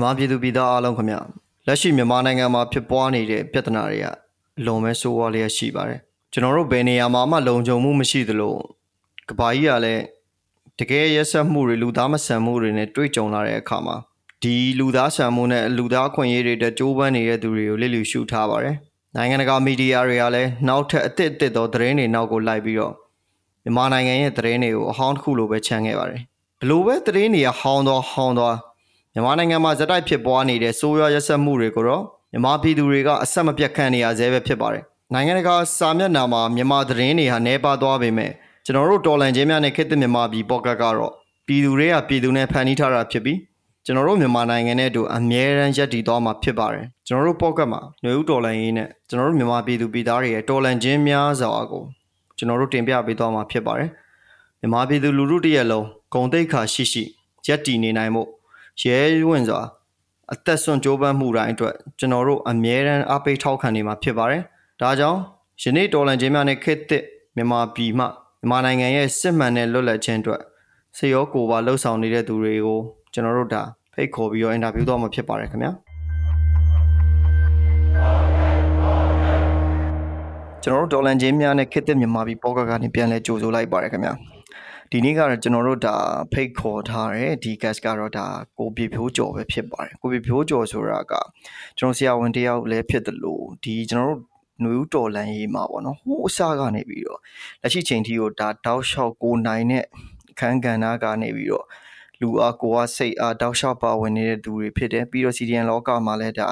မြန်မာပြည်သူပြည်သားအားလုံးခင်ဗျလက်ရှိမြန်မာနိုင်ငံမှာဖြစ်ပွားနေတဲ့ပြဿနာတွေကအလွန်ပဲဆိုးဝါးလျက်ရှိပါတယ်ကျွန်တော်တို့ဘယ်နေရာမှာမှလုံခြုံမှုမရှိသလိုကဘာကြီးကလည်းတကယ်ရက်ဆက်မှုတွေလူသားမဆန်မှုတွေနဲ့တွေ့ကြုံလာတဲ့အခါမှာဒီလူသားဆန်မှုနဲ့လူသားခွင့်ရေးတွေတကြိုးပမ်းနေတဲ့သူတွေကိုလစ်လျူရှုထားပါတယ်နိုင်ငံတကာမီဒီယာတွေကလည်းနောက်ထပ်အသစ်အသစ်သောသတင်းတွေနောက်ကိုလိုက်ပြီးတော့မြန်မာနိုင်ငံရဲ့သတင်းတွေကိုအဟောင်းတစ်ခုလိုပဲခြံခဲ့ပါတယ်ဘလို့ပဲသတင်းတွေကဟောင်းသွားဟောင်းသွား မြန်မာနိုင်ငံမှာဇက်တိုက်ဖြစ်ပွားနေတဲ့ဆိုးရွားရက်စက်မှုတွေကိုတော့မြန်မာပြည်သူတွေကအဆက်မပြတ်ခံနေရဆဲပဲဖြစ်ပါတယ်။နိုင်ငံတကာစာမျက်နှာမှာမြန်မာသတင်းတွေဟာနှဲပါသွားပေမဲ့ကျွန်တော်တို့တော်လန်ချင်းများနဲ့ခေတ်သစ်မြန်မာပြည်ပေါ့ကတ်ကတော့ပြည်သူတွေကပြည်သူနဲ့ဖန်တီးထားတာဖြစ်ပြီးကျွန်တော်တို့မြန်မာနိုင်ငံနဲ့အတူအမြဲတမ်းရပ်တည်သွားမှာဖြစ်ပါတယ်။ကျွန်တော်တို့ပေါ့ကတ်မှာຫນွေဦးတော်လန်ရေးနဲ့ကျွန်တော်တို့မြန်မာပြည်သူပြည်သားတွေရဲ့တော်လန်ချင်းများစွာကိုကျွန်တော်တို့တင်ပြပေးသွားမှာဖြစ်ပါတယ်။မြန်မာပြည်သူလူထုတရက်လုံးဂုံတိတ်ခါရှိရှိရပ်တည်နေနိုင်မှု ရဲဝင့်စွာအသက်ဆွန့်ကြိုးပမ်းမှုတိုင်းအတွက်ကျွန်တော်တို့အမြဲတမ်းအားပေးထောက်ခံနေမှာဖြစ်ပါတယ်။ဒါကြောင့်ယနေ့တော်လန်ချင်းများနဲ့ခေတ်သစ်မြန်မာပြည်မှမြန်မာနိုင်ငံရဲ့စစ်မှန်တဲ့လွတ်လပ်ခြင်းအတွက်စေရောကိုပါလှုပ်ဆောင်နေတဲ့သူတွေကိုကျွန်တော်တို့ဒါဖိတ်ခေါ်ပြီးတော့အင်တာဗျူးတော့မှာဖြစ်ပါတယ်ခင်ဗျာကျွန်တော်တို့ဒေါ်လန်ချင်းများနဲ့ခေတ်သစ်မြန်မာပြည်ပေါ့ကကနေပြန်လဲကြိုဆိုလိုက်ပါတယ်ခင်ဗျာ ဒီနေ့ကတော့ကျွန်တော်တို့ဒါဖိတ်ခေါ်ထားတယ်ဒီ guest ကတော့ဒါကိုပြဖြိုးကျော်ပဲဖြစ်ပါတယ်ကိုပြဖြိုးကျော်ဆိုတာကကျွန်တော်ဆရာဝန်တယောက်လည်းဖြစ်တယ်လို့ဒီကျွန်တော်တို့နွေဦးတော်လန်ရေးမှာပေါ့နော်ဟိုးအစကနေပြီးတော့လက်ရှိချိန်ထိကိုဒါတောက်လျှောက်ကိုနိုင်တဲ့အခန်းကဏ္ဍကနေပြီးတော့လူအားကိုအားစိတ်အားတောက်လျှောက်ပါဝင်နေတဲ့သူတွေဖြစ်တယ်ပြီးတော့ CDN လောကမှာလည်းဒါ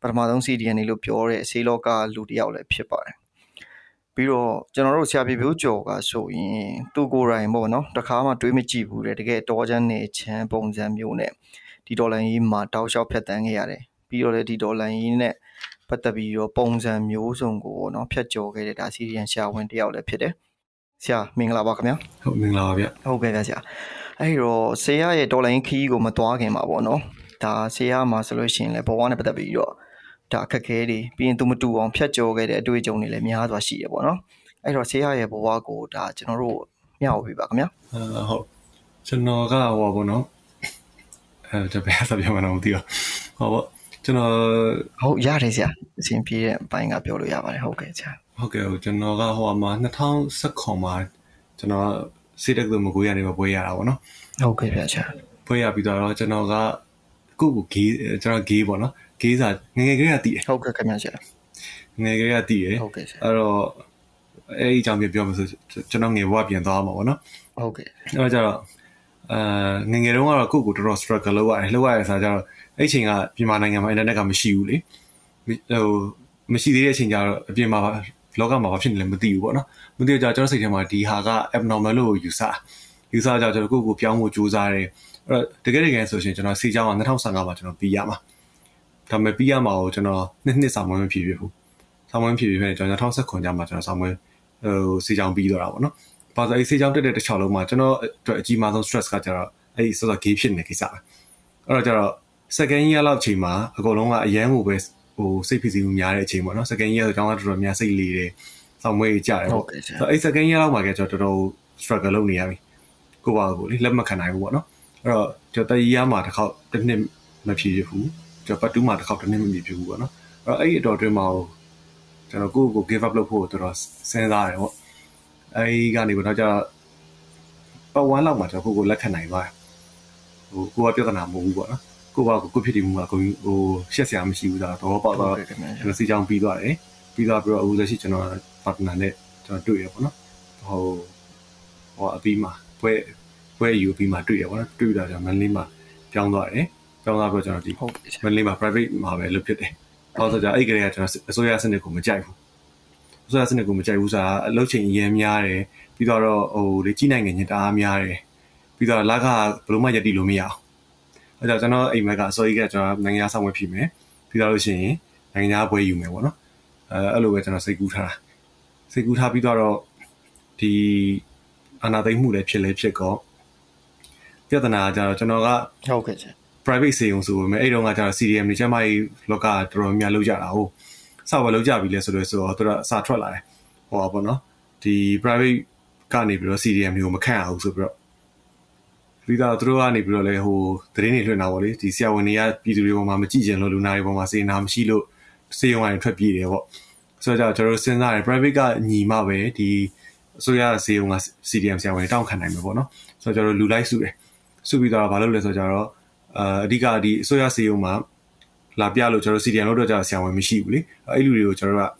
ပထမဆုံး CDN နေလို့ပြောတဲ့ဆေးလောကလူတယောက်လည်းဖြစ်ပါတယ် ပြီးတော့ကျွန်တော်တို့ဆရာပြပြကျော်ကဆိုရင်သူကိုယ်တိုင်ပေါ့နော်တခါမှတွေးမကြည့်ဘူးတဲ့တကယ်တော်ချမ်းနေချမ်းပုံစံမျိုးနဲ့ဒီဒေါ်လာကြီးမှာတောက်လျှောက်ဖြတ်တန်းခဲ့ရတယ်ပြီးတော့လည်းဒီဒေါ်လာကြီးနဲ့ပတ်သက်ပြီးတော့ပုံစံမျိုးစုံကိုပေါ့နော်ဖြတ်ကျော်ခဲ့တဲ့ဒါစီရီယန်ဆရာဝန်တယောက်လည်းဖြစ်တယ်ဆရာမင်္ဂလာပါခင်ဗျာဟုတ်မင်္ဂလာပါဗျဟုတ်ကဲ့ဗျဆရာအဲ့တော့ဆရာရဲ့ဒေါ်လာကြီးခီးကိုမသွားခင်ပါပေါ့နော်ဒါဆရာမှာဆိုလို့ရှိရင်လည်းဘဝနဲ့ပတ်သက်ပြီးတော့ ဒါအခက်ခဲတွေပြီးရင်သူမတူအောင်ဖြတ်ကျော်ခဲ့တဲ့အတွေ့အကြုံတွေလည်းများစွာရှိရပေါ့နော်အဲ့တော့ဆေးရရဲ့ဘဝကိုဒါကျွန်တော်တို့မျှဝေပေးပါခင်ဗျာဟုတ်ကျွန်တော်ကဟောပေါ့နော်အဲတပည့်ဆက်ပြောမှတော့မသိတော့ဟောပေါ့ကျွန်တော်ဟုတ်ရတယ်ဆရာအစဉ်ပြေးတဲ့အပိုင်းကပြောလို့ရပါတယ်ဟုတ်ကဲ့ဆရာဟုတ်ကဲ့ကျွန်တော်ကဟိုမှာ2019မှာကျွန်တော်စေတက်လို့မကွေးရနေမှာပွဲရတာပေါ့နော်ဟုတ်ကဲ့ဗျာဆရာပွဲရပြီးတော့ကျွန်တော်ကကိုကိုဂေးကျွန်တော်ဂေးပေါ့နော် ဂေးစာငငယ်ကလေးကတည်တယ်ဟုတ်ကဲ့ခင်ဗျာဆရာငငယ်ကလေးကတည်တယ်ဟုတ်ကဲ့ဆရာအဲ့တော့အဲ့ဒီအကြောင်းပြပြောမှဆိုကျွန်တော်ငယ်ဘဝပြန်သွားမှာပေါ့နော်ဟုတ်ကဲ့အဲ့တော့ကျတော့အာငငယ်တုန်းကတော့ကိုကိုတော်တော် struggle လုပ်ရတယ်လုပ်ရတဲ့ဆိုတော့အဲ့ချိန်ကမြန်မာနိုင်ငံမှာ internet ကမရှိဘူးလေဟိုမရှိသေးတဲ့အချိန်ကျတော့အပြင်မှာလောကမှာဘာဖြစ်နေလဲမသိဘူးပေါ့နော်မသိတော့ကျွန်တော်စိတ်ထဲမှာဒီဟာက abnormal လို့ယူဆယူဆကြကျွန်တော်ကိုကိုပြောင်းဖို့ကြိုးစားတယ်အဲ့တော့တကယ်တကယ်ဆိုရှင်ကျွန်တော်စီချောင်းက2015မှာကျွန်တော်ပြီးရမှာ ဒါပေမဲ့ပြီးရမှာကိုကျွန်တော်နှစ်နှစ်စာမွေးမဖြစ်ဖြစ်ဘူးစာမွေးဖြစ်ဖြစ်ကျွန်တော်2019ကျမှကျွန်တော်စာမွေးဟိုစီချောင်းပြီးတော့တာပေါ့နော်ဘာသာရေးစီချောင်းတက်တဲ့တစ်ချောင်းလုံးမှာကျွန်တော်အတွက်အကြီးမားဆုံး stress ကကျတော့အဲ့ဒီစောစော gay ဖြစ်နေတဲ့ကိစ္စပဲအဲ့တော့ကျတော့ second year လောက်ချိန်မှာအကုန်လုံးကအရန်ကိုပဲဟိုစိတ်ဖိစီးမှုများတဲ့အချိန်ပေါ့နော် second year ဆိုကျောင်းသားတော်တော်များစိတ်လေးတယ်ဆောင်းမွေးကြတယ်ပေါ့အဲ့ second year လောက်မှာကကျွန်တော်တော်တော် struggle လုပ်နေရပြီကိုပါကိုလေလက်မခံနိုင်ဘူးပေါ့နော်အဲ့တော့ကျွန်တော်တရီယာမှာတစ်ခေါက်တစ်နှစ်မဖြည့်ရဘူး ကျွန်တော်ပတ်တူးမှာတစ်ခေါက်တစ်နှစ်မဖြည့်ဘူးပေါ့နော်အဲ့တော့အဲ့ဒီအတော်တွင်းမှာကျွန်တော်ကိုယ့်ကို give up လုပ်ဖို့တော်တော်စဉ်းစားတယ်ပေါ့အဲဒီကနေတော့ကျတော့ပတ်ဝန်းလောက်မှာကျွန်တော်ကိုယ့်ကိုလက်ခံနိုင်သွားတယ်ဟိုကိုကပြဿနာမဟုတ်ဘူးပေါ့နော်ကိုကကိုဖြစ်တည်မှုကကိုဟိုရှက်စရာမရှိဘူးဒါတော့ပေါက်တော့ကျွန်တော်စီချောင်းပြီးသွားတယ်ပြီးသွားပြီးတော့အခုလက်ရှိကျွန်တော် partner နဲ့ကျွန်တော်တွေ့ရပေါ့နော်ဟိုဟိုအပြီးမှာပွဲပွဲယူပြီးမှတွေ့ရပေါ့နော်တွေ့တာကျွန်တော်မန်လေးမှာပြောင်းသွားတယ် ပြောင်းသွားပြီးတော့ကျွန်တော်ဒီမန်လေးမှာ private မှာပဲလုပ်ဖြစ်တယ်။ဘာလို့ဆိုကြအဲ့ကလေးကကျွန်တော်အစိုးရစနစ်ကိုမကြိုက်ဘူး။အစိုးရစနစ်ကိုမကြိုက်ဘူးဆိုတာအလုပ်ချိန်အရင်များတယ်ပြီးတော့ဟိုလေကြီးနိုင်ငံချင်းတအားများတယ်ပြီးတော့လကဘလို့မှယက်တီလို့မရအောင်။အဲဒါကျွန်တော်အိမ်မက်ကအစိုးရကကျွန်တော်နိုင်ငံသားဆောင်ဝယ်ဖြစ်မယ်ပြီးတော့လို့ရှိရင်နိုင်ငံသားပွဲယူမယ်ပေါ့နော်။အဲအဲ့လိုပဲကျွန်တော်စိတ်ကူးထားတာ။စိတ်ကူးထားပြီးတော့ဒီအာနာသိမ့်မှုလည်းဖြစ်လဲဖြစ်ကောပြဿနာကကျတော့ကျွန်တော်ကဟုတ်ကဲ့ချင် private စေုံဆိုပေမဲ့အဲ့တော့ကကျတော့ CDM တွေကျမကြီးလောကတော်တော်များလောက်ကြတာဟုတ်စပါလောက်ကြပြီလဲဆိုတော့ဆိုတော့သူကအစာထွက်လာတယ်ဟောပါဘောနော်ဒီ private ကနေပြီးတော့ CDM တွေကိုမခန့်အောင်ဆိုပြီးတော့ပြီးတော့သူတို့ကနေပြီးတော့လဲဟိုသတင်းတွေလွှင့်တာပေါ့လေဒီဆရာဝန်တွေကပြည်သူတွေပေါ်မှာမကြည့်ကြလို့လူနာတွေပေါ်မှာစေနာမရှိလို့စေယုံကနေထွက်ပြေးတယ်ပေါ့ဆိုတော့ကျွန်တော်တို့စဉ်းစားတယ် private ကညီမှပဲဒီအစိုးရစေယုံက CDM ဆရာဝန်တွေတောင်းခံနိုင်မှာပေါ့နော်ဆိုတော့ကျွန်တော်လူလိုက်စုတယ်စုပြီးတော့ဘာလုပ်လဲဆိုတော့ အာအဓိကဒီအစိုးရစေယုံမှာလာပြလို့ကျွန်တော် CDM လို့တော့ကြာဆရာဝန်မရှိဘူးလေအဲ့လူတွေကိုကျွန်တော်တို့က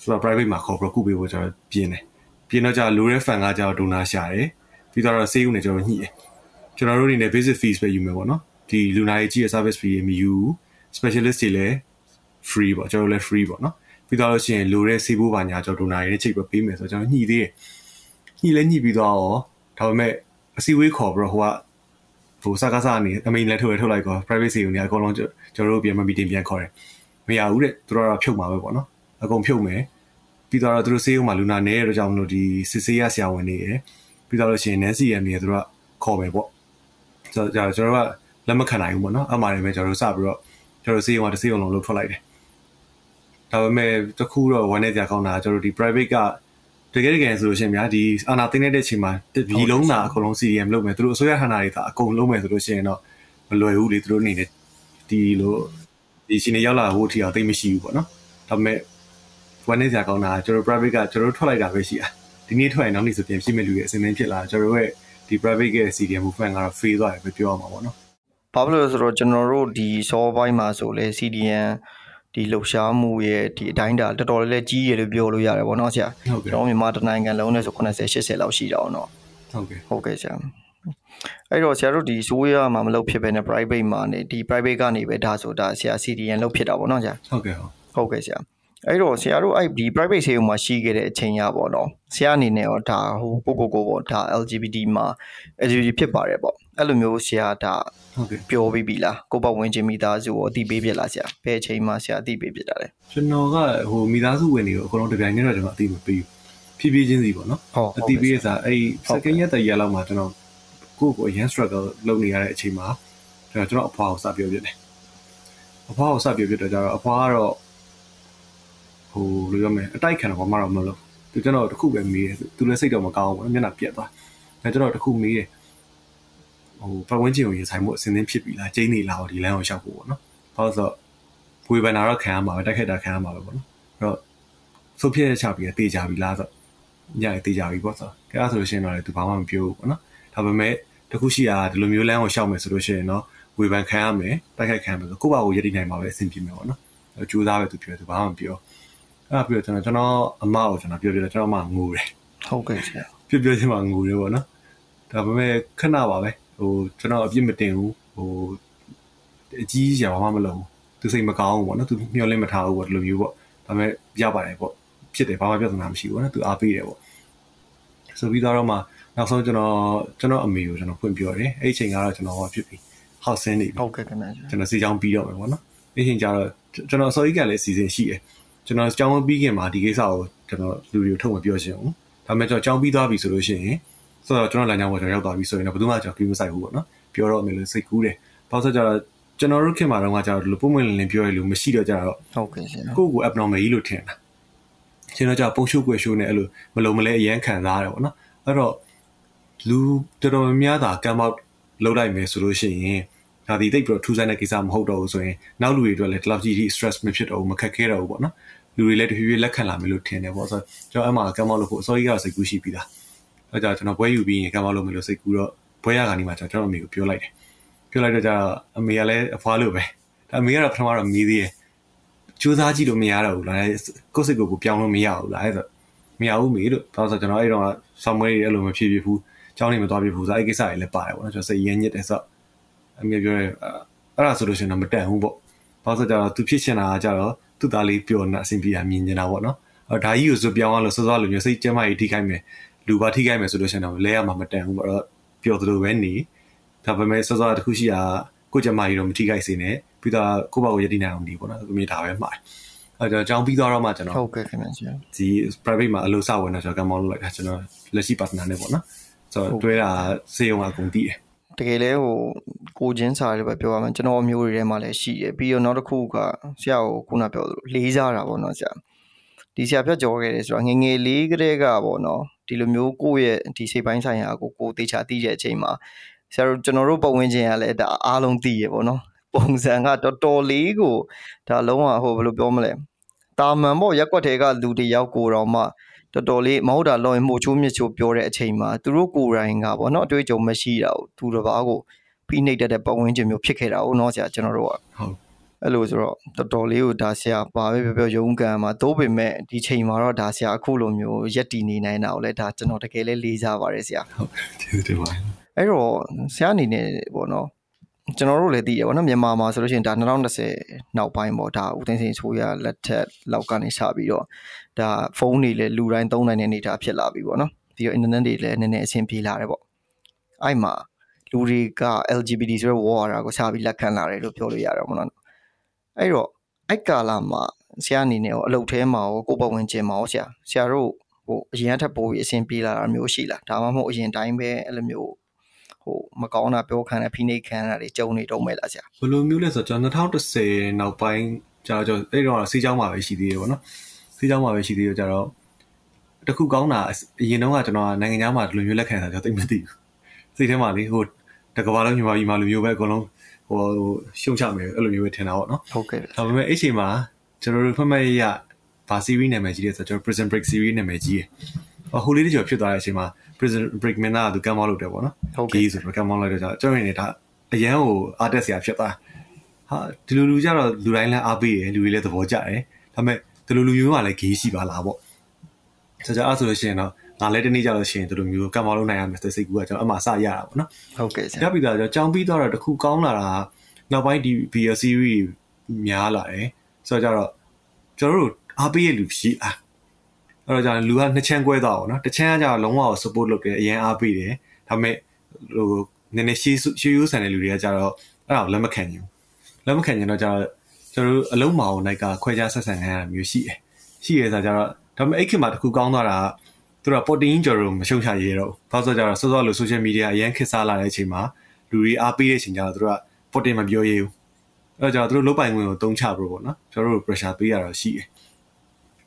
ဆိုတော့ private မှာခေါ်ပြီးကုပေးဖို့ကျွန်တော်ပြင်းတယ်ပြင်းတော့ကြာလိုတဲ့ fan ကကြာဒိုနာရှာတယ်ပြီးတော့စေယုံနဲ့ကျွန်တော်ညှိတယ်ကျွန်တော်တို့အနေနဲ့ basic fees ပဲယူမယ်ပေါ့နော်ဒီလူနာရေးကြီးရဲ့ service fee မယူဘူး specialist တွေလည်း free ပေါ့ကျွန်တော်လည်း free ပေါ့နော်ပြီးတော့လို့ရှိရင်လိုတဲ့ဆေးဖို့ပါညာကျွန်တော်ဒိုနာရေးချိတ်ပြီးပေးမယ်ဆိုတော့ကျွန်တော်ညှိသေးတယ်ညှိလဲညှိပြီးတော့ဒါပေမဲ့အစီဝေးခေါ်ပြီးတော့ဟိုက ဟိုစကားစားနေအမိန်လည်းထုတ်ရထုတ်လိုက်ကော private ဆေးကိုနေအကုန်လုံးကျွန်တော်တို့ပြန်မ meeting ပြန်ခေါ်တယ်မရဘူးတဲ့သူတို့ကတော့ဖြုတ်မှာပဲပေါ့နော်အကုန်ဖြုတ်မယ်ပြီးတော့သူတို့ဆေးရုံမှာလူနာနေရတော့ကြောင့်မလို့ဒီစစ်ဆေးရဆရာဝန်နေရပြီးတော့လို့ရှိရင် Nancy ရနေသူတို့ကခေါ်မယ်ပေါ့ဆိုတော့ကျွန်တော်တို့ကလက်မခံနိုင်ဘူးပေါ့နော်အမှားတွေပဲကျွန်တော်တို့စပြီးတော့ကျွန်တော်ဆေးရုံကတစ်ဆေးရုံလုံးလှုပ်ထွက်လိုက်တယ်ဒါပေမဲ့တခုတော့ဝမ်းနေကြကောင်းတာကျွန်တော်ဒီ private က တကယ်တကယ်ဆိုလို့ရှိရင်များဒီအာနာသိနေတဲ့ချိန်မှာဒီလုံးသာအကုန်လုံး CDM လုပ်မယ်သူတို့အစိုးရဌာနတွေသာအကုန်လုံးမယ်ဆိုလို့ရှိရင်တော့မလွယ်ဘူးလေသူတို့အနေနဲ့ဒီလိုဒီရှင်နေရောက်လာဖို့အထီအောင်သိမရှိဘူးပေါ့နော်ဒါပေမဲ့ဝမ်းနေကြကောင်းတာကျွန်တော် private ကကျွန်တော်ထွက်လိုက်တာပဲရှိတာဒီနေ့ထွက်ရင်နောက်နေ့ဆိုပြန်ဖြစ်မဲ့လူရဲ့အစင်းသင်းဖြစ်လာကျွန်တော်ရဲ့ဒီ private ရဲ့ CDM movement ကတော့ fail သွားတယ်ပဲပြောရမှာပေါ့နော်ဘာဖြစ်လို့လဲဆိုတော့ကျွန်တော်တို့ဒီ soft ဘိုင်းမှာဆိုလဲ CDM ဒီလှုပ်ရှားမှုရဲ့ဒီအတိုင်းတာတော်တော်လေးကြီးရလို့ပြောလို့ရတယ်ဗောနော်ဆရာဟုတ်ကဲ့ကျွန်တော်မြန်မာတနိုင်ငံလုံးနဲ့ဆို80 80လောက်ရှိတာအောင်နော်ဟုတ်ကဲ့ဟုတ်ကဲ့ဆရာအဲ့တော့ဆရာတို့ဒီဆိုးရမှာမလုပ်ဖြစ်ပဲနဲ့ private မှာနေဒီ private ကနေပဲဒါဆိုတာဆရာ CDN လုပ်ဖြစ်တာဗောနော်ဆရာဟုတ်ကဲ့ဟုတ်ဟုတ်ကဲ့ဆရာအဲ့တော့ဆရာတို့အဲ့ဒီ private ဆေးရုံမှာရှိခဲ့တဲ့အချိန်ရပေါ့နော်ဆရာအနေနဲ့ရောဒါဟိုကိုကိုကိုပေါ့ဒါ LGBT မှာ LGBT ဖြစ်ပါတယ်ပေါ့ အဲ့လိုမျိုးဆရာဒါဟုတ်ကဲ့ပြောပြီးပြီလားကိုပေါ့ဝင်ချင်းမိသားစုကိုအတိပေးပြလားဆရာဘယ်အချိန်မှဆရာအတိပေးပြတာလဲကျွန်တော်ကဟိုမိသားစုဝင်တွေကိုအကုန်လုံးတပြိုင်တည်းတော့ကျွန်တော်အတိမပေးဘူးဖြည်းဖြည်းချင်းစီပေါ့နော်အတိပေးရစားအဲ့ second ရက်တည်းရလောက်မှာကျွန်တော်ကိုယ့်ကိုအရင် struggle လုပ်နေရတဲ့အချိန်မှာကျွန်တော်ကျွန်တော်အဖွားကိုစပြောပြတယ်အဖွားကိုစပြောပြတော့ကျတော့အဖွားကတော့ဟိုလိုပြောမယ်အတိုက်ခံတော့ဘာမှတော့မလုပ်သူကျွန်တော်တခုပဲမေးတယ်သူလည်းစိတ်တော့မကောင်းဘူးမျက်နှာပြက်သွားအဲကျွန်တော်တခုမေးတယ် ဟိုပတ်ဝန်းကျင်ကိုရင်ဆိုင်မှုအစင်းသင်းဖြစ်ပြီလားကျင်းနေလားဒီလမ်းကိုရှောက်ဖို့ပေါ့နော်ဘာလို့ဆိုတော့ဝေဘန်နာတော့ခံရမှာပဲတိုက်ခိုက်တာခံရမှာပဲပေါ့နော်အဲ့တော့ဆိုဖြစ်ချပြီးတေးကြပြီလားဆိုညရတေးကြပြီပေါ့ဆိုကဲအဲ့ဆိုလို့ရှိရင်တော့သူဘာမှမပြောဘူးပေါ့နော်ဒါပေမဲ့တခုရှိတာဒီလိုမျိုးလမ်းကိုရှောက်မယ်ဆိုလို့ရှိရင်တော့ဝေဘန်ခံရမယ်တိုက်ခိုက်ခံရမယ်ဆိုကိုယ့်ဘာကိုရည်တည်နိုင်မှာပဲအဆင်ပြေမယ်ပေါ့နော်ကြိုးစားပဲသူပြောသူဘာမှမပြောအဲ့ပြီးတော့ကျွန်တော်ကျွန်တော်အမကိုကျွန်တော်ပြောပြတယ်ကျွန်တော်အမငိုတယ်ဟုတ်ကဲ့ဆရာပြောပြောချင်းမှငိုတယ်ပေါ့နော်ဒါပေမဲ့ခဏပါပဲ ဟိုကျွန်တော်အပြစ်မတင်ဘူးဟိုအကြီးကြီးဘာမှမလုပ်ဘူးသူစိတ်မကောင်းဘူးပေါ့နော်သူမျှော်လင့်မထားဘူးပေါ့ဒီလိုမျိုးပေါ့ဒါပေမဲ့ရပါတယ်ပေါ့ဖြစ်တယ်ဘာမှပြဿနာမရှိဘူးနော်သူအားပေးတယ်ပေါ့ဆိုပြီးတော့မှနောက်ဆုံးကျွန်တော်ကျွန်တော်အမေကိုကျွန်တော်ဖွင့်ပြောတယ်အဲ့ဒီအချိန်ကတော့ကျွန်တော်ဟောဖြစ်ပြီဟောက်ဆင်းနေပြီဟုတ်ကဲ့ခင်ဗျာကျွန်တော်စီချောင်းပြီးတော့မယ်ပေါ့နော်အဲ့ဒီအချိန်ကျတော့ကျွန်တော်အစောကြီးကလည်းစီစဉ်ရှိတယ်ကျွန်တော်ကြောင်းပြီးခင်မှာဒီကိစ္စကိုကျွန်တော်လူတွေကိုထုတ်မပြောချင်ဘူးဒါပေမဲ့ကျွန်တော်ကြောင်းပြီးသွားပြီဆိုလို့ရှိရင် ဆိုတော့ကျွန်တော်လမ်းကြောင်းပေါ်ကျွန်တော်ရောက်သွားပြီဆိုရင်တော့ဘယ်သူမှကျွန်တော်ပြီးမဆိုင်ဘူးပေါ့နော်ပြောတော့မယ်လို့စိတ်ကူးတယ်ဘာလို့ဆိုတော့ကျွန်တော်တို့ခင်မှာတော့ကကျတော့ဒီလိုပုံမှန်လင်းလင်းပြောရလို့မရှိတော့ကြတော့ဟုတ်ကဲ့ရှင်ကိုကို abnormal ကြီးလို့ထင်တာကျွန်တော်ကြောင့်ပုံရှုပ်ွယ်ရှုပ်နေအဲ့လိုမလုံးမလဲအရန်ခံစားရတယ်ပေါ့နော်အဲ့တော့လူတော်တော်များများသာကမ်မောက်လောက်လိုက်မယ်ဆိုလို့ရှိရင်ဒါဒီတိတ်ပြီးတော့ထူးဆန်းတဲ့ကိစ္စမဟုတ်တော့ဘူးဆိုရင်နောက်လူတွေအတွက်လည်းဒီလောက်ကြီး stress မဖြစ်တော့ဘူးမခက်ခဲတော့ဘူးပေါ့နော်လူတွေလည်းတဖြည်းဖြည်းလက်ခံလာမယ်လို့ထင်တယ်ပေါ့ဆိုတော့ကျွန်တော်အမှကမ်မောက်လို့ဖို့အစောကြီးကစိတ်ကူးရှိပြီးသား အဲကြောင့်ကျွန်တော်ဘွဲယူပြီးရင်ကမ်မောက်လို့မလို့စိတ်ကူးတော့ဘွဲရကနေမှကျွန်တော်အမေကိုပြောလိုက်တယ်ပြောလိုက်တော့ကျတော့အမေကလည်းအဖွားလို့ပဲဒါအမေကတော့ပထမတော့မေးသေးတယ်စူးစမ်းကြည့်လို့မရတော့ဘူးလားကိုယ်စိတ်ကိုကိုပြောင်းလို့မရဘူးလားအဲ့ဆိုမရဘူးမေလို့ဒါဆိုကျွန်တော်အဲ့တော့ဆောင်းမွေးတွေအဲ့လိုမဖြစ်ဖြစ်ဘူးကျောင်းနေမသွားဖြစ်ဘူးဆိုအဲ့ကိစ္စတွေလည်းပါတယ်ပေါ့နော်ကျွန်တော်စိတ်ရင်းညစ်တယ်ဆိုတော့အမေပြောရဲအဲ့ဒါဆိုလို့ရှိရင်တော့မတန်ဘူးပေါ့ဘာလို့ဆိုတော့သူဖြစ်ချင်တာကကြတော့သူ့သားလေးပျော်နေအဆင်ပြေတာမြင်နေတာပေါ့နော်အဲ့ဒါကြီးကိုဆိုပြောင်းအောင်လို့စောစောလိုမျိုးစိတ်ကျမ်းမာရေးထိခိုက်မယ် လူပါထိခိုက်မယ်ဆိုလို့ရှိရင်တော့လဲရမှာမတန်ဘူးပေါ့တော့ပျော်သလိုပဲနေဒါပေမဲ့စောစောတခုရှိတာကိုကျမကြီးတော့မထိခိုက်စေနဲ့ပြီးတော့ကိုယ့်ဘာကိုရည်တည်နိုင်အောင်နေပေါ့နော်အမေဒါပဲမှားအဲကျွန်တော်ကြောင်းပြီးတော့မှကျွန်တော်ဟုတ်ကဲ့ခင်ဗျာဒီ private မှာအလုပ်စဝင်တော့ကျွန်တော်ကမောင်းလုပ်လိုက်တာကျွန်တော်လက်ရှိ partner နဲ့ပေါ့နော်ဆိုတော့တွဲတာစေုံအကုန်တည်တယ်တကယ်လဲဟိုကိုချင်းစာတွေပဲပြောရမယ်ကျွန်တော်အမျိုးတွေထဲမှာလည်းရှိတယ်ပြီးတော့နောက်တစ်ခုကဆရာကိုခုနပြောသလိုလေးစားတာပေါ့နော်ဆရာဒီဆရာဖြတ်ကြော်ခဲ့တယ်ဆိုတော့ငငယ်လေးကလေးကပေါ့နော် ဒီလိုမျိုးကိုယ့်ရဲ့ဒီစိတ်ပိုင်းဆိုင်ရာကိုကိုတေချာသိတဲ့အချိန်မှာဆရာတို့ကျွန်တော်တို့ပတ်ဝန်းကျင်ကလည်းဒါအားလုံးသိရပေါ့နော်ပုံစံကတော်တော်လေးကိုဒါလုံးဝဟိုဘယ်လိုပြောမလဲတာမန်ပေါ့ရက်ွက်တွေကလူတွေရောက်ကိုတော့မှတော်တော်လေးမဟုတ်တာလောရင်မှုချိုးမြချိုးပြောတဲ့အချိန်မှာသူတို့ကိုယ်တိုင်ကပေါ့နော်အတွေ့အကြုံမရှိတာကိုသူတစ်ပါးကိုဖိနှိပ်တတ်တဲ့ပတ်ဝန်းကျင်မျိုးဖြစ်ခဲ့တာဟုတ်နော်ဆရာကျွန်တော်တို့ကဟုတ် အဲ့လိုဆိုတော့တော်တော်လေးကိုဒါဆရာပါပဲပြောပြောရုံးကန်မှာသို့ပေမဲ့ဒီချိန်မှာတော့ဒါဆရာအခုလိုမျိုးရက်တည်နေနိုင်တာကိုလည်းဒါကျွန်တော်တကယ်လေးလေးစားပါတယ်ဆရာဟုတ်ကျေးဇူးတင်ပါတယ်အဲ့တော့ဆရာအနေနဲ့ပေါ့နော်ကျွန်တော်တို့လည်းသိရပါတော့မြန်မာမှာဆိုလို့ရှိရင်ဒါ2020နောက်ပိုင်းပေါ့ဒါဦးသိန်းစိန်ဆိုရလက်ထက်လောက်ကနေစပြီးတော့ဒါဖုန်းတွေလည်းလူတိုင်းသုံးနိုင်တဲ့အနေအထားဖြစ်လာပြီပေါ့နော်ပြီးတော့ internet တွေလည်းနည်းနည်းအဆင်ပြေလာတယ်ပေါ့အဲ့မှာလူတွေက LGBT ဆိုတဲ့ word ကိုစပြီးလက်ခံလာတယ်လို့ပြောလို့ရတယ်ပေါ့နော် အဲ့တော့အဲ့ကာလမှာဆရာအနေနဲ့ရောအလုပ်ထဲမှာရောကိုယ်ပတ်ဝန်းကျင်မှာရောဆရာဆရာတို့ဟိုအရင်ထက်ပိုပြီးအဆင်ပြေလာတာမျိုးရှိလားဒါမှမဟုတ်အရင်တိုင်းပဲအဲ့လိုမျိုးဟိုမကောင်းတာပြောခံတဲ့ဖိနှိပ်ခံရတာတွေကြုံနေတော့မဲ့လားဆရာဘယ်လိုမျိုးလဲဆိုတော့ကျွန်တော်2010နောက်ပိုင်းကျတော့ကျွန်တော်အဲ့တော့စေးချောင်းမှာပဲရှိသေးတယ်ပေါ့နော်စေးချောင်းမှာပဲရှိသေးတယ်ကျတော့တခုကောင်းတာအရင်တော့ကကျွန်တော်နိုင်ငံသားမှာဒီလိုမျိုးလက်ခံတာကျွန်တော်သိမသိဘူးစိတ်ထဲမှာလေဟိုတကဘာလုံးမြန်မာပြည်မှာလိုမျိုးပဲအကုန်လုံး ဟိုရှုံချမယ်အဲ့လိုမျိုးပဲထင်တာပေါ့နော်ဟုတ်ကဲ့ဒါပေမဲ့အဲ့ချိန်မှာကျွန်တော်တို့ဖတ်မှတ်ရဗာ series နာမည်ကြီးတယ်ဆိုတော့ကျွန်တော် Prison Break series နာမည်ကြီးတယ်ဟိုလေးတကျော်ဖြစ်သွားတဲ့အချိန်မှာ Prison Break မင်းသားကသူကမ်းမောက်လုပ်တယ်ပေါ့နော်ဟုတ်ကဲ့ကြီးဆိုတော့ကမ်းမောက်လိုက်တော့ကျွန်တော်ရင်းနေတာအရန်ကိုအားတက်စရာဖြစ်သွားဟာဒီလိုလူကြတော့လူတိုင်းလည်းအားပေးတယ်လူတွေလည်းသဘောကျတယ်ဒါပေမဲ့ဒီလိုလူမျိုးကလည်းဂေးရှိပါလားပေါ့ဆိုကြအဲ့ဆိုလို့ရှိရင်တော့ ငါလည်းတနေ့ကြလို့ရှိရင်ဒီလိုမျိုးကမ်းမောက်လုပ်နိုင်ရမယ်စိတ်ကူကကျွန်တော်အမှစရတာပေါ့နော်ဟုတ်ကဲ့ဆရရာပြီသားကျွန်တော်ကြောင်းပြီးတော့တခုကောင်းလာတာနောက်ပိုင်းဒီ BL series များလာတယ်ဆိုတော့ကြတော့ကျွန်တော်တို့အားပေးရလူရှိလားအဲ့တော့ကြာလူကနှစ်ချမ်းကွဲသွားပါတော့တစ်ချမ်းကကြာလုံးဝကို support လုပ်တယ်အရင်အားပေးတယ်ဒါပေမဲ့ဟိုနည်းနည်းရှေးရှေးရိုးဆန်တဲ့လူတွေကကြာတော့အဲ့ဒါကိုလက်မခံဘူးလက်မခံရင်တော့ကြာတော့ကျွန်တော်တို့အလုံးမအောင်လိုက်ကခွဲခြားဆက်ဆံခံရတာမျိုးရှိတယ်ရှိရဆိုကြတော့ဒါပေမဲ့အဲ့ခေတ်မှာတခုကောင်းသွားတာက သူတို့က protein ကြော်တို့မရှုံချရဲတော့ဘာလို့ဆိုကြတော့စောစောလို့ social media အရင်ခေတ်စားလာတဲ့အချိန်မှာလူတွေအားပေးတဲ့အချိန်ကျတော့သူတို့က protein မပြောရဲဘူးအဲ့တော့ကြာသူတို့လုတ်ပိုင်ခွင့်ကိုတုံးချပြလို့ပေါ့နော်ကျွန်တော်တို့ pressure ပေးရတော့ရှိတယ်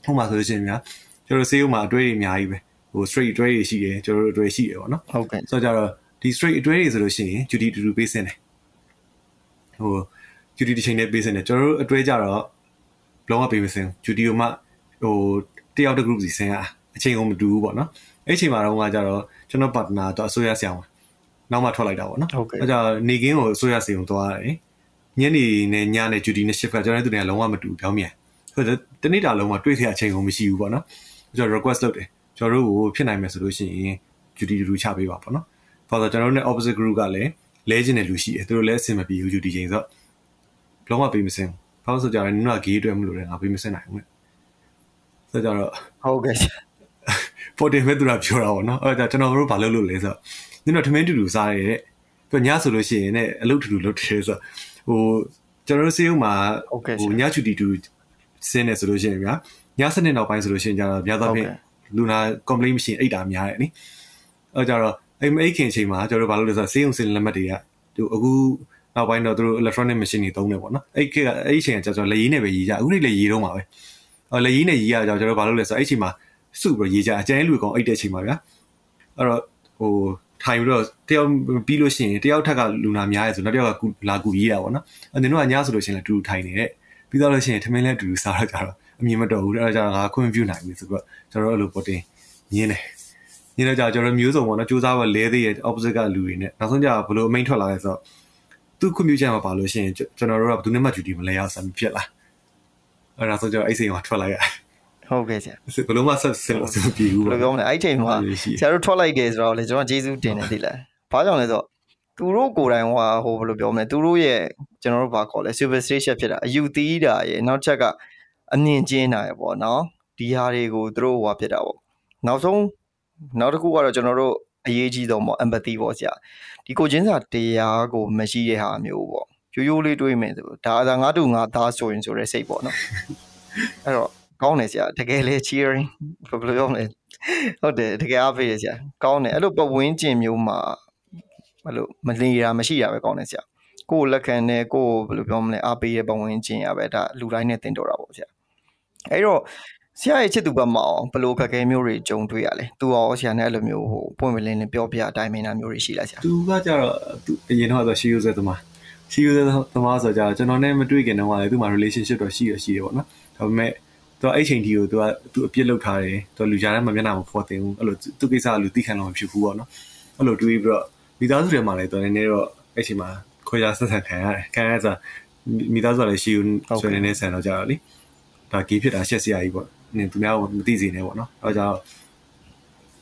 ဟိုမှာဆိုလို့ရှိရင်များကျွန်တော်တို့ဆေးရုံမှာအတွေ့အကြုံအများကြီးပဲဟို straight အတွေ့အကြုံရှိတယ်ကျွန်တော်တို့အတွေ့ရှိတယ်ပေါ့နော်ဟုတ်ကဲ့ဆိုတော့ကြတော့ဒီ straight အတွေ့အကြုံဆိုလို့ရှိရင် duty တူတူပေးစင်းတယ်ဟို duty တစ်ချိန်နဲ့ပေးစင်းတယ်ကျွန်တော်တို့အတွေ့ကြတော့ဘလုံးဝပေးမစင်း duty ကိုမှဟိုတယောက်တစ် group စီစင်းရ အချိန်ကုန်မတူဘူးပေါ့နော်အဲ့အချိန်မှာတော့ကကြတော့ကျွန်တော် partner တော့အစိုးရဆရာဝန်နောက်မှထွက်လိုက်တာပေါ့နော်ဟုတ်ကဲ့အဲ့ကြနေကင်းကိုအစိုးရစီကိုသွားရတယ်ညနေနဲ့ညနေ duty နဲ့ shift ကကျွန်တော်တို့တွေကလုံးဝမတူဘူးပြောင်းမြန်ဆိုတော့တနေ့တာလုံးဝတွေ့တဲ့အချိန်ကုန်မရှိဘူးပေါ့နော်ကျွန်တော် request လုပ်တယ်ကျွန်တော်တို့ကိုဖြစ်နိုင်မယ်ဆိုလို့ရှိရင် duty တူတူချပေးပါပေါ့နော်ဘာလို့ကျွန်တော်တို့ ਨੇ opposite group ကလည်းလဲကျင်တဲ့လူရှိတယ်သူတို့လည်းအဆင်မပြေဘူး duty ချိန်ဆိုတော့လုံးဝပေးမစင်းဘာလို့ဆိုကြတော့နင်တို့က gay အတွက်မလို့လည်းငါပေးမစင်းနိုင်ဘူးဆိုတော့ဟုတ်ကဲ့ ဆရာပေါ်တင်မဲ့သူကပြောတာပေါ့နော်အဲ့ဒါကျွန်တော်တို့ဘာလုပ်လို့လဲဆိုတော့နင်တို့ထမင်းတူတူစားရတဲ့ပြီးညဆိုလို့ရှိရင်လည်းအလုပ်တူတူလုပ်တယ်ဆိုတော့ဟိုကျွန်တော်တို့စေးုံမှာဟုတ်ကဲ့ဆဟိုရာညချူတီတူစင်းနေဆိုလို့ရှိရင်ဗျာညစနစ်နောက်ပိုင်းဆိုလို့ရှိရင်ကျတော့များသောဖြင့်လူနာ complaint မရှိရင်အိတ်တာများတယ်နိအဲ့ကြတော့အဲ့မအိတ်ခင်အချိန်မှာကျွန်တော်တို့ဘာလုပ်လဲဆိုတော့စေးုံစင်လက်မှတ်တွေကသူအခုနောက်ပိုင်းတော့သူတို့ electronic machine တွေသုံးတယ်ပေါ့နော်အဲ့ခေတ်ကအဲ့အချိန်ကကျွန်တော်လက်ရည်နဲ့ပဲရေးကြအခုနေ့လက်ရည်တော့မှာပဲအော်လက်ရည်နဲ့ရေးရကြတော့ကျွန်တော်ဘာလုပ်လဲဆိုတော့အဲ့အချိန်မှာ စုပြီးရေးကြအကျန်းလူကောင်အိတ်တဲ့အချိန်မှာဗျာအဲ့တော့ဟိုထိုင်ပြီးတော့တယောက်ပြီးလို့ရှိရင်တယောက်ထက်ကလူနာများရဲဆိုနောက်တယောက်ကကူလာကူရေးတာပေါ့နော်အဲ့တို့ကညဆိုလို့ရှိရင်လည်းတူတူထိုင်နေတဲ့ပြီးတော့လို့ရှိရင်ထမင်းလည်းတူတူစားတော့ကြတော့အမြင်မတော်ဘူးအဲ့ဒါကြတော့ငါခွင့်ပြုနိုင်ပြီဆိုတော့ကျွန်တော်တို့အဲ့လိုပေါ်တင်ညင်းတယ်ညင်းတော့ကြကျွန်တော်မျိုးစုံပေါ့နော်စူးစမ်းပါလဲသေးရဲ့ opposite ကလူတွေနဲ့နောက်ဆုံးကြဘယ်လိုအမိန်ထွက်လာလဲဆိုတော့သူ့ခွင့်ပြုချက်မှာပါလို့ရှိရင်ကျွန်တော်တို့ကဘယ်သူနဲ့မှ duty မလဲရဆမ်းဖြစ်လာအဲ့ဒါဆိုကြအဲ့စိန်ကထွက်လာရ ဟုတ်ကဲ့ဆရာဘယ်လိုမှဆက်ဆက်လို့မပြေဘူးဘယ်လိုပြောမလဲအဲ့ချိန်မှာဆရာတို့ထွက်လိုက်တယ်ဆိုတော့လေကျွန်တော်ကျေးဇူးတင်တယ်သိလားဘာကြောင့်လဲဆိုတော့သူတို့ကိုယ်တိုင်ဟိုဟိုဘယ်လိုပြောမလဲသူတို့ရဲ့ကျွန်တော်တို့ဘာခေါ်လဲ superstition ဖြစ်တာအယူသီးတာရဲ့နောက်ချက်ကအမြင်ကျင်းတာရဲ့ပေါ့နော်ဒီဟာတွေကိုသူတို့ဟိုဟာဖြစ်တာပေါ့နောက်ဆုံးနောက်တစ်ခုကတော့ကျွန်တော်တို့အရေးကြီးဆုံးပေါ့ empathy ပေါ့ဆရာဒီကိုချင်းစာတရားကိုမရှိတဲ့ဟာမျိုးပေါ့ရိုးရိုးလေးတွေးမယ်ဆိုဒါအသာငါတူငါသားဆိုရင်ဆိုတဲ့စိတ်ပေါ့နော်အဲ့တော့ ကောင်းတယ်ဆရာတကယ်လေ cheering ဘယ်လိုပြောမလဲဟုတ်တယ်တကယ်အားပေးရဆရာကောင်းတယ်အဲ့လိုပဝင်းကျင်မျိုးမှာအဲ့လိုမလီတာမရှိတာပဲကောင်းတယ်ဆရာကိုယ်လက်ခံနဲ့ကိုယ်ဘယ်လိုပြောမလဲအားပေးရပဝင်းကျင်ရပဲဒါလူတိုင်းနဲ့တင်တော်တာပေါ့ဆရာအဲ့တော့ဆရာရဲ့ချစ်သူဘက်မှာအောင်ဘလို့ခက်ခဲမျိုးတွေကြုံတွေ့ရလဲသူရောဆရာနဲ့အဲ့လိုမျိုးဟိုပွင့်ပလင်းလင်းပြောပြအတိုင်းမင်းသားမျိုးတွေရှိလားဆရာသူကကြတော့သူအရင်တော့ဆိုရှီယူဆဲသမားရှီယူဆဲသမားဆိုကြတော့ကျွန်တော်နဲ့မတွေ့ခင်တုန်းကလည်းသူ့မှာ relationship တော့ရှိရရှိတယ်ပေါ့နော်ဒါပေမဲ့ သူအဲ့ချိန်ဒီကိုသူကသူအပြစ်လုပ်ထားတယ်သူလူကြားထဲမှာမျက်နှာမဖော်တင်ဘူးအဲ့လိုသူကိစ္စကလူသိခံလို့မဖြစ်ဘူးပေါ့နော်အဲ့လိုတွေးပြီးတော့မိသားစုတွေမှာလည်းသူနည်းနည်းတော့အဲ့ချိန်မှာခွဲခြားဆက်ဆံခံရတယ်ခံရစားမိသားစုကလည်းရှီယူဆွေးနွေးနေဆန်တော့ကြတော့လေဒါဂေးဖြစ်တာရှက်စရာကြီးပေါ့နင်သူများကမသိစေနဲ့ပေါ့နော်အဲ့ကြောင့်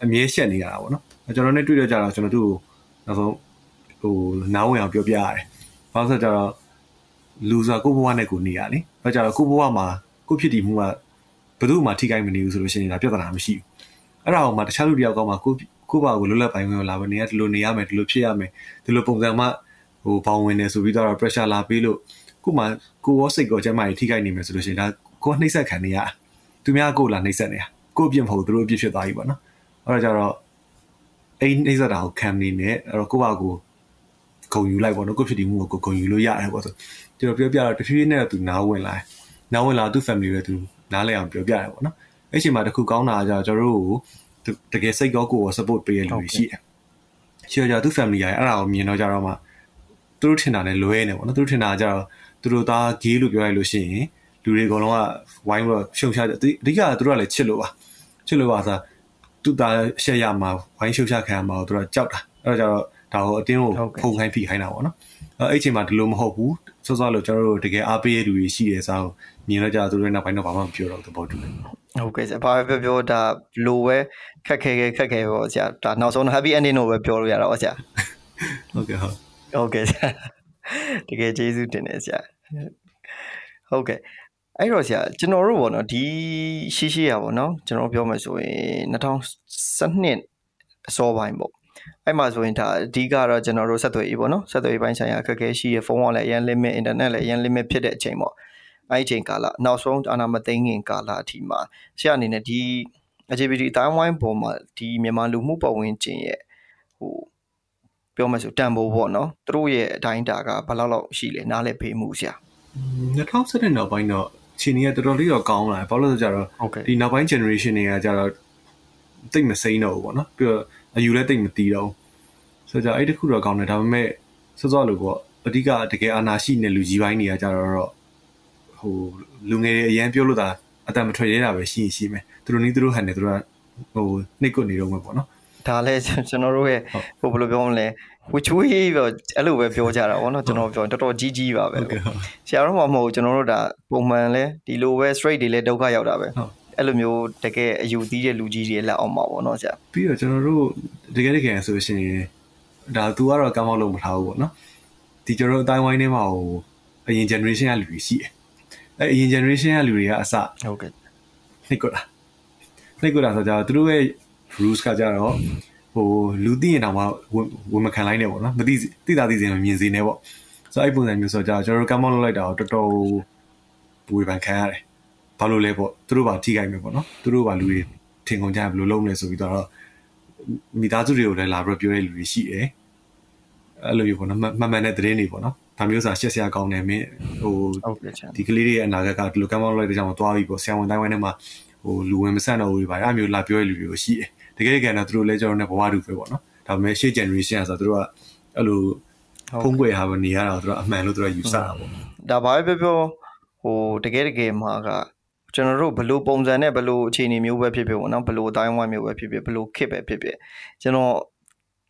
အမြဲရှက်နေရတာပေါ့နော်ကျွန်တော်နဲ့တွေ့တော့ကြတော့ကျွန်တော်တို့နောက်ဆုံးဟိုနားဝင်အောင်ပြောပြရတယ်။ဘာလို့ဆိုတော့လူဆိုတာကိုဘဝနဲ့ကိုနေရလေ။ဘာကြတော့ကိုဘဝမှာကိုဖြစ်တည်မှုက ဘယ်သူမှထိခိုက်မနေဘူးဆိုလို့ရှိရင်ဒါပြဿနာမရှိဘူး။အဲ့ဒါအောင်မှတခြားလူတယောက်ကမှကိုကိုဘာကိုလွတ်လပ်ပိုင်ဝင်လာပဲနေရဒီလိုနေရမယ်ဒီလိုဖြစ်ရမယ်ဒီလိုပုံစံမှဟိုဘောင်ဝင်နေဆိုပြီးတော့ pressure လာပေးလို့ကိုမှကိုရောစိတ်ကောကျမကြီးထိခိုက်နေမယ်ဆိုလို့ရှိရင်ဒါကိုနှိမ့်ဆက်ခံနေရသူများကိုလာနှိမ့်ဆက်နေရကိုအပြစ်မဟုတ်သူတို့အပြစ်ဖြစ်သွားပြီပေါ့နော်အဲ့တော့ကြတော့အဲ့နှိမ့်ဆက်တာကိုခံနေနဲ့အဲ့တော့ကိုဘာကိုဂုံယူလိုက်ပေါ့နော်ကိုဖြစ်တည်မှုကိုဂုံယူလို့ရတယ်ပေါ့ဆိုကျွန်တော်ပြောပြတော့တဖြည်းဖြည်းနဲ့သူနားဝင်လာနားဝင်လာသူ့ family တွေသူ နားလဲအောင်ပြောပြရတယ်ပေါ့နော်အဲ့ချိန်မှာတခုကောင်းတာကကျွန်တော်တို့ကိုတကယ်စိတ်ကောကို support ပေးရလူရှိတယ်ရှိကြသူ့ family ရဲ့အဲ့ဒါကိုမြင်တော့ကြတော့မှသူတို့ထင်တာလည်းလွဲနေပေါ့နော်သူတို့ထင်တာကြတော့သူတို့သား gay လို့ပြောရလို့ရှိရင်လူတွေအကုန်လုံးကဝိုင်းပြီးရှုံချတယ်အဓိကသူတို့ကလည်းချစ်လို့ပါချစ်လို့ပါဆိုသူသားရှက်ရမှာဝိုင်းရှုံချခံရမှာသူတို့ကကြောက်တာအဲ့တော့ကြတော့ဒါကိုအတင်းကိုဖုန်ခိုင်းဖိခိုင်းတာပေါ့နော်အဲ့အချိန်မှာဒီလိုမဟုတ်ဘူးစောစောလို့ကျွန်တော်တို့တကယ်အားပေးရလူတွေရှိတယ်ဆိုတော့ မြင်တော့ကြသူတို့နောက်ပိုင်းတော့ဘာမှမပြောတော့သဘောတူတယ်ဟုတ်ကဲ့ဆရာဘာပဲပြောပြောဒါလိုပဲခက်ခဲခဲခက်ခဲပေါ့ဆရာဒါနောက်ဆုံး happy ending လို့ပဲပြောလို့ရတာပေါ့ဆရာဟုတ်ကဲ့ဟုတ်ဟုတ်ကဲ့ဆရာတကယ်ကျေးဇူးတင်တယ်ဆရာဟုတ်ကဲ့အဲ့တော့ဆရာကျွန်တော်တို့ပေါ့နော်ဒီရှိရှိရပေါ့နော်ကျွန်တော်ပြောမယ်ဆိုရင်2012အစောပိုင်းပေါ့အဲ့မှာဆိုရင်ဒါအဓိကတော့ကျွန်တော်တို့ဆက်သွယ်ရေးပေါ့နော်ဆက်သွယ်ရေးပိုင်းဆိုင်ရာအခက်အခဲရှိရဖုန်းကလည်းအရင် limit internet လည်းအရင် limit ဖြစ်တဲ့အချိန်ပေါ့ အဲ့ဒီအချိန်ကာလနောက်ဆုံးအာနာမသိငင်ကာလအထိမှာဆရာအနေနဲ့ဒီ LGBT အတိုင်းဝိုင်းပေါ်မှာဒီမြန်မာလူမှုပတ်ဝန်းကျင်ရဲ့ဟိုပြောမှဆိုတန်ဖိုးပေါ့နော်သူတို့ရဲ့အတိုင်းတာကဘယ်လောက်လောက်ရှိလဲနားလည်ဖေးမှုဆရာ2017နောက်ပိုင်းတော့ခြေနေကတော်တော်လေးတော့ကောင်းလာတယ်ဘာလို့လဲဆိုကြတော့ဒီနောက်ပိုင်း generation တွေကကြတော့တိတ်မစိမ့်တော့ဘူးပေါ့နော်ပြီးတော့အယူလည်းတိတ်မတီးတော့ဆိုကြအဲ့တခုတော့ကောင်းတယ်ဒါပေမဲ့စောစောလို့ပေါ့အဓိကတကယ်အာနာရှိနေလူကြီးပိုင်းတွေကကြတော့ ဟိုလူငယ်တွေအရန်ပြောလို့တာအတန်မထွက်ရတာပဲရှိရှိမယ်သူတို့နီးသူတို့ဟန်နေသူတို့ကဟိုနှိတ်ကွနေတော့မှာပေါ့နော်ဒါလည်းကျွန်တော်တို့ရဲ့ဟိုဘယ်လိုပြောမလဲဝချွေးပဲအဲ့လိုပဲပြောကြတာဗောနော်ကျွန်တော်ပြောတော်တော်ကြီးကြီးပါပဲဆရာတော်မှမဟုတ်ကျွန်တော်တို့ဒါပုံမှန်လဲဒီလိုပဲ straight တွေလဲဒုက္ခရောက်တာပဲအဲ့လိုမျိုးတကယ်အယူသီးတဲ့လူကြီးတွေလက်အောင်ပါဗောနော်ဆရာပြီးတော့ကျွန်တော်တို့တကယ်တကယ်ဆိုရှင်ဒါ तू ကတော့ကောင်းကောင်းလုပ်မထားဘူးဗောနော်ဒီကျွန်တော်တို့အတိုင်းဝိုင်းထဲမှာဟိုအရင် generation ကလူတွေရှိတယ် အဲ့အရင် generation ကလူတွေကအစဟုတ်ကဲ့နှိတ်ကွတာနှိတ်ကွတာဆိုကြတော့သူတို့ရဲ့ rules ကကြတော့ဟိုလူသိရင်တော့မှဝင်မခံလိုက်နဲ့ပေါ့နော်မသိသိတာသိစင်မမြင်စေနဲ့ပေါ့ဆိုအဲ့ပုံစံမျိုးဆိုကြတော့ကျွန်တော်တို့ကမောင်းလုပ်လိုက်တာတော့တော်တော်ဝေဖန်ခံရတယ်ဘာလို့လဲပေါ့သူတို့ပါထိခိုက်မယ်ပေါ့နော်သူတို့ပါလူတွေထင်ကုန်ကြဘယ်လိုလုပ်လဲဆိုပြီးတော့မိသားစုတွေကိုလည်းလာပြီးပြောရတဲ့လူတွေရှိတယ်အဲ့လိုမျိုးပေါ့နော်မှန်မှန်တဲ့သတင်းတွေပေါ့နော် ဒါမျိုးစာရှက်စရာကောင်းတယ်မင်းဟိုဒီကလေးတွေရဲ့အနာဂတ်ကဒီလိုကမ်းမောင်းလိုက်တဲ့ကြောင့်သွားပြီပေါ့ဆရာဝန်တိုင်းဝိုင်းထဲမှာဟိုလူဝင်မဆန့်တော့ဘူးတွေပါအဲ့မျိုးလာပြောရလူတွေကိုရှိတယ်တကယ်တကယ်တော့သူတို့လည်းကျွန်တော်နဲ့ဘဝတူပဲပေါ့နော်ဒါပေမဲ့ရှေ့ generation ဆိုတော့သူတို့ကအဲ့လိုဖုံးကွယ်ဟာပဲနေရတာသူတို့အမှန်လို့သူတို့ယူဆတာပေါ့ဒါဘာပဲပြောပြောဟိုတကယ်တကယ်မှာကကျွန်တော်တို့ဘလို့ပုံစံနဲ့ဘလို့အခြေအနေမျိုးပဲဖြစ်ဖြစ်ပေါ့နော်ဘလို့အတိုင်းဝိုင်းမျိုးပဲဖြစ်ဖြစ်ဘလို့ခစ်ပဲဖြစ်ဖြစ်ကျွန်တော်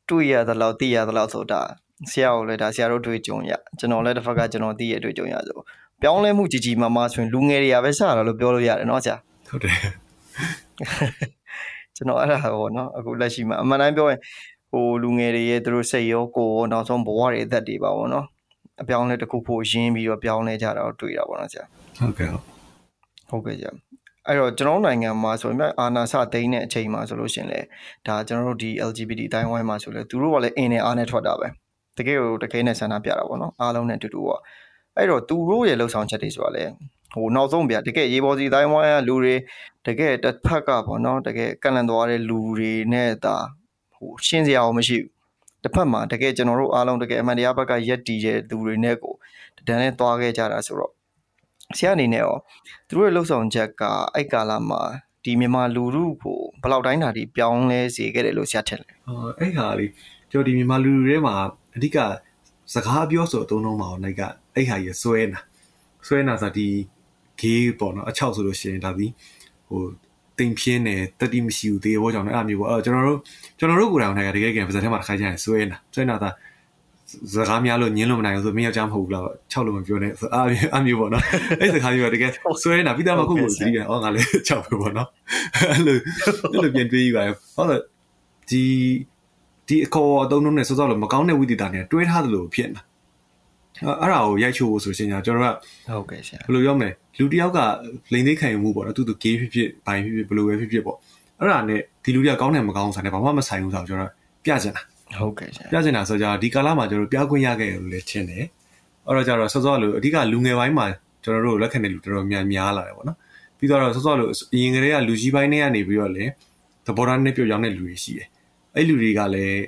တွေ့ရသလောက်သိရသလောက်ဆိုတာ ဆရာကိုလည်းဒါဆရာတို့တွေ့ကြုံရကျွန်တော်လည်းတစ်ဖက်ကကျွန်တော်သိရတွေ့ကြုံရဆိုပြောင်းလဲမှုကြီးကြီးမားမားဆိုရင်လူငယ်တွေကပဲစတာလို့ပြောလို့ရတယ်เนาะဆရာဟုတ်တယ်ကျွန်တော်အဲ့ဒါပေါ့နော်အခုလက်ရှိမှာအမှန်တိုင်းပြောရင်ဟိုလူငယ်တွေရဲ့သူတို့စိတ်ရောကိုယ်ရောနောက်ဆုံးဘဝတွေအသက်တွေပါပေါ့နော်အပြောင်းလဲတစ်ခုဖို့ရင်းပြီးတော့ပြောင်းလဲကြတာတော့တွေ့တာပေါ့နော်ဆရာဟုတ်ကဲ့ဟုတ်ကဲ့ဆရာအဲ့တော့ကျွန်တော်နိုင်ငံမှာဆိုရင်အာနာစသိန်းတဲ့အချိန်မှာဆိုလို့ရှင်လေဒါကျွန်တော်တို့ဒီ LGBT အတိုင်းဝိုင်းမှာဆိုလေသူတို့ကလည်းအင်းနဲ့အားနဲ့ထွက်တာပဲ တကယ်ကိုတကယ်နဲ့ဆန္ဒပြတာပေါ့နော်အားလုံးနဲ့အတူတူပေါ့အဲ့တော့သူတို့ရဲ့လှုပ်ဆောင်ချက်တွေဆိုတာလေဟိုနောက်ဆုံးဗျာတကယ်ရေပေါ်စီတိုင်းဝိုင်းကလူတွေတကယ်တစ်ဖက်ကပေါ့နော်တကယ်ကန့်လန့်သွားတဲ့လူတွေနဲ့ဒါဟိုရှင်းစရာမရှိဘူးတစ်ဖက်မှာတကယ်ကျွန်တော်တို့အားလုံးတကယ်အမှန်တရားဘက်ကရက်တီတဲ့လူတွေနဲ့ကိုတန်းနဲ့သွားခဲ့ကြတာဆိုတော့ဆရာအနေနဲ့ရောသူတို့ရဲ့လှုပ်ဆောင်ချက်ကအဲ့ကာလမှာဒီမြန်မာလူထုကိုဘယ်လောက်တိုင်းတာဒီပြောင်းလဲစေခဲ့တယ်လို့ဆရာထင်လဲဟောအဲ့ဟာလေကျွန်တော်ဒီမြန်မာလူတွေထဲမှာ အဓိကစကားပြောဆိုအသုံးလုံးမှာတော့ကအဲ့ဟာကြီးဆွဲနာဆွဲနာဆိုဒီ gay ပေါ့နော်အချောက်ဆိုလို့ရှိရင်ဒါဒီဟိုတိမ်ပြင်းတယ်တတိမရှိဘူးတေဘောကြောင့်လည်းအဲ့မျိုးပေါ့အဲ့ကျွန်တော်တို့ကျွန်တော်တို့ကိုယ်တိုင်ကတကယ်တကယ်ပါစက်ထဲမှာတစ်ခါကျရင်ဆွဲနာဆွဲနာသာစကားများလို့ညင်းလို့မနိုင်ဘူးဆိုမင်းယောက်ျားမဟုတ်ဘူးလား6လို့မပြောနဲ့ဆိုအားအမျိုးပေါ့နော်အဲ့စကားမျိုးတကယ်ဆွဲနာပြီးသားမှကိုယ့်ကိုကြည့်တယ်အော်ငါလည်း6ပဲပေါ့နော်အဲ့လိုအဲ့လိုပြန်တွေးယူပါရဟုတ်တယ်ဒီ ဒီအခေါ်အသုံးလုံးနဲ့စောစောလို့မကောင်းတဲ့ဝိသေသနဲ့တွဲထားသလိုဖြစ်နေတာအဲ့ဒါကိုရိုက်ချိုးဖို့ဆိုရှင်ကျွန်တော်ကဟုတ်ကဲ့ဆရာဘယ်လိုပြောမလဲလူတစ်ယောက်ကလိန်သေးခံယူမှုပေါ့နော်သူသူ gay ဖြစ်ဖြစ်ဘိုင်ဖြစ်ဖြစ်ဘယ်လိုပဲဖြစ်ဖြစ်ပေါ့အဲ့ဒါနဲ့ဒီလူတွေကကောင်းတယ်မကောင်းဆိုင်တယ်ဘာမှမဆိုင်ဘူးဆိုတော့ကျွန်တော်ပြချင်တာဟုတ်ကဲ့ဆရာပြချင်တာဆိုကြဒီကာလမှာကျွန်တော်ပြခွင့်ရခဲ့တယ်လို့လည်းထင်တယ်အဲ့တော့ကျတော့စောစောလို့အဓိကလူငယ်ပိုင်းမှာကျွန်တော်တို့လက်ခံတဲ့လူတော်တော်များများလာတယ်ပေါ့နော်ပြီးတော့စောစောလို့အရင်ကတည်းကလူကြီးပိုင်းတွေကနေပြီးတော့လည်းသဘောထားနဲ့ပြောင်းတဲ့လူတွေရှိတယ် အဲ့လူတွေကလည်း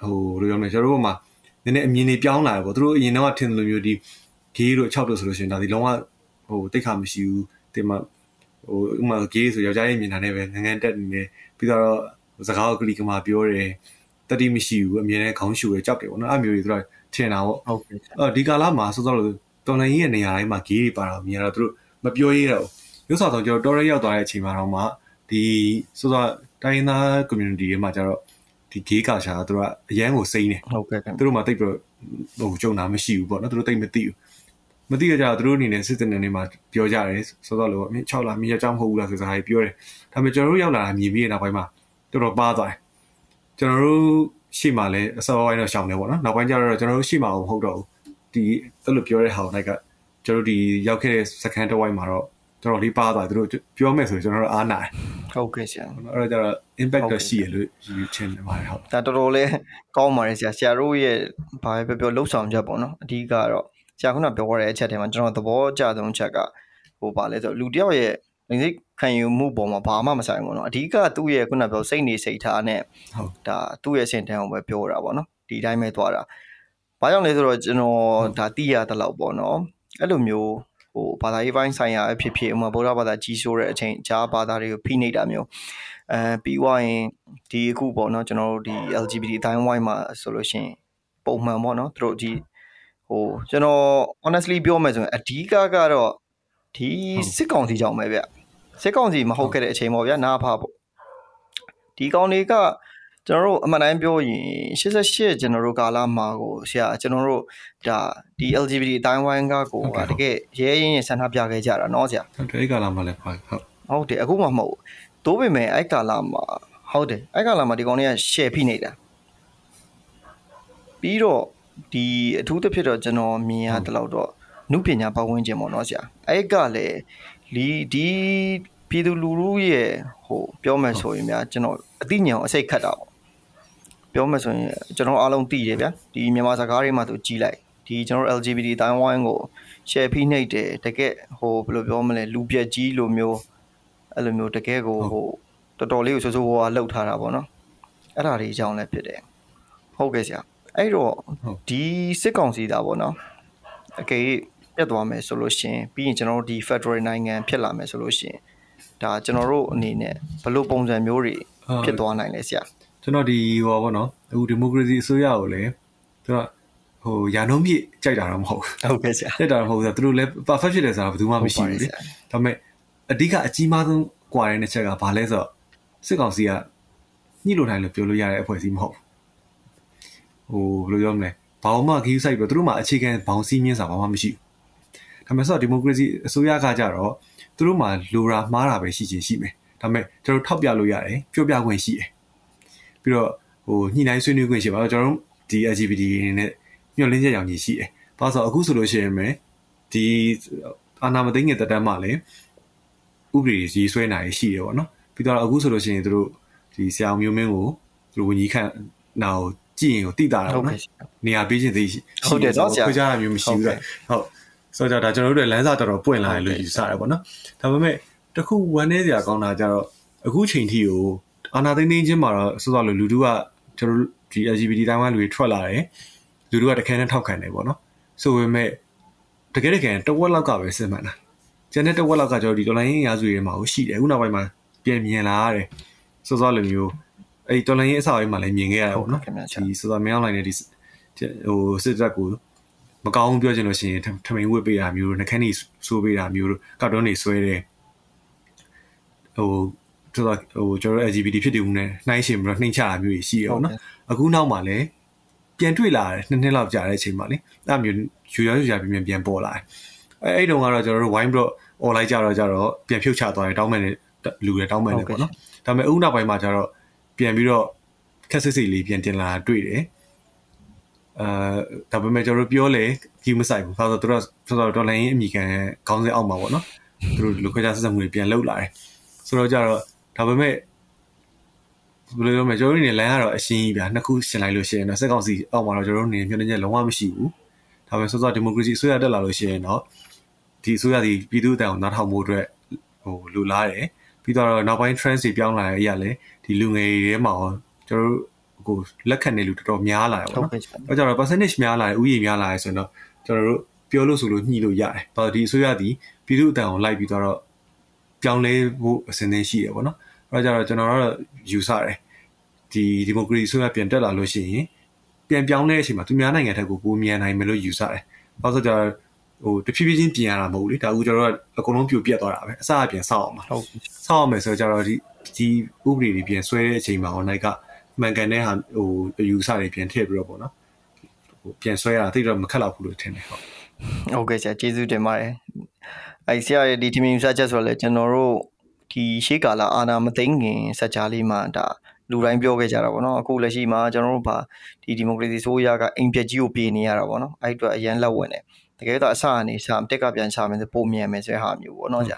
ဟိုဘယ်လိုပြောမလဲကျွန်တော်တို့ကမှနည်းနည်းအမြင်တွေပြောင်းလာတယ်ပေါ့သူတို့အရင်တော့ထင်တယ်လို့မျိုးဒီ gay တို့6တို့ဆိုလို့ရှိရင်ဒါဒီလုံးဝဟိုတိတ်ခါမရှိဘူးတင်မဟိုဥမာ gay ဆိုယောက်ျားရဲ့မြင်တာနဲ့ပဲငငန်းတက်နေတယ်ပြီးတော့စကားကိုကလီကမာပြောတယ်တတိမရှိဘူးအမြင်နဲ့ခေါင်းရှူရကြောက်တယ်ပေါ့နော်အဲ့မျိုးတွေသူတို့ထင်တာပေါ့ဟုတ်ကဲ့ဆရာအော်ဒီကာလမှာစောစောလို့တော်လိုင်းကြီးရဲ့နေရာတိုင်းမှာ gay တွေပါတာမြင်ရတော့သူတို့မပြောရတော့ရုပ်ဆောင်တော့ကျွန်တော်တော်ရဲရောက်သွားတဲ့အချိန်မှာတော့မှဒီစောစော တိုင်းရင်းသား community တွေမှာကျတော့ဒီ gay culture ကသူတို့ကအရန်ကိုစိမ့်နေဟုတ်ကဲ့ခင်သူတို့မှတိတ်ပြီးတော့ဟိုကြုံတာမရှိဘူးပေါ့နော်သူတို့တိတ်မသိဘူးမသိကြကြတော့သူတို့အနေနဲ့စစ်တဲ့နေနေမှာပြောကြတယ်စောစောလို့အမြင့်6လားမြင့်ကြောင်မဟုတ်ဘူးလားဆိုစကားကြီးပြောတယ်ဒါပေမဲ့ကျွန်တော်တို့ရောက်လာတာမြင်ပြီးတဲ့နောက်ပိုင်းမှာတော်တော်ပါသွားတယ်ကျွန်တော်တို့ရှေ့မှာလည်းအစောပိုင်းတော့ရှောင်တယ်ပေါ့နော်နောက်ပိုင်းကျတော့ကျွန်တော်တို့ရှေ့မှာမဟုတ်တော့ဘူးဒီအဲ့လိုပြောတဲ့ဟာကို like ကျွန်တော်တို့ဒီရောက်ခဲ့တဲ့စကန်တစ်ဝိုင်းမှာတော့ တော်တော်လေးပါသွားတယ်သူတို့ပြောမယ်ဆိုရင်ကျွန်တော်တို့အားနာတယ်ဟုတ်ကဲ့ဆရာအဲ့တော့ကျတော့ impact တော့ရှိရလို့ယူချင်ပါတယ်ဟုတ်ဒါတော်တော်လေးကောင်းပါတယ်ဆရာဆရာတို့ရဲ့ဘာပဲပြောပြောလှုပ်ဆောင်ချက်ပေါ့နော်အဓိကတော့ဆရာခုနပြောရတဲ့အချက်ထဲမှာကျွန်တော်သဘောကျဆုံးချက်ကဟိုပါလဲဆိုလူတစ်ယောက်ရဲ့ငစိခံယူမှုပေါ်မှာဘာမှမဆိုင်ဘူးပေါ့နော်အဓိကသူ့ရဲ့ခုနပြောစိတ်နေစိတ်ထားနဲ့ဟုတ်ဒါသူ့ရဲ့စင်တန်းကိုပဲပြောတာပေါ့နော်ဒီတိုင်းပဲသွားတာဘာကြောင့်လဲဆိုတော့ကျွန်တော်ဒါသိရတဲ့လောက်ပေါ့နော်အဲ့လိုမျိုး ဟိုဘာသာရေးပိုင်းဆိုင်ရာအဖြစ်ဖြစ်ဥမာဗုဒ္ဓဘာသာကြီးစိုးတဲ့အချိန်ဂျားဘာသာတွေကိုဖိနှိပ်တာမျိုးအဲပြီးွားရင်ဒီအခုပေါ့နော်ကျွန်တော်တို့ဒီ LGBT အတိုင်းဝိုင်းမှာဆိုလို့ရှိရင်ပုံမှန်ပေါ့နော်သူတို့ဒီဟိုကျွန်တော် honestly ပြောမယ်ဆိုရင်အဓိကကတော့ဒီစစ်ကောင်စီကြောင့်ပဲဗျစစ်ကောင်စီမဟုတ်ခဲ့တဲ့အချိန်ပေါ့ဗျာနားဖာပေါ့ဒီကောင်တွေကကျွန်တော်တို့အမှန်တိုင်းပြောရင်88ကျွန်တော်တို့ကာလမှာကိုဆရာကျွန်တော်တို့ ဒါဒီ LGBT အတိုင်းဝိုင်းကကိုကတကယ်ရဲရင်ရင်ဆန္ဒပြခဲ့ကြတာเนาะဆရာ ဟုတ်တယ်အဲ့ကာလမှာလည်းပါဟုတ် ဟုတ်တယ်အခုမှမဟုတ်ဘူးတိုးပေမဲ့အဲ့ကာလမှာဟုတ်တယ်အဲ့ကာလမှာဒီကောင်တွေက share ဖိနေတာပြီးတော့ဒီအထူးသဖြင့်တော့ကျွန်တော်မြင်ရတဲ့လောက်တော့နုပညာပတ်ဝန်းကျင်ပေါ့နော်ဆရာအဲ့ကလည်းလီဒီပြည်သူလူထုရဲ့ဟိုပြောမယ်ဆိုရင်များကျွန်တော်အသိဉာဏ်ကိုအစိတ်ခတ်တာပေါ့ပြောမယ်ဆိုရင်ကျွန်တော်အားလုံးသိတယ်ဗျာဒီမြန်မာစကားတွေမှာသူကြီးလိုက် ဒီကျွန်တော် LGBT အတိုင်းဝိုင်းကို share ဖိနှိပ်တယ်တကယ်ဟိုဘယ်လိုပြောမလဲလူပြက်ကြီးလိုမျိုးအဲ့လိုမျိုးတကယ်ကိုဟိုတော်တော်လေးကိုဆိုးဆိုးဝါးဝါလှုပ်ထားတာပေါ့နော်အဲ့ဒါတွေအကြောင်းလည်းဖြစ်တယ်ဟုတ်ကဲ့ဆရာအဲ့တော့ဒီစစ်ကောင်စီသားပေါ့နော်အကယ်၍ပြတ်သွားမယ်ဆိုလို့ရှရင်ပြီးရင်ကျွန်တော်တို့ဒီ Federal နိုင်ငံဖြစ်လာမယ်ဆိုလို့ရှရင်ဒါကျွန်တော်တို့အနေနဲ့ဘယ်လိုပုံစံမျိုးတွေဖြစ်သွားနိုင်လဲဆရာကျွန်တော်ဒီဟောဗောနော်အခုဒီမိုကရေစီအစိုးရကိုလည်းသူက ဟိုယာနှုံးပြည့်ကြိုက်တာတော့မဟုတ်ဟုတ်ကဲ့ဆရာကြိုက်တာတော့မဟုတ်ဘူးသူတို့လည်း perfect ဖြစ်တယ်ဆိုတာဘယ်သူမှမရှိဘူးလေဒါပေမဲ့အဓိကအကြီးမားဆုံးကွာတဲ့ချက်ကဘာလဲဆိုတော့စစ်ကောင်စီကညှိလို့နိုင်လို့ပြောလို့ရတဲ့အဖွဲ့အစည်းမဟုတ်ဘူးဟိုဘယ်လိုပြောမလဲဘာမှဂီးဆိုင်ပြီးသူတို့မှအခြေခံဘောင်စည်းမျဉ်းစာဘာမှမရှိဘူးဒါပေမဲ့ဆိုတော့ဒီမိုကရေစီအစိုးရကကြတော့သူတို့မှလိုရာမှားတာပဲရှိချင်ရှိမယ်ဒါပေမဲ့ကျွန်တော်ထောက်ပြလို့ရတယ်ပြောပြခွင့်ရှိတယ်ပြီးတော့ဟိုညှိနှိုင်းဆွေးနွေးခွင့်ရှိပါတော့ကျွန်တော်တို့ဒီ LGBT နေနဲ့ ညှို့လင်းချက်ရောင်ကြီးရှိတယ်။ဘာလို့ဆိုအခုဆိုလို့ရှိရင်မယ်ဒီအာနာမသိငယ်တက်တမ်းမှလည်းဥပဒေကြီးဆွဲနိုင်ရှိတယ်ပေါ့နော်။ပြီးတော့အခုဆိုလို့ရှိရင်တို့ဒီဆရာမျိုးမင်းကိုသူတို့ဝန်ကြီးခန့်နာကိုကြည့်ရင်ကိုတိတာတာဟုတ်ပေါ့ကဲ့နော်ဆရာ။နေရာပေးခြင်းသိရှိဟုတ်တယ်နော်ဆရာခွေးကြတာမျိုးမရှိဘူးဟုတ်လားကဲ့။ဟုတ်ဆိုတော့ဒါကျွန်တော်တို့တွေလမ်းစာတော်တော်ပွင့်လာတယ်လို့ယူဆရတယ်ပေါ့နော်။ဒါပေမဲ့တခုဝမ်းနေစရာကောင်းတာကြတော့အခုချိန်ထိကိုအာနာသိန်းသိန်းချင်းမှာတော့စောစောလိုလူတူကကျွန်တော်တို့ဒီ LGBT တိုင်းဝိုင်းလူတွေထွက်လာတယ် လူတို့ကတခဲနဲ့ထောက်ခံတယ်ပေါ့နော်ဆိုပေမဲ့တကယ်တကယ်တဝက်လောက်ကပဲစစ်မှန်တာကျန်တဲ့တဝက်လောက်ကကျွန်တော်ဒီ online ရာစုတွေမှာရှိတယ်အခုနောက်ပိုင်းမှာပြန်မြင်လာရတယ်စောစောလိုမျိုးအဲ့ online အစပိုင်းမှာလည်းမြင်ခဲ့ရတာပေါ့နော်ဒီစောစောမင်း online နဲ့ဒီဟိုစစ်တပ်ကိုမကောင်းပြောချင်လို့ရှိရင်ထမိန်ဝစ်ပေးတာမျိုးနှခမ်းနေဆိုးပေးတာမျိုးကောက်တွန်းနေဆွဲတယ်ဟိုတော်တော်ဟိုကျွန်တော် LGBT ဖြစ်တည်မှုနဲ့နှိုင်းရှင်ပြီးတော့နှိမ့်ချတာမျိုးရှိရအောင်နော်အခုနောက်မှာလည်း ပြန်တွေ့လာတယ်နှစ်နှစ်လောက်ကြာတဲ့အချိန်မှာလေအဲ့မျိုးယူရယူရပြန်ပြန်ပေါ်လာတယ်အဲ့အဲ့တုန်းကတော့ကျွန်တော်တို့ wine bro online ကြတော့ကြတော့ပြန်ဖြုတ်ချသွားတယ်တောင်းမယ်လူတွေတောင်းမယ်လေပေါ့နော်ဒါပေမဲ့အခုနောက်ပိုင်းမှာကျတော့ပြန်ပြီးတော့ခက်စစ်စစ်လေးပြန်တင်လာတွေ့တယ်အာဒါပေမဲ့ကျွန်တော်ပြောလေကြီးမဆိုင်ဘူး။ဘာလို့လဲဆိုတော့တော်တော်လိုင်းအမိကန်ခေါင်းစဉ်အောက်မှာပေါ့နော်။သူတို့လူခွဲခြားဆက်ဆံမှုတွေပြန်လှုပ်လာတယ်။ဆိုတော့ကြတော့ဒါပေမဲ့ ဘယ်လိုပြောမလဲကျွန်တော်တို့နေလမ်းကတော့အရှင်းကြီးဗျာနှစ်ခုရှင်းလိုက်လို့ရှိရင်တော့စက်ကောင်စီအောက်မှာတော့ကျွန်တော်တို့နေမျှော်လင့်ချက်လုံးဝမရှိဘူး။ဒါပေမဲ့စောစောဒီမိုကရေစီအစိုးရတက်လာလို့ရှိရင်တော့ဒီအစိုးရဒီပြည်သူ့အတိုင်ကိုနားထောင်မှုအတွက်ဟိုလူလားတယ်။ပြီးတော့နောက်ပိုင်း trend တွေပြောင်းလာတဲ့အရာလေဒီလူငယ်တွေထဲမှာကျွန်တော်တို့ကိုလက်ခံနေလူတော်တော်များလာတယ်ပေါ့နော်။အဲကြတော့ percentage များလာတယ်ဥယျာဉ်များလာတယ်ဆိုတော့ကျွန်တော်တို့ပြောလို့ဆိုလို့ညှိလို့ရတယ်။ဘာလို့ဒီအစိုးရဒီပြည်သူ့အတန်ကိုလိုက်ပြီးတော့ပြောင်းလဲဖို့အစဉ်သင်းရှိတယ်ပေါ့နော်။ အဲကြတော့ကျွန်တော်တို့ယူဆတယ်။ဒီဒီမိုကရေစီဆိုရပြန်တက်လာလို့ရှိရင်ပြန်ပြောင်းတဲ့အချိန်မှာသူများနိုင်ငံထက်ကိုပိုမြန်နိုင်မယ်လို့ယူဆတယ်။ဘာလို့ဆိုတော့ဟိုတဖြည်းဖြည်းချင်းပြင်ရတာမဟုတ်လေဒါကူကျွန်တော်တို့အကုန်လုံးပြိုပြက်သွားတာပဲအစအပြင်စောက်အောင်ပါဟုတ်စောက်အောင်မယ်ဆိုတော့ကျတော့ဒီဒီဥပဒေတွေပြင်ဆွဲတဲ့အချိန်မှာ online ကမှန်ကန်တဲ့ဟာဟိုယူဆတွေပြန်ထည့်ပြီးတော့ပေါ့နော်ဟိုပြန်ဆွဲရတာတိတ်တော့မခက်တော့ဘူးလို့ထင်တယ်ဟုတ်ဟုတ်ကဲ့ဆရာကျေးဇူးတင်ပါတယ်အဲဆရာရဲ့ဒီ team ယူဆချက်ဆိုတော့လေကျွန်တော်တို့ ဒီရှေးကာလအာနာမသိငင်စัจ जा လေးမှာဒါလူတိုင်းပြောခဲ့ကြတာပေါ့နော်အခုလက်ရှိမှာကျွန်တော်တို့ဗာဒီဒီမိုကရေစီဆိုးရကအိမ်ပြက်ကြီးကိုပြေနေရတာပေါ့နော်အဲ့အတွက်အရန်လက်ဝင်တယ်တကယ်တော့အစအနေစတက်ကပြန်ချမယ်ဆိုပုံမြန်မယ်ဆိုတဲ့ဟာမျိုးပေါ့နော်ဆရာ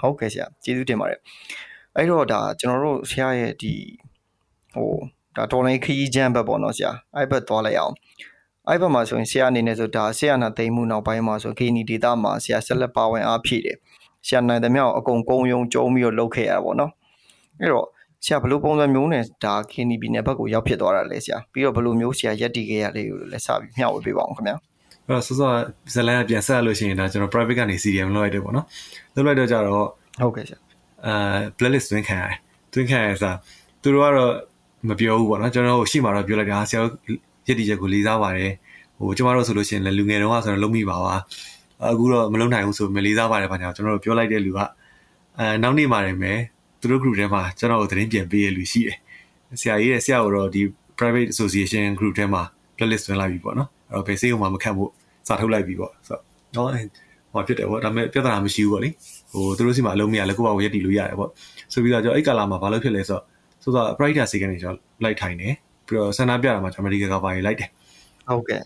ဟုတ်ကဲ့ဆရာကျေးဇူးတင်ပါတယ်အဲ့တော့ဒါကျွန်တော်တို့ဆရာရဲ့ဒီဟိုဒါတော်လိုင်းခရီးချမ်းဘက်ပေါ့နော်ဆရာအဲ့ဘက်သွားလိုက်အောင်အဲ့ဘက်မှာဆိုရင်ဆရာအနေနဲ့ဆိုဒါဆရာနာသိမ်းမှုနောက်ပိုင်းမှာဆိုဂီနီဒေတာမှာဆရာဆက်လက်ပါဝင်အားဖြည့်တယ် ဆရာနိုင်တဲ့မြောက်အကုန်ကုန်းယုံကျုံပြီးတော့လုပ်ခဲ့ရတာပေါ့နော်အဲ့တော့ဆရာဘလို့ပုံစံမျိုးနဲ့ဒါခင်းနီပြည်နယ်ဘက်ကိုရောက်ဖြစ်သွားတာလဲဆရာပြီးတော့ဘလို့မျိုးဆရာရက်တည်ခဲ့ရလေးကိုလည်းစပြီးမျှဝေပေးပါအောင်ခင်ဗျာအဲ့တော့စောစောဇလန်ကပြန်ဆက်လို့ရှိရင်ဒါကျွန်တော် private ကနေ CDM လုပ်လိုက်တယ်ပေါ့နော်လုပ်လိုက်တော့ကြတော့ဟုတ်ကဲ့ဆရာအာ blacklist တွင်းခံရတယ်တွင်းခံရစားသူတို့ကတော့မပြောဘူးပေါ့နော်ကျွန်တော်တို့ရှိမှတော့ပြောလိုက်တာဆရာရည်တည်ချက်ကိုလေးစားပါတယ်ဟိုကျမတို့ဆိုလို့ရှိရင်လည်းလူငယ်တုန်းကဆိုတော့လုံးမိပါပါ အခုတော့မလုံးနိုင်ဘူးဆိုမလေးစားပါတယ်ဗျာကျွန်တော်တို့ပြောလိုက်တဲ့လူကအဲနောက်နေ့မှတယ်မယ်သူတို့ group ထဲမှာကျွန်တော်တို့သတင်းပြန်ပေးရလူရှိတယ်ဆရာကြီးရဲ့ဆရာကတော့ဒီ private association group ထဲမှာ playlist ဝင်လိုက်ပြီပေါ့နော်အဲ့တော့ဘယ်စိတ်မှမခတ်ဖို့စာထုတ်လိုက်ပြီပေါ့ဆိုတော့ဟောဖြစ်တယ်ပေါ့ဒါပေမဲ့ပြဿနာမရှိဘူးပေါ့လေဟိုသူတို့စီမှာအလုံးမရလည်းကိုယ့်ဘာကိုရက်တည်လို့ရတယ်ပေါ့ဆိုပြီးတော့ကျွန်တော်အဲ့ကာလာမှာဘာလို့ဖြစ်လဲဆိုတော့ဆိုတော့ brighter စီကနေကျွန်တော်လိုက်ထိုင်တယ်ပြီးတော့ဆန္ဒပြတာမှာကျွန်တော် medical cover ကြီးလိုက်တယ်ဟုတ်ကဲ့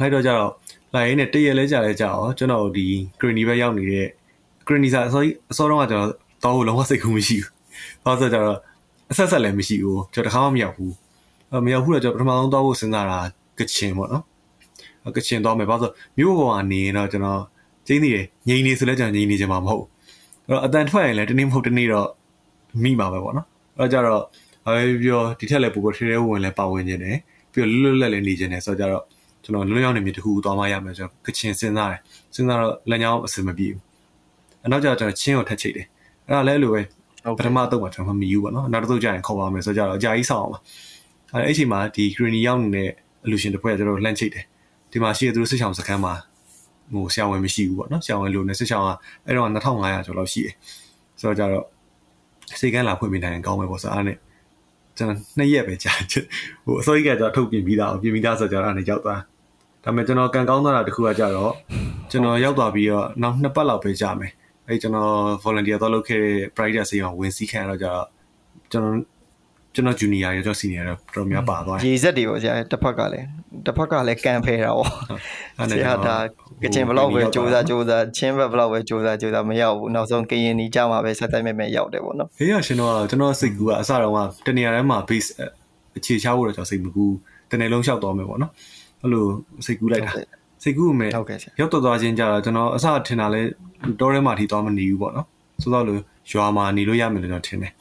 လိုက်တော့ကြတော့ လိုက်ရင်းနဲ့တရက်လဲကြာလဲကြာတော့ကျွန်တော်ဒီ green ဘက်ရောက်နေတဲ့ green စာအစောအစောတော့ကကျွန်တော်တော့လုံးဝစိတ်ကူးမရှိဘူးဘာလို့ဆိုတော့အဆက်ဆက်လည်းမရှိဘူးကျွန်တော်တခါမှမရောက်ဘူးမရောက်ဘူးတော့ကျွန်တော်ပထမဆုံးတော့ဖို့စဉ်းစားတာကချင်ပေါ့နော်ကချင်တော့မယ်ဘာလို့မြို့ပေါ်ကနေတော့ကျွန်တော်ကျင်းနေတယ်ငြိမ်နေဆိုလဲကျွန်တော်ငြိမ်နေချင်မှာမဟုတ်အဲ့တော့အတန်ထွက်ရင်လည်းတနေ့မဟုတ်တနေ့တော့မိမှာပဲပေါ့နော်အဲ့ကြတော့ဘာပဲပြောဒီထက်လည်းပိုပိုထဲထဲဝင်လည်းပါဝင်နေတယ်ပြီးတော့လွတ်လွတ်လပ်လပ်နေနေတယ်ဆိုတော့ကြတော့ ကျွန်တော်လွတ်ရောက်နေမြတခုသွားမှရမယ်ဆိုတော့ကချင်စဉ်းစားတယ်စဉ်းစားတော့လက်ညောင်းအစင်မပြေဘူးအနောက်ကျတော့ကျွန်တော်ချင်းကိုထက်ချိတ်တယ်အဲ့ဒါလည်းအဲ့လိုပဲပထမတော့မှကျွန်တော်မမီဘူးပေါ့နော်နောက်တစ်သုတ်ကျရင်ခေါ်ပါမယ်ဆိုတော့ကြတော့အကြာကြီးဆောင်းအောင်ပါအဲ့အဲ့ချိန်မှာဒီ green ရောက်နေတဲ့အလူရှင်တစ်ဖွဲ့ကကျွန်တော်လှမ်းချိတ်တယ်ဒီမှာရှိတဲ့သူတို့စစ်ဆောင်စခန်းမှာဟိုဆရာဝန်မရှိဘူးပေါ့နော်ဆရာဝန်လိုနေစစ်ဆောင်ကအဲ့တော့2500ကျော်လောက်ရှိတယ်ဆိုတော့ကြတော့စိတ်ကန်းလာဖွင့်ပြနိုင်ရင်ကောင်းမယ်ပေါ့ဆိုအားနဲ့ကျွန်တော်နှစ်ရက်ပဲကြာဟိုအစိုးရကကျွန်တော်ထုတ်ပြင်ပြီးသားပြင်ပြီးသားဆိုတော့အဲ့ဒါနဲ့ရောက်သွား ဒါပေမဲ့ကျွန်တော်ကန်ကောင်းသွားတာတခုကကြတော့ကျွန်တော်ရောက်သွားပြီးတော့နောက်နှစ်ပတ်လောက်ပဲကြာမယ်အဲ့ကျွန်တော် volunteer တော့လုပ်ခဲ့တဲ့ private ဆေးရုံဝင်စီးခံရတော့ကြတော့ကျွန်တော်ကျွန်တော် junior ရကျွန်တော် senior တော့တော်များပါသွားတယ်ရေစက်တွေပေါ့ဆရာတစ်ဖက်ကလည်းတစ်ဖက်ကလည်းကန်ဖဲတာပေါ့ဆရာဒါကချင်ဘလောက်ပဲစူးစမ်းစူးစမ်းချင်းဘက်ဘလောက်ပဲစူးစမ်းစူးစမ်းမရောက်ဘူးနောက်ဆုံးကရင်နီကြမှာပဲဆက်တိုက်မဲ့မဲ့ရောက်တယ်ပေါ့နော်ဟေးရရှင်တော့ကျွန်တော်စိတ်ကူကအစတော့ကတနေရာထဲမှာ base အခြေချဖို့တော့ကျွန်တော်စိတ်မကူတနေ့လုံးလျှောက်သွားမယ်ပေါ့နော် အဲ့လိုစိတ်ကူလိုက်တာစိတ်ကူမယ်ဟုတ်ကဲ့ဆရာရောက်တော့သွားချင်းကြတော့ကျွန်တော်အစထင်တာလဲတောထဲမှာထိသွားမနေဘူးပေါ့နော်ဆိုတော့လို့ရွာမှာနေလို့ရမယ်လို့ကျွန်တော်ထင်တယ်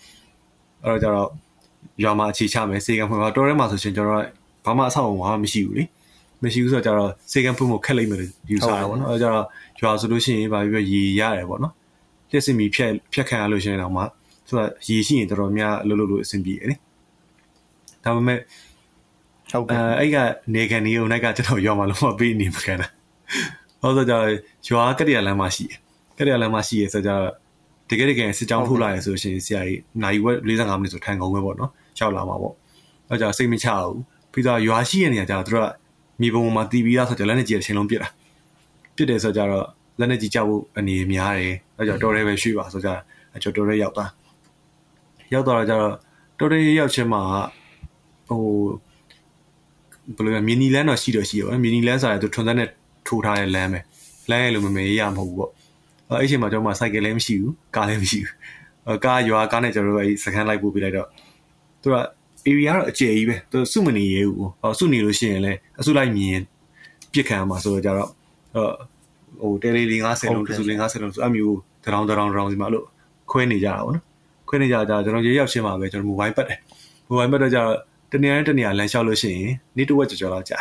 အဲ့တော့ကြတော့ရွာမှာအခြေချမယ်စေကံဖွင့်ပါတော်ထဲမှာဆိုရှင်ကျွန်တော်ဘာမှအဆောက်အအုံဘာမှမရှိဘူးလေမရှိဘူးဆိုတော့ကျတော့စေကံဖို့မခက်လိမ့်မယ်လို့ယူဆတာပေါ့နော်အဲကျတော့ရွာဆိုလို့ရှိရင်ဗာပြီးရေရတယ်ပေါ့နော်လျှက်စင်မီဖြက်ဖြက်ခံရလို့ရှိရင်တော့မှဆိုတော့ရေရှိရင်တော်တော်များအလုပ်လုပ်လို့အဆင်ပြေတယ်လေဒါပေမဲ့ ဟုတ်ကဲ့အဲအဲ့ကနေခံနေုံနိုင်ကကျွန်တော်ရွာမှာလုံးဝပေးနေမခံတာဟုတ်ဆိုကြရွာကတ္တရလမ်းမှာရှိတယ်ကတ္တရလမ်းမှာရှိရဆိုကြတကယ်တကယ်စစ်ကြောင်းထိုးလာရဆိုရှင်ဆရာကြီးနိုင်ဝက်45မိနစ်ဆိုထိုင်ကုန်ပဲပေါ့နော်ရောက်လာမှာပေါ့အဲကြစိတ်မချဘူးပြီးတော့ရွာရှိရနေကြတော့သူတို့ကမြေပုံမှာတီးပြီးသားဆိုကြလက်နဲ့ကြီးအချိန်လုံးပြစ်တာပြစ်တယ်ဆိုကြတော့လက်နဲ့ကြီးကြောက်ဖို့အနေများတယ်အဲကြတော်ရဲပဲရွှေ့ပါဆိုကြအကျော်တော်ရဲရောက်သွားရောက်သွားတော့ကြတော့တော်ရဲရောက်ချင်းမှာဟို ဘယ်လိုလဲမီနီလန်းတော့ရှိတော့ရှိရောမီနီလန်းဆိုတာသူထွန်သက်နဲ့ထိုးထားတဲ့လမ်းပဲလမ်းရဲ့လိုမမေးရမဟုတ်ဘူးပေါ့အဲအဲ့ချိန်မှာကျွန်တော်မှစိုက်ကယ်လည်းမရှိဘူးကားလည်းမရှိဘူးအဲကားရွာကားနဲ့ကျွန်တော်တို့အဲစကန်လိုက်ပို့ပေးလိုက်တော့သူက area တော့အကျယ်ကြီးပဲသူစုမနေရဘူးဟောစုနေလို့ရှိရင်လည်းအစုလိုက်မြင်ပြစ်ခံမှာဆိုတော့ကြတော့ဟိုတယ်လီ50လုံးတစု50လုံးဆိုအမျိုးတရောင်းတရောင်းတရောင်းစီမှာလို့ခွဲနေကြတာပေါ့နော်ခွဲနေကြတာကျွန်တော်ရေရောက်ချင်းမှာပဲကျွန်တော်မိုဘိုင်းပတ်တယ်မိုဘိုင်းပတ်တော့ကြတော့ တနေရာနဲ့တနေရာလမ်းလျှောက်လို့ရှိရင်နေ့တစ်ဝက်ကြော်ကြော်လောက်ကြာ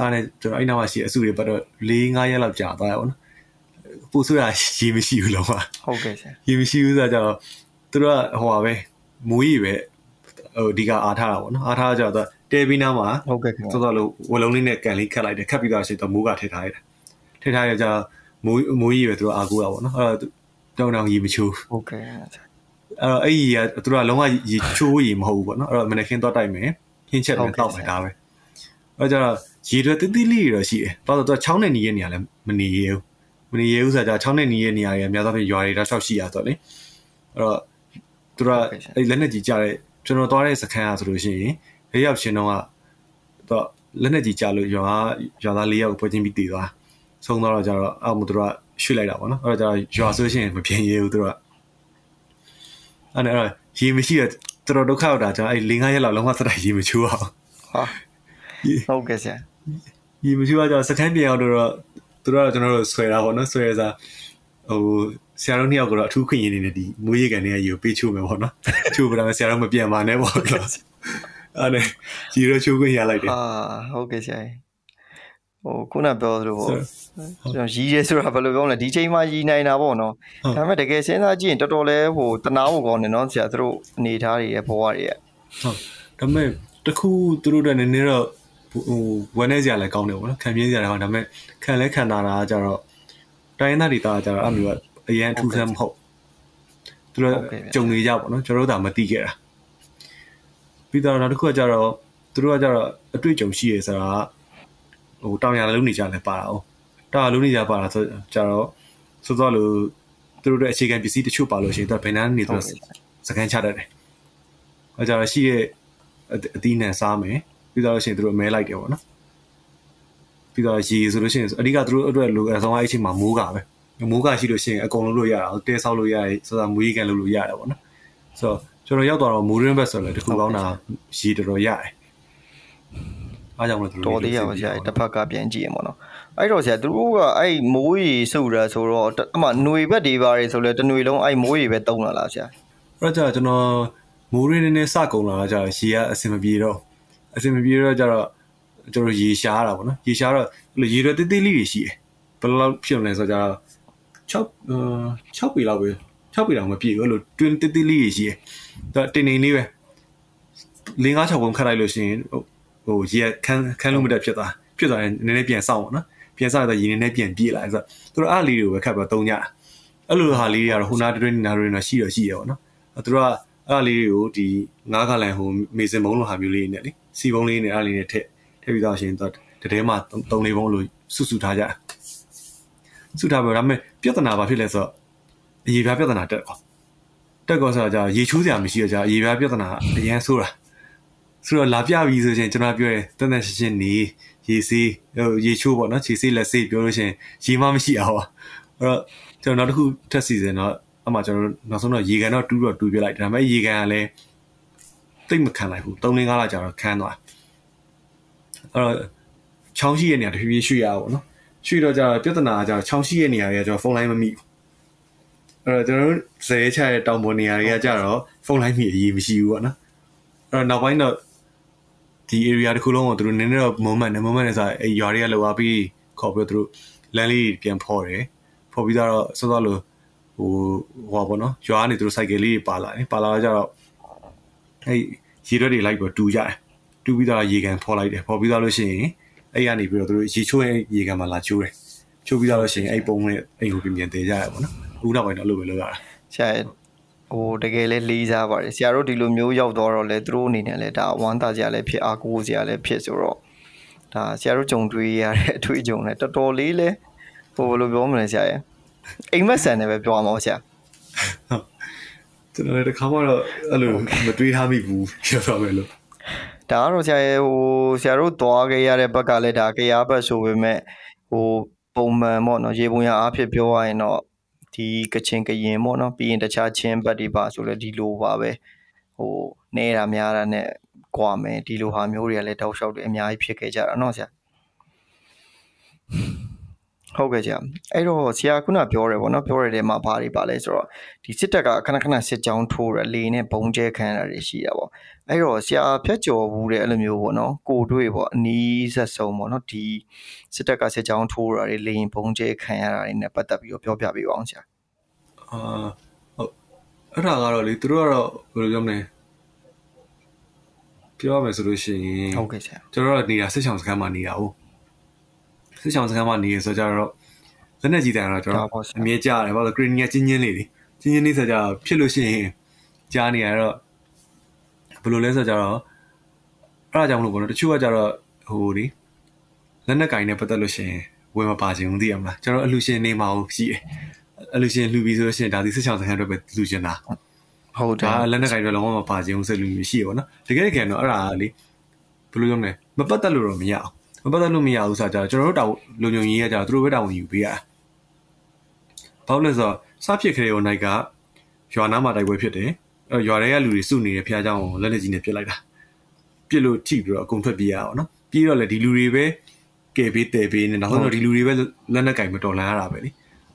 အဲ့နဲ့ကျွန်တော်အဲ့နောက်မှာရှိအစုတွေပတ်တော့၄၅ရက်လောက်ကြာသွားရပါတော့ပူဆိုရရေမရှိဘူးလုံးဝဟုတ်ကဲ့ဆရာရေမရှိဘူးဆိုတော့ကျတော့သူတို့ကဟိုပါပဲမူကြီးပဲဟိုအဓိကအားထားတာပေါ့နော်အားထားကြတော့တဲပြီးနားမှာဟုတ်ကဲ့ခင်ဗျာစောစောလို့ဝလုံးလေးနဲ့ကန်လေးခတ်လိုက်တယ်ခတ်ပြီးတော့ရှိတော့မိုးကထည့်ထားရတယ်ထည့်ထားရကြမူမူကြီးပဲသူတို့အားကိုးတာပေါ့နော်အဲ့တော့တောင်းတောင်းရေမချိုးဟုတ်ကဲ့ဆရာ အဲ့တော့အဲ့ကြီးကသူတို့ကလုံးဝရေချိုးရေမဟုတ်ဘူးပေါ့နော်အဲ့တော့မနေ့ခင်းတော့တိုက်မယ်ခင်းချက်နဲ့တောက်မယ်ဒါပဲအဲ့ကြတော့ရေတွေတိတိလေးတွေတော့ရှိတယ်တော့တော့ချောင်းနဲ့နီးရဲ့နေရာလည်းမနေရဘူးမနေရဘူးဆိုတော့ချောင်းနဲ့နီးရဲ့နေရာတွေအများသောဖြင့်ရွာတွေတော့ရှောက်ရှိရတော့လေအဲ့တော့သူတို့ကအဲ့လက်နဲ့ကြီးကြတဲ့ကျွန်တော်သွားတဲ့စခန်းอ่ะဆိုလို့ရှိရင်၄ယောက်ရှင်တော့ကတော့လက်နဲ့ကြီးကြလို့ရွာရွာသား၄ယောက်ပွဲချင်းပြီးတည်သွားဆုံးတော့ကြတော့အောက်မှာသူတို့ကရွှေ့လိုက်တာပေါ့နော်အဲ့တော့ကျရွာဆိုရှင်မပြင်းရဘူးသူတို့က အဲ့တော့ရေမရှိတော့တော်တော်ဒုက္ခရောက်တာကြာအဲ့၄၅ရက်လောက်လုံးဝစတိုက်ရေမချိုးအောင်ဟာဟုတ်ကဲ့ဆရာဒီမရှိပါတော့စကန်ပြန်အောင်တော့သူတို့ကကျွန်တော်တို့ဆွဲတာပေါ့နော်ဆွဲရစားဟိုဆရာတို့နှစ်ယောက်ကတော့အထူးခွင့်ရင်းနေတဲ့ဒီမွေးရကန်တွေကရေကိုပေးချိုးမယ်ပေါ့နော်ချိုးပြတာဆရာတို့မပြန်ပါနဲ့ပေါ့နော်အဲ့ဒါကြီးရချိုးခွင့်ရလိုက်တယ်ဟာဟုတ်ကဲ့ဆရာ ဟိုခုနပြောသလိုပေါ့ကျွန်တော်ရီးရဲဆိုတာဘယ်လိုပြောမလဲဒီချိန်မှာရီးနိုင်တာပေါ့နော်ဒါပေမဲ့တကယ်စဉ်းစားကြည့်ရင်တော်တော်လဲဟိုတနာဖို့ကောင်းတယ်နော်ဆရာသူတို့အနေထားတွေရဲ့ဘဝတွေရဲ့ဟုတ်ဒါပေမဲ့တခုသူတို့တွေနည်းနည်းတော့ဟိုဝမ်းနေစရာလည်းကောင်းတယ်ပေါ့နော်ခံပြင်းစရာလည်းကောင်းဒါပေမဲ့ခံလဲခံတာတာကြတော့တိုင်းသားဒေတာကြတော့အမျိုးကအရန်ထူးဆန်းမဟုတ်သူတို့ကြုံနေကြပေါ့နော်ကျွန်တော်တို့ဒါမသိခဲ့တာပြီးတော့နောက်တစ်ခုကကြတော့သူတို့ကကြတော့အတွေ့အကြုံရှိရဆိုတာ ဟိုတောင်ရလုံးနေကြလဲပါတာ哦တောင်ရလုံးနေကြပါတာဆိုကြတော့စောစောလို့သူတို့ရဲ့အခြေခံပစ္စည်းတချို့ပါလို့ရှိရင်တော့ဘယ်နှန်းနေတော့စကန်ချတတ်တယ်အဲကြတော့ရှိရဲ့အသီးနှံစားမယ်ပြီးတော့ရှင်သူတို့မဲလိုက်တယ်ပေါ့နော်ပြီးတော့ရေဆိုလို့ရှိရင်အဓိကသူတို့အတွက်လိုအပ်ဆုံးအချိန်မှာမိုးကပဲမိုးကရှိလို့ရှိရင်အကုန်လုံးလို့ရတာတဲဆောက်လို့ရတယ်ဆိုတာမွေးကန်လို့လို့ရတယ်ပေါ့နော်ဆိုတော့ကျွန်တော်ရောက်တော့မိုးရင်းဘက်ဆိုလည်းတခုကောင်းတာရေတော်တော်ရတယ် အားကြောင့်လည်းသူတို့ တော်သေးရပါဆရာတစ်ဖက်ကပြန်ကြည့်ရင်ပေါ့နော်အဲ့တော့ဆရာသူတို့ကအဲ့မိုးရီစုတာဆိုတော့အမှຫນွေဘက်တွေပါတယ်ဆိုလဲတຫນွေလုံးအဲ့မိုးရီပဲတုံးလာလားဆရာ အဲ့တော့ကျွန်တော်မိုးရင်းနေနေစကုန်လာကြတော့ရေကအဆင်မပြေတော့အဆင်မပြေတော့ကြတော့ကျွန်တော်ရေရှားတာပေါ့နော်ရေရှားတော့ရေရတိတိလေးတွေရှိတယ်ဘယ်လောက်ဖြစ်မလဲဆိုတော့6 6ပေလောက်ပဲ6ပေလောက်မပြည့်ဘူးလို့တွင်းတိတိလေးတွေရှိတယ်ဒါတင်နေလေးပဲ5 6ပုံခတ်လိုက်လို့ရှိရင် ဟိုရေခန်းခန်းလို့မတက်ဖြစ်သွားဖြစ်သွားရင်နည်းနည်းပြန်စောင့်ပေါ့နော်ပြန်စောင့်တော့ရေနည်းနည်းပြန်ပြေးလာဆိုတော့သူတို့အားလေးတွေကိုပဲခတ်ပြီးသုံးကြတာအဲ့လိုဟာလေးတွေကတော့ဟိုနာတွင်းနာတွင်းတော့ရှိတော့ရှိရပေါ့နော်သူတို့ကအဲ့ဒါလေးတွေကိုဒီငါးခါလန်ဟိုမေစင်ဘုံလိုဟာမျိုးလေးနဲ့လေစီဘုံလေးနဲ့အဲ့ဒါလေးနဲ့ထည့်ထည့်ပြီးတော့ရှင်တော့တထဲမှာ၃လေးဘုံလိုစုစုထားကြစုထားပြီးတော့ဒါပေမဲ့ပြဿနာဘာဖြစ်လဲဆိုတော့အရေးပြပြဿနာတက်ကောတက်ကောဆိုတော့ကြာရေချိုးစရာမရှိတော့ကြာအရေးပြပြဿနာအရန်ဆိုးတာ ဆိုတော့လာပြပြီဆိုရင်ကျွန်တော်ပြောရဲတန်တန်ရှင်းရှင်းနေရေစေးဟိုရေချိုးပေါ့နော်ခြေစေးလက်စေးပြောလို့ရှိရင်ရေမမရှိအောင်အဲ့တော့ကျွန်တော်နောက်တစ်ခုထပ်စီစဉ်တော့အမှကျွန်တော်နောက်ဆုံးတော့ရေကန်တော့တူးတော့တူးပြလိုက်ဒါပေမဲ့ရေကန်ကလည်းတိတ်မခံလိုက်ဘူး3 5လကြာတော့ခန်းသွားအဲ့တော့ချောင်းရှိရဲ့နေရာတဖြည်းဖြည်းရွှေ့ရအောင်နော်ရွှေ့တော့ကြာပြဿနာကကြာချောင်းရှိရဲ့နေရာတွေကကျွန်တော်ဖုန်းလိုင်းမမိဘူးအဲ့တော့ကျွန်တော်တို့ဇဲချတဲ့တောင်ပေါ်နေရာတွေကကြာတော့ဖုန်းလိုင်းမိအရေးမရှိဘူးပေါ့နော်အဲ့တော့နောက်ပိုင်းတော့ ဒီ area တစ်ခုလုံးကိုသူတို့နည်းနည်းတော့ moment နဲ့ moment နဲ့ဆိုအဲရွာတွေကလောအားပြီးခေါ်ပြီးသူတို့လမ်းလေးပြန်ဖော်တယ်ဖော်ပြီးတော့စောစောလိုဟိုဟောပေါ့နော်ရွာကနေသူတို့ cycle လေးပါလာတယ်ပါလာတော့ကျတော့အဲရေရွက်တွေလိုက်ပြီးတူကြတယ်တူပြီးတော့ရေကန်ဖော်လိုက်တယ်ဖော်ပြီးတော့လို့ရှိရင်အဲ့ကနေပြီးတော့သူတို့ရေချိုးရဲ့ရေကန်မှာလာချိုးတယ်ချိုးပြီးတော့လို့ရှိရင်အဲ့ပုံနဲ့အဲ့ကိုပြင်တင်ကြရပေါ့နော်အခုနောက်ပိုင်းတော့အဲ့လိုပဲလုပ်ရတာဆရာ ဟိုတကယ်လဲလေးစားပါတယ်ဆရာတို့ဒီလိုမျိုးရောက်တော့တော့လဲသူတို့အနေနဲ့လဲဒါဝမ်းသာကြလဲဖြစ်အားကိုးစရာလဲဖြစ်ဆိုတော့ဒါဆရာတို့ကြုံတွေ့ရတဲ့အထွေးကြုံလဲတော်တော်လေးလဲဟိုဘယ်လိုပြောမလဲဆရာရဲ့အိမ်မက်ဆန်နဲ့ပဲပြောရမှာဆရာကျွန်တော်လည်းတစ်ခါမှတော့အဲ့လိုမတွေးထားမိဘူးပြောတော့မယ်လို့ဒါကတော့ဆရာရဲ့ဟိုဆရာတို့သွားခဲ့ရတဲ့ဘက်ကလည်းဒါကြရားဘက်ဆိုပေမဲ့ဟိုပုံမှန်ပေါ့နော်ရေပုံရအားဖြင့်ပြောရရင်တော့ ဒီကချင်ကရင်ပေါ့နော်ပြီးရင်တခြားချင်းဘက်တွေပါဆိုလဲဒီလိုပါပဲဟိုနေတာများတာနဲ့ကွာမယ်ဒီလိုဟာမျိုးတွေကလည်းတောက်လျှောက်တွေအများကြီးဖြစ်ခဲ့ကြတာเนาะဆရာဟုတ်ကဲ့ဆရာအဲ့တော့ဆရာခုနပြောရဲပေါ့နော်ပြောရတဲ့မှာဘာတွေပါလဲဆိုတော့ဒီစစ်တပ်ကခဏခဏစစ်ကြောင်းထိုးရလေနဲ့ဘုံကျဲခံရတာတွေရှိတာပေါ့အဲ့တော့ဆရာဖြတ်ကျော်ဘူးတဲ့အဲ့လိုမျိုးပေါ့နော်ကိုတွေ့ပေါ့အနီးဆက်ဆုံးပေါ့နော်ဒီစစ်တပ်ကစစ်ကြောင်းထိုးရတာတွေလေရင်ဘုံကျဲခံရတာတွေနဲ့ပတ်သက်ပြီးတော့ပြောပြပေးပါအောင်ဆရာ အာဟုတ်အဲ့ဒါကတော့လေသူတို့ကတော့ဘယ်လိုပြောမလဲပြောရမယ်ဆိုလို့ရှိရင်ဟုတ်ကဲ့ဆရာကျွန်တော်တို့နေတာစစ်ဆောင်စခန်းမှာနေတာ哦စစ်ဆောင်စခန်းမှာနေရဆိုကြတော့လက်နဲ့ကြီးတယ်ကတော့ကျွန်တော်အမြဲကြားတယ်ဘာလို့ green ကချင်းချင်းလေးတွေချင်းချင်းလေးဆိုကြတော့ဖြစ်လို့ရှိရင်ကြားနေရတော့ဘယ်လိုလဲဆိုကြတော့အဲ့ဒါကြောင့်မလို့ပေါ့နော်တချို့ကကြတော့ဟိုဒီလက်နဲ့ကင်နဲ့ပတ်သက်လို့ရှိရင်ဝင်မပါချင်ဘူးသိရမလားကျွန်တော်အလူရှင်နေမှာရှိတယ် အလူရှင်လှူပြီးဆိုလို့ရှိရင်ဒါဒီစစ်ဆောင်စခန်းတွေပဲလှူချင်တာ ဟုတ်တ ဒါ ယ် လက်နဲ့ကင်တွေလုံးဝမပါခြင်းဘူးစိတ်လူမျိုးရှိရပါတော့တကယ်တကယ်တော့အဲ့ဒါလေဘယ်လိုပြောမလဲမပတ်သက်လို့တော့မရအောင်မပတ်သက်လို့မရဘူးဆိုတော့ကျွန်တော်တို့တောင်လုံုံကြီးရကြတော့သူတို့ပဲတောင်ယူပေးရဘာလို့လဲဆိုတော့စဖြစ်ခရေကိုနိုင်ကရွာနားမှာတိုက်ပွဲဖြစ်တယ်အဲရွာတွေကလူတွေစုနေတယ်ဖះเจ้าကိုလက်လက်ကြီးနဲ့ပြစ်လိုက်တာပြစ်လို့ထိပြီးတော့အကုန်ထွက်ပြေးရအောင်နော်ပြီးတော့လေဒီလူတွေပဲကဲပေးတဲပေးနေနောက်ဆုံးတော့ဒီလူတွေပဲလက်နဲ့ကင်မတော်လန်ရတာပဲလေ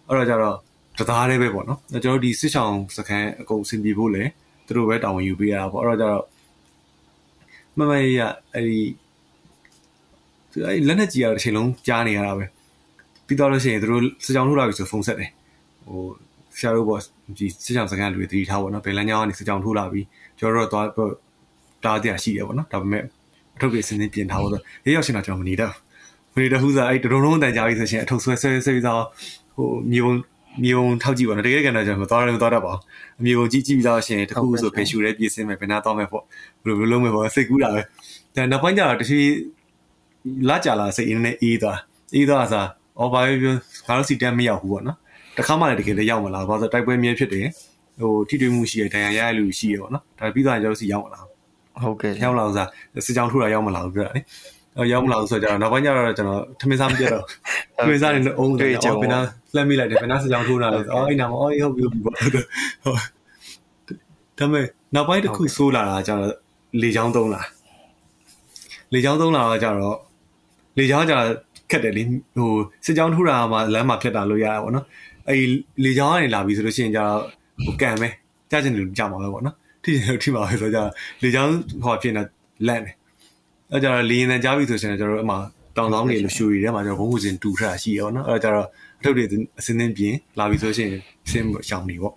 အဲ့တော့ကြတော့ တသားတည်းပဲပေါ့နော်ကျွန်တော်ဒီစစ်ဆောင်စခန်းအကုန်အဆင်ပြေဖို့လေသူတို့ပဲတာဝန်ယူပေးရတာပေါ့အဲ့တော့ကြတော့မမရအဲ့ဒီသူအဲ့လက်နဲ့ကြီးရတဲ့ချိန်လုံးကြားနေရတာပဲပြီးတော့လို့ရှိရင်သူတို့စကြောင်ထုတ်လာပြီဆိုဖုန်းဆက်တယ်ဟိုဆရာတို့ပေါ့ဒီစစ်ဆောင်စခန်းလူတွေတတိထားပေါ့နော်ဘယ်လမ်းကြောင်းကနေစကြောင်ထုတ်လာပြီးကျွန်တော်တို့တော့သွားတားတရားရှိတယ်ပေါ့နော်ဒါပေမဲ့အထုပ်တွေစင်းစင်းပြင်ထားဖို့ဆိုရေရောက်ရှင်တော့ကျွန်တော်မနေတော့မနေတော့ဟူစားအဲ့တရုံလုံးတန်ကြပြီဆိုရှင်အထုပ်ဆွဲဆွဲဆွဲပြီးတော့ဟိုမြေုံ မြေုံထောက်ကြည့်ပါနော်တကယ်ကန်တော့ကျွန်တော်မသွားရမသွားတတ်ပါဘူးအမြေုံကြည့်ကြည့်ပြီးတော့ရှင်တခုဆိုဖေရှူရဲပြင်စင်းမယ်ဘယ်နာသွားမယ်ပေါ့ဘယ်လိုလုပ်မယ်ပေါ့စိတ်ကူးတာပဲဒါနောက်ပိုင်းကျတော့တချီလာကြလာစိတ်အင်းနဲ့အေးသွားအေးသွားစားအော်ဘာပြောငါတို့စီတန်းမရောက်ဘူးပေါ့နော်တခါမှလည်းတကယ်လည်းရောက်မလာဘူးဘာလို့တိုက်ပွဲမြဲဖြစ်တယ်ဟိုထိတွေ့မှုရှိရဒဏ်ရာရရလူရှိရပေါ့နော်ဒါပြီးတော့ကျွန်တော်စီရောက်မလာဘူးဟုတ်ကဲ့ရောက်လာအောင်စားစစ်ကြောင်းထိုးတာရောက်မလာဘူးပြောတာလေအဲ ရောက်မလာဘူးဆိုတော့ကျွန်တော်နောက်ပိုင်းကျတော့ကျွန်တော်ထမင်းစားမပြတ်တော့ထမင်းစားနေအုံးတယ်အော်ဘယ်နာလှမ်းမိလိုက်တယ်ဘယ်နာစစ်ကြောင်းထိုးတာလဲအော်အဲ့နာမအော်ဟုတ်ပြီဟုတ်ပြီပေါ့ဟုတ်ဒါပေမဲ့နောက်ပိုင်းတစ်ခုဆိုးလာတာကျတော့လေချောင်းသုံးလာလေချောင်းသုံးလာတော့ကျတော့လေချောင်းကျတော့ခက်တယ်လေဟိုစစ်ကြောင်းထိုးတာမှလမ်းမှာဖြတ်တာလို့ရတာပေါ့နော်အဲ့လေချောင်းကနေလာပြီဆိုလို့ရှိရင်ကျတော့ဟိုကန်ပဲကြားချင်တယ်ကြားမှာပဲပေါ့နော်ထိချင်တယ်ထိမှာပဲဆိုတော့လေချောင်းဟောဖြစ်နေလန့်တယ် အဲ့ကြတော့လေရင်တန်ကြားပြီဆိုရှင်ကျွန်တော်တို့အမှတောင်ဆောင်နေလို့ရှူရီထဲမှာကျွန်တော်ဘုံကူစင်တူထတာရှိရပါတော့အဲ့ကြတော့အထုပ်တွေအစင်းစင်းပြင်လာပြီဆိုရှင်ဆင်းရှောင်နေပေါ့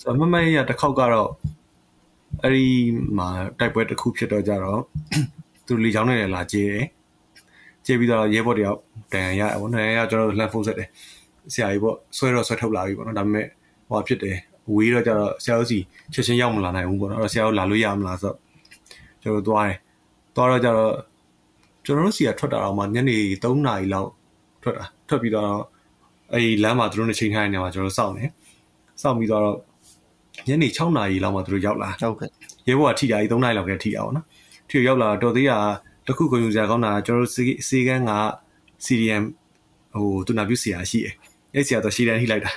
ဆိုတော့မမရတစ်ခေါက်ကတော့အဲ့ဒီမှာတိုက်ပွဲတစ်ခုဖြစ်တော့ကြတော့သူလေချောင်းနဲ့လာကျေးတယ်ကျေးပြီးတော့ရဲဘော်တယောက်တန်ရရပေါ့နော်ရကျွန်တော်လှမ်းဖုန်းဆက်တယ်ဆရာကြီးပေါ့ဆွဲတော့ဆွဲထုတ်လာပြီပေါ့နော်ဒါပေမဲ့ဟိုဖြစ်တယ်ဝေးတော့ကြတော့ဆရာတို့စီချက်ချင်းရောက်မလာနိုင်ဘူးပေါ့နော်အဲ့တော့ဆရာတို့လာလို့ရမလားဆိုတော့ကျွန်တော်သွားတယ် သွားတော့ကြတော့ကျွန်တော်တို့စီကထွက်တာတော့မှညနေ3နာရီလောက်ထွက်တာထွက်ပြီးတော့အဲ့ဒီလမ်းမှာသူတို့နဲ့ချိန်ထားတဲ့နေရာမှာကျွန်တော်စောင့်နေစောင့်ပြီးတော့ညနေ6နာရီလောက်မှသူတို့ရောက်လာဟုတ်ကဲ့ရဲဘော်ကထိတာကြီး3နာရီလောက်ကထိတာပေါ့နော်ထိရောက်လာတော့တော်သေးတာတခုကိုယူစရာကောင်းတာကျွန်တော်တို့စီကန်းက CDM ဟိုတူနာပြဆရာရှိတယ်အဲ့ဆရာတော့ရှီတန်းထိလိုက်တာ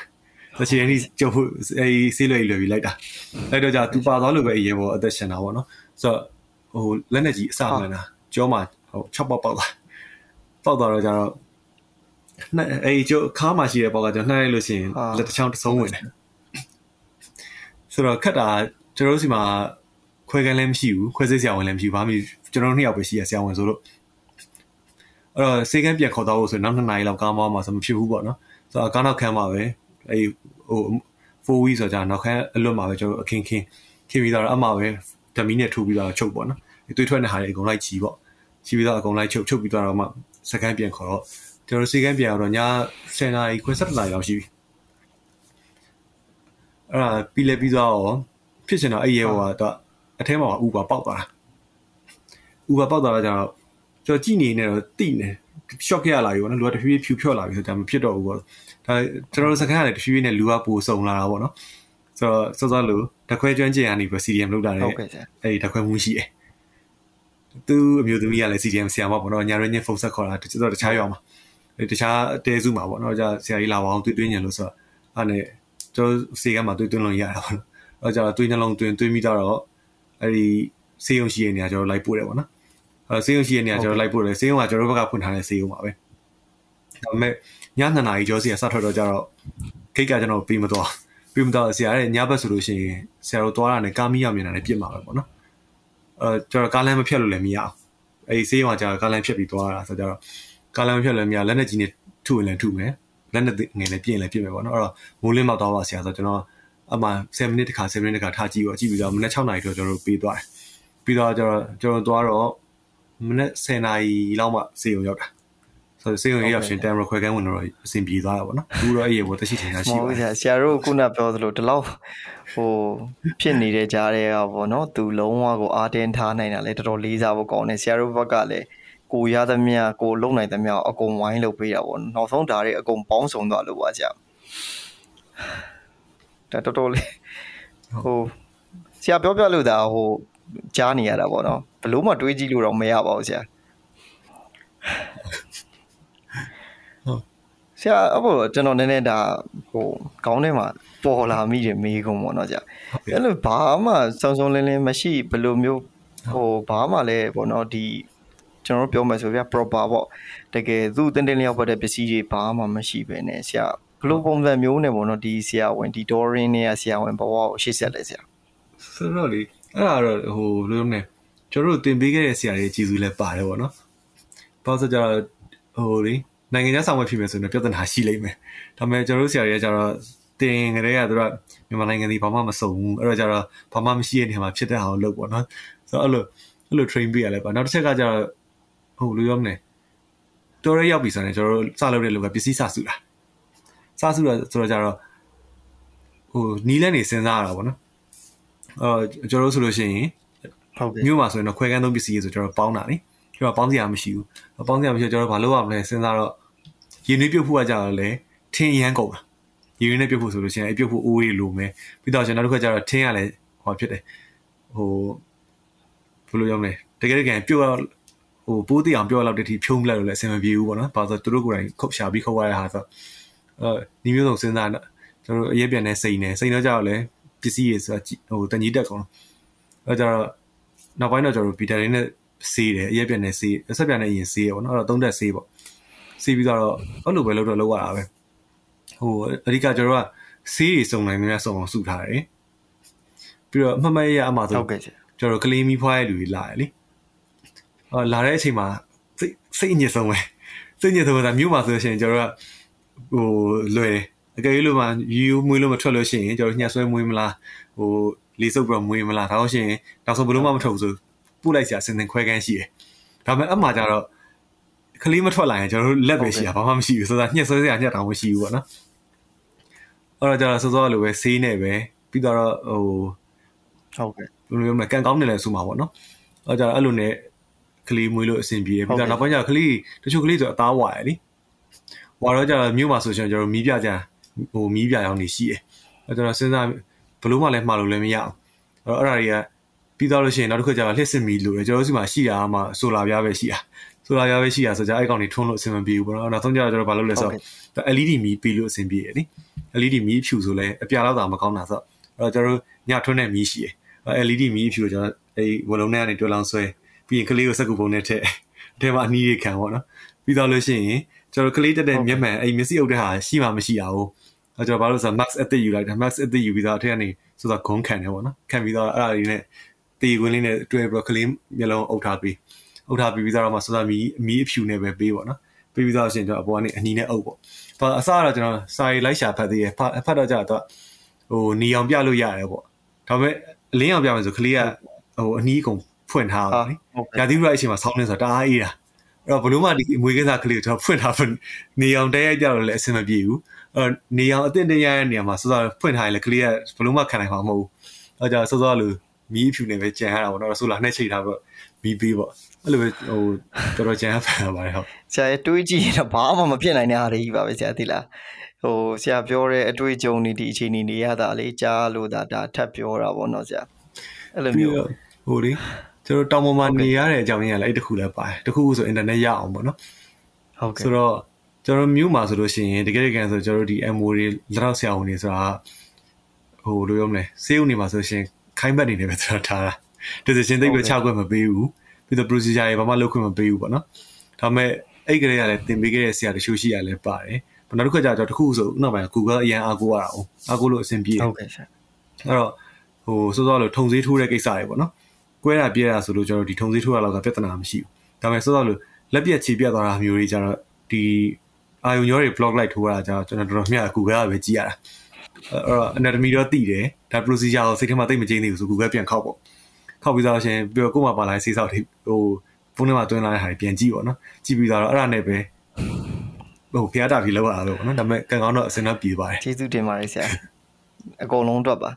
တချီတန်းထိကျုပ်အဲ့ဆေးလွယ်လွယ်ပြီးလိုက်တာအဲ့တော့じゃသူပါသွားလို့ပဲအရင်ပေါ်အသက်ရှင်တာပေါ့နော်ဆိုတော့ ဟိုလက်နဲ့ကြီးအစမှန်တာကြောမှာဟို6ပေါက်ပေါက်သွားပေါက်သွားတော့ကြတော့အဲ့အဲ့ကျိုးခါမှရှိတဲ့ပေါက်ကကျွန်တော်နှိုင်းလိုက်လို့ရှိရင်လက်တစ်ချောင်းတစ်စုံဝင်တယ်ဆိုတော့ခက်တာကျွန်တော်တို့စီမှာခွဲကန်းလည်းမရှိဘူးခွဲစိတ်ဆရာဝန်လည်းမရှိဘူးဘာမှကျွန်တော်နှစ်ယောက်ပဲရှိရဆရာဝန်ဆိုလို့အဲ့တော့စေကန်းပြန်ခေါ်တော့လို့ဆိုနောက်2နာရီလောက်ကားမောင်းမှာဆိုမဖြစ်ဘူးပေါ့နော်ဆိုတော့ကားနောက်ခန်းမှာပဲအဲ့ဟို4 week ဆိုကြနောက်ခန်းအလွတ်မှာပဲကျွန်တော်အခင်းခင်းခင်းပြီးတော့အမှပဲဓမီနဲ့ထိုးပြီးတော့ချုပ်ပေါ့နော် တွေးထွက်နေဟာတွေအကုန်လိုက်ချီပေါ့ချီပြီးတော့အကုန်လိုက်ချုပ်ချုပ်ပြီးတော့မှစကန်ပြန်ခေါ်တော့ကျွန်တော်စေကန်းပြန်တော့ည10နာရီခွဲ7နာရီလောက်ရှိပြီအဲ့ဒါပြီးလဲပြီးတော့ဖြစ်စင်တော့အဲ့ရဲဟိုကတော့အထဲမှာဥပါပေါက်သွားတာဥပါပေါက်သွားတော့ကျတော့ကျွန်တော်ကြည့်နေနေတော့တိနေ shock ရလာပြီပေါ့နော်လူကတဖြည်းဖြည်းဖြူဖြော့လာပြီဆိုတော့မဖြစ်တော့ဘူးပေါ့ဒါကျွန်တော်တို့စကားရတယ်တဖြည်းဖြည်းနဲ့လူကပူစုံလာတာပေါ့နော်ဆိုတော့စောစောလူတခွဲကျွမ်းကျင်ကနေပဲ CDM လောက်တာလေဟုတ်ကဲ့ဆရာအဲ့ဒီတခွဲမှုရှိတယ် သူအမျိုးသမီးကလည်း CDM ဆရာမပေါ့နော်ညာရင်းချင်းဖုန်းဆက်ခေါ်တာတချို့တော့တခြားရောမှာတခြားတဲစုမှာပေါ့နော်じゃဆရာကြီးလာပါအောင်တွေ့တွေ့ညင်လို့ဆိုတော့အဲ့နဲ့ကျွန်တော်စီကမှတွေ့တွေ့လို့ရတာပေါ့နော်အဲ့ကြတော့တွေ့နှလုံးတွင်တွေ့မိတော့အဲ့ဒီစေယုံရှိရဲ့နေရာကျွန်တော်လိုက်ပို့တယ်ပေါ့နော်အဲစေယုံရှိရဲ့နေရာကျွန်တော်လိုက်ပို့တယ်စေယုံကကျွန်တော်ဘက်ကဖွင့်ထားတဲ့စေယုံပါပဲဒါပေမဲ့ည2နာရီကျော်စီကစထွက်တော့ကြတော့ခိတ်ကကျွန်တော်ပြီးမသွားပြီးမသွားဆရာရဲ့ညဘက်ဆိုလို့ရှိရင်ဆရာတို့သွားတာနဲ့ကားမီးရမြင်တာနဲ့ပြစ်မှာပဲပေါ့နော် အဲကျွန်တော်ကားလမ်းမဖြတ်လို့လည်းမရအောင်အဲဒီစေယုံကကျွန်တော်ကားလမ်းဖြတ်ပြီးသွားတာဆိုတော့ကားလမ်းဖြတ်လည်းမရလက်နဲ့ကြီးနဲ့ထုရင်လည်းထုမယ်လက်နဲ့ငယ်လည်းပြင်းလည်းပြင်းမယ်ပေါ့နော်အဲ့တော့မိုးလင်းမောက်သွားပါဆရာဆိုတော့ကျွန်တော်အမှ7မိနစ်တခါ7မိနစ်တခါထားကြည့်တော့ကြည့်ပြီးတော့မနေ့6နာရီတော့ကျွန်တော်တို့ပေးသွားတယ်ပြီးတော့ကျွန်တော်ကျွန်တော်သွားတော့မနေ့10နာရီလောက်မှစေုံရောက်တာဆိုတော့စေုံရောက်ရှင်တမ်ရခွဲကန်းဝင်တော့အဆင်ပြေသွားတာပေါ့နော်ဘူးတော့အဲ့ရေဘောတရှိထင်တာရှိမဟုတ်ပါဘူးဆရာဆရာတို့ခုနပြောသလိုဒီလောက် ဟိုဖြစ်နေတဲ့ကြားတွေကပေါ့နော်သူလုံးဝကိုအားတင်းထားနိုင်တာလဲတော်တော်လေးစားဖို့ကောင်းတယ်ဆရာတို့ဘက်ကလည်းကိုရသမျှကိုလုံနိုင်သမျှအကုန်ဝိုင်းလုပ်ပေးတာပေါ့နောက်ဆုံးဒါတွေအကုန်ပေါင်းစုံသွားလို့ပါဆရာဒါတော်တော်လေးဟိုဆရာပြောပြလို့ဒါဟိုကြားနေရတာပေါ့နော်ဘလို့မှတွေးကြည့်လို့တော့မရပါဘူးဆရာဆရာအဖို့ကျွန်တော်နည်းနည်းဒါဟိုခေါင်းထဲမှာ ပေါ်လာမိတယ်မေးကုန်ပေါ့နော်ဆရာအဲ့လိုဘာမှစုံစုံလင်းလင်းမရှိဘယ်လိုမျိုးဟိုဘာမှလည်းပေါ့နော်ဒီကျွန်တော်တို့ပြောမယ်ဆိုပြ proper ပေါ့တကယ်သူ့တင်းတင်းလျောက်ပတ်တဲ့ပစ္စည်းတွေဘာမှမရှိပဲねဆရာဘယ်လိုပုံစံမျိုးနဲ့ပေါ့နော်ဒီဆရာဝန်ဒီ Dorin နဲ့ဆရာဝန်ဘဝကိုရှေ့ဆက်လဲဆရာဆိုတော့လေအဲ့ဒါတော့ဟိုလိုမျိုးနဲ့ကျွန်တော်တို့တင်ပေးခဲ့တဲ့ဆရာတွေကြီးစုလည်းပါတယ်ပေါ့နော်။ဘာလို့ဆိုကြတော့ဟိုလေနိုင်ငံခြားဆောင်ရွက်ဖြစ်မယ်ဆိုရင်ပြဿနာရှိလိမ့်မယ်။ဒါပေမဲ့ကျွန်တော်တို့ဆရာတွေကကျတော့ တင်ကြတဲ့ကသူကမြန်မာနိုင်ငံဒီဘာမှမစုံဘူး။အဲ့တော့ကျတော့ဘာမှမရှိတဲ့နေရာမှာဖြစ်တဲ့ဟာကိုလုပ်ပေါ့နော်။ဆိုတော့အဲ့လိုအဲ့လို train ပေးရလဲပါ။နောက်တစ်ချက်ကကျတော့ဟိုလိုရောမလဲ။တော်ရရောက်ပြီဆိုရင်ကျွန်တော်တို့စလုပ်တဲ့လူကပစ္စည်းစစုတာ။စစုတာဆိုတော့ကျတော့ဟိုနီးလဲနေစဉ်းစားရတာပေါ့နော်။အော်ကျွန်တော်တို့ဆိုလို့ရှိရင်ဟုတ်ကဲ့မြို့မှာဆိုရင်တော့ခွဲကန်းသုံးပစ္စည်းတွေဆိုကျွန်တော်ပေါင်းတာလေကျွန်တော်ပေါင်းစရာမရှိဘူးပေါင်းစရာမရှိတော့ကျွန်တော်ဘာလုပ်ရမလဲစဉ်းစားတော့ရင်းနှီးပြုတ်ဖို့ကကြတော့လေထင်းရမ်းကုန်တာ ရင်းနှီးပြုတ်ဖို့ဆိုလို့ရှိရင်အပြုတ်ဖို့အိုးရီလိုမယ်ပြီးတော့ကျွန်တော်တို့ကကြတော့ထင်းရလဲဟောဖြစ်တယ်ဟိုဘယ်လိုရောမလဲတကယ်တကယ်ပြုတ်ဟိုပိုးတိအောင်ပြောလောက်တတိဖြုံးလိုက်လို့လည်းအဆင်မပြေဘူးပေါ့နော်ဘာလို့သူတို့ကိုယ်တိုင်ခုတ်ရှာပြီးခုတ်ရတဲ့ဟာဆိုအဲဒီမျိုးစုံစဉ်းစားတော့ကျွန်တော်အရေးပြန်နေစိန်နေစိန်တော့ကြတော့လေပစ္စည်းတွေဆိုဟိုတန်ကြီးတက်ကုန်တော့အဲကြတော့နောက်ပိုင်းတော့ကျွန်တော်တို့ဗီတာရင်းနဲ့ဆေးတယ်အရက်ပြန်နဲ့ဆေးအဆက်ပြန်နဲ့အရင်ဆေးရပေါ့နော်အဲ့တော့သုံးသက်ဆေးပေါ့ဆေးပြီးတော့အဲ့လိုပဲလုပ်တော့လုပ်ရတာပဲ ဟိုအဓိကကျွန်တော်တို့ကဆေးတွေစုံနိုင်များစုံအောင်စုထားတယ်ပြီးတော့အမှတ်မရရအမှဆိုဟုတ်ကဲ့ဆရာကျွန်တော်တို့ကလေးမီးဖွားရဲ့လူတွေလာတယ်လေအော်လာတဲ့အချိန်မှာစိတ်စိတ်ညစ်ဆုံးပဲစိတ်ညစ်ဆုံးကမြို့မှာဆိုလို့ရှိရင်ကျွန်တော်တို့ကဟိုလွယ်တယ်အကယ်၍လို့မှယူမွေးလို့မထွက်လို့ရှိရင်ကျွန်တော်ညှက်ဆွဲမွေးမလားဟိုလေးစုပ်ပြီးတော့မွေးမလားဒါတော့ရှိရင်နောက်ဆုံးဘယ်လို့မှမထုတ်ဘူးဆိုပို့လိုက်စရာစင်စင်ခွဲကန်းရှိတယ်ဒါပေမဲ့အမှကျတော့ကလေးမထွက်လာရင်ကျွန်တော်တို့လက်ပဲရှိတာဘာမှမရှိဘူးဆိုတာညှက်ဆွဲစရာညှက်တောင်မရှိဘူးပေါ့နော် အဲ့တော့ကျတော့စောစောလိုပဲဆေးနေပဲပြီးတော့ဟိုဟုတ်ကဲ့ဘယ်လိုမျိုးမလဲကန်ကောင်းနေလဲဆိုမှာပေါ့နော်အဲကြတော့အဲ့လိုနဲ့ကလေးမွေးလို့အဆင်ပြေတယ်ပြီးတော့နောက်ပိုင်းကျတော့ကလေးတချို့ကလေးဆိုအသားဝါရယ်လीဝါတော့ကျတော့မြို့မှာဆိုရှင်ကျွန်တော်မီးပြကြဟိုမီးပြရောင်းနေရှိတယ်အဲကျွန်တော်စဉ်းစားဘလို့မှလည်းမှားလို့လည်းမရအောင်အဲ့တော့အဲ့ဒါတွေကပြီးတော့လို့ရှိရင်နောက်တစ်ခါကျတော့လှစ်စစ်မီလို့ကျွန်တော်တို့စီမှာရှိတာမှဆိုလာပြားပဲရှိတာဆိုလာပြားပဲရှိတာဆိုကြအဲ့ကောင်တွေထွန်းလို့အဆင်မပြေဘူးပေါ့နော်နောက်ဆုံးကျတော့ကျွန်တော်ဘာလုပ်လဲဆိုတော့ LED မီးပြီးလို့အဆင်ပြေတယ်လी LED မီးဖြူဆိုလဲအပြာလောက်တာမကောင်းတာဆိုတော့ကျွန်တော်တို့ညထွန်းတဲ့မီးရှိတယ် LED မီးဖြူကိုကျွန်တော်အဲ့ဝလုံးထဲကနေတွဲလောင်းဆွဲပြီးရင်ကလေးကိုစက်ကူပုံနဲ့ထည့်အထဲမှာအနီးတွေခံပေါ့နော်ပြီးတော့လို့ရှိရင်ကျွန်တော်ကလေးတက်တဲ့မျက်မှန်အဲ့မျက်စိအုပ်တဲ့ဟာရှိမှမရှိတာဟုတ်အဲကျွန်တော်ဘာလို့ဆို max အသစ်ယူလိုက်တာ max အသစ်ယူပြီးတော့အထက်ကနေဆိုတော့ဂုံးခံတယ်ပေါ့နော်ခံပြီးတော့အဲ့ဒါလေးနဲ့တေခွင်းလေးနဲ့တွဲပြီးတော့ကလေးမျက်လုံးအုပ်ထားပြီးအုပ်ထားပြီးပြီးတော့မှစောစောမီအမီးအဖြူနဲ့ပဲပေးပေါ့နော်ပြီးပြီးတော့ရှင်ကျွန်တော်အပေါ်ကနေအနီးနဲ့အုပ်ပေါ့။ ဒါအစကတော့ကျွန်တော်စာရေးလိုက်ရှာဖတ်သေးတယ်။ဖတ်တော့ကြတော့ဟိုနီအောင်ပြလို့ရတယ်ပေါ့။ဒါပေမဲ့အလင်းအောင်ပြမယ်ဆိုကလေးကဟိုအနီးကုန်ဖွင့်ထားအောင်လေ။ရာသီဥတုအချိန်မှာဆောင်းနေဆိုတော့တအားအေးတာ။အဲ့တော့ဘလို့မှဒီအမွေးကစားကလေးကိုကျွန်တော်ဖွင့်ထားဖို့နေအောင်တဲရိုက်ကြတော့လည်းအဆင်မပြေဘူး။အဲ့နေအောင်အတင်းတင်းရတဲ့နေရာမှာစောစောဖွင့်ထားရင်လည်းကလေးကဘလို့မှခံနိုင်မှာမဟုတ်ဘူး။အဲ့ကြောင့်စောစောလိုမီးဖြူနေပဲကြံရတာပေါ့နော်။ဆိုလာနှက်ချိတ်ထားပေါ့မီးပေးပေါ့။ အဲ့လိုပဲဟိုတော်တော်ကြံရဖန်ပါတယ်ဟုတ်ဆရာတွေးကြည့်ရင်တော့ဘာမှမဖြစ်နိုင်တဲ့အားတွေကြီးပါပဲဆရာသိလားဟိုဆရာပြောတဲ့အတွေ့အကြုံတွေဒီအခြေအနေတွေရတာလေကြားလို့ဒါဒါထပ်ပြောတာပေါ့နော်ဆရာအဲ့လိုမျိုးဟိုလေကျွန်တော်တောင်ပေါ်မှာနေရတဲ့အကြောင်းရင်းကလည်းအဲ့တခုလည်းပါတယ်တခုဆိုအင်တာနက်ရအောင်ပေါ့နော်ဟုတ်ကဲ့ဆိုတော့ကျွန်တော်မြို့မှာဆိုလို့ရှိရင်တကယ်တကယ်ဆိုကျွန်တော်ဒီ MO တွေလက်တော့ဆရာဝန်တွေဆိုတာဟိုလိုရောမလဲစေးဦးနေမှာဆိုရှင်ခိုင်းဘက်နေတယ်ပဲကျွန်တော်ထားတာ decision သိပ်ပဲချခွင့်မပေးဘူး ပြီးတော့ procedure တွေဘာမှလုပ်ခွင့်မပေးဘူးပေါ့နော်ဒါပေမဲ့အဲ့ကလေးကလည်းသင်ပေးခဲ့တဲ့ဆရာတချို့ရှိရလဲပါတယ်နောက်တစ်ခါကျတော့တခုဆိုနောက်ပိုင်း Google အရင်အားကိုးရတာအောင်အားကိုးလို့အဆင်ပြေဟုတ်ကဲ့ဆရာအဲ့တော့ဟိုစောစောလို့ထုံစည်းထိုးတဲ့ကိစ္စတွေပေါ့နော်ကွဲတာပြဲတာဆိုလို့ကျွန်တော်ဒီထုံစည်းထိုးရလောက်ကပြဿနာမရှိဘူးဒါပေမဲ့စောစောလို့လက်ပြက်ချီပြတ်သွားတာမျိုးတွေကျတော့ဒီအာယုံရောတွေ block လိုက်ထိုးရတာကျတော့ကျွန်တော်တော်တော်များ Google ကပဲကြည့်ရတာအဲ့တော့ anatomy တော့သိတယ်ဒါ procedure ကိုစိတ်ထဲမှာသိမကျင်းသေးဘူးဆို Google ပြန်ခောက်ပေါ့ ခောက်ပြီးသားရှင်ပြီးတော့ကို့မှာပါလာတဲ့ဆေးဆောက်တွေဟိုဖုန်းထဲမှာတွင်းလာတဲ့ဟာတွေပြန်ကြည့်ပေါ့နော်ကြည့်ပြီးသားတော့အဲ့ဒါနဲ့ပဲဟိုဖျားတာပြီးလောက်ရတော့နော်ဒါပေမဲ့ကံကောင်းတော့အစင်တော့ပြေပါတယ်ကျေးဇူးတင်ပါတယ်ဆရာအကုန်လုံးတော့ပါ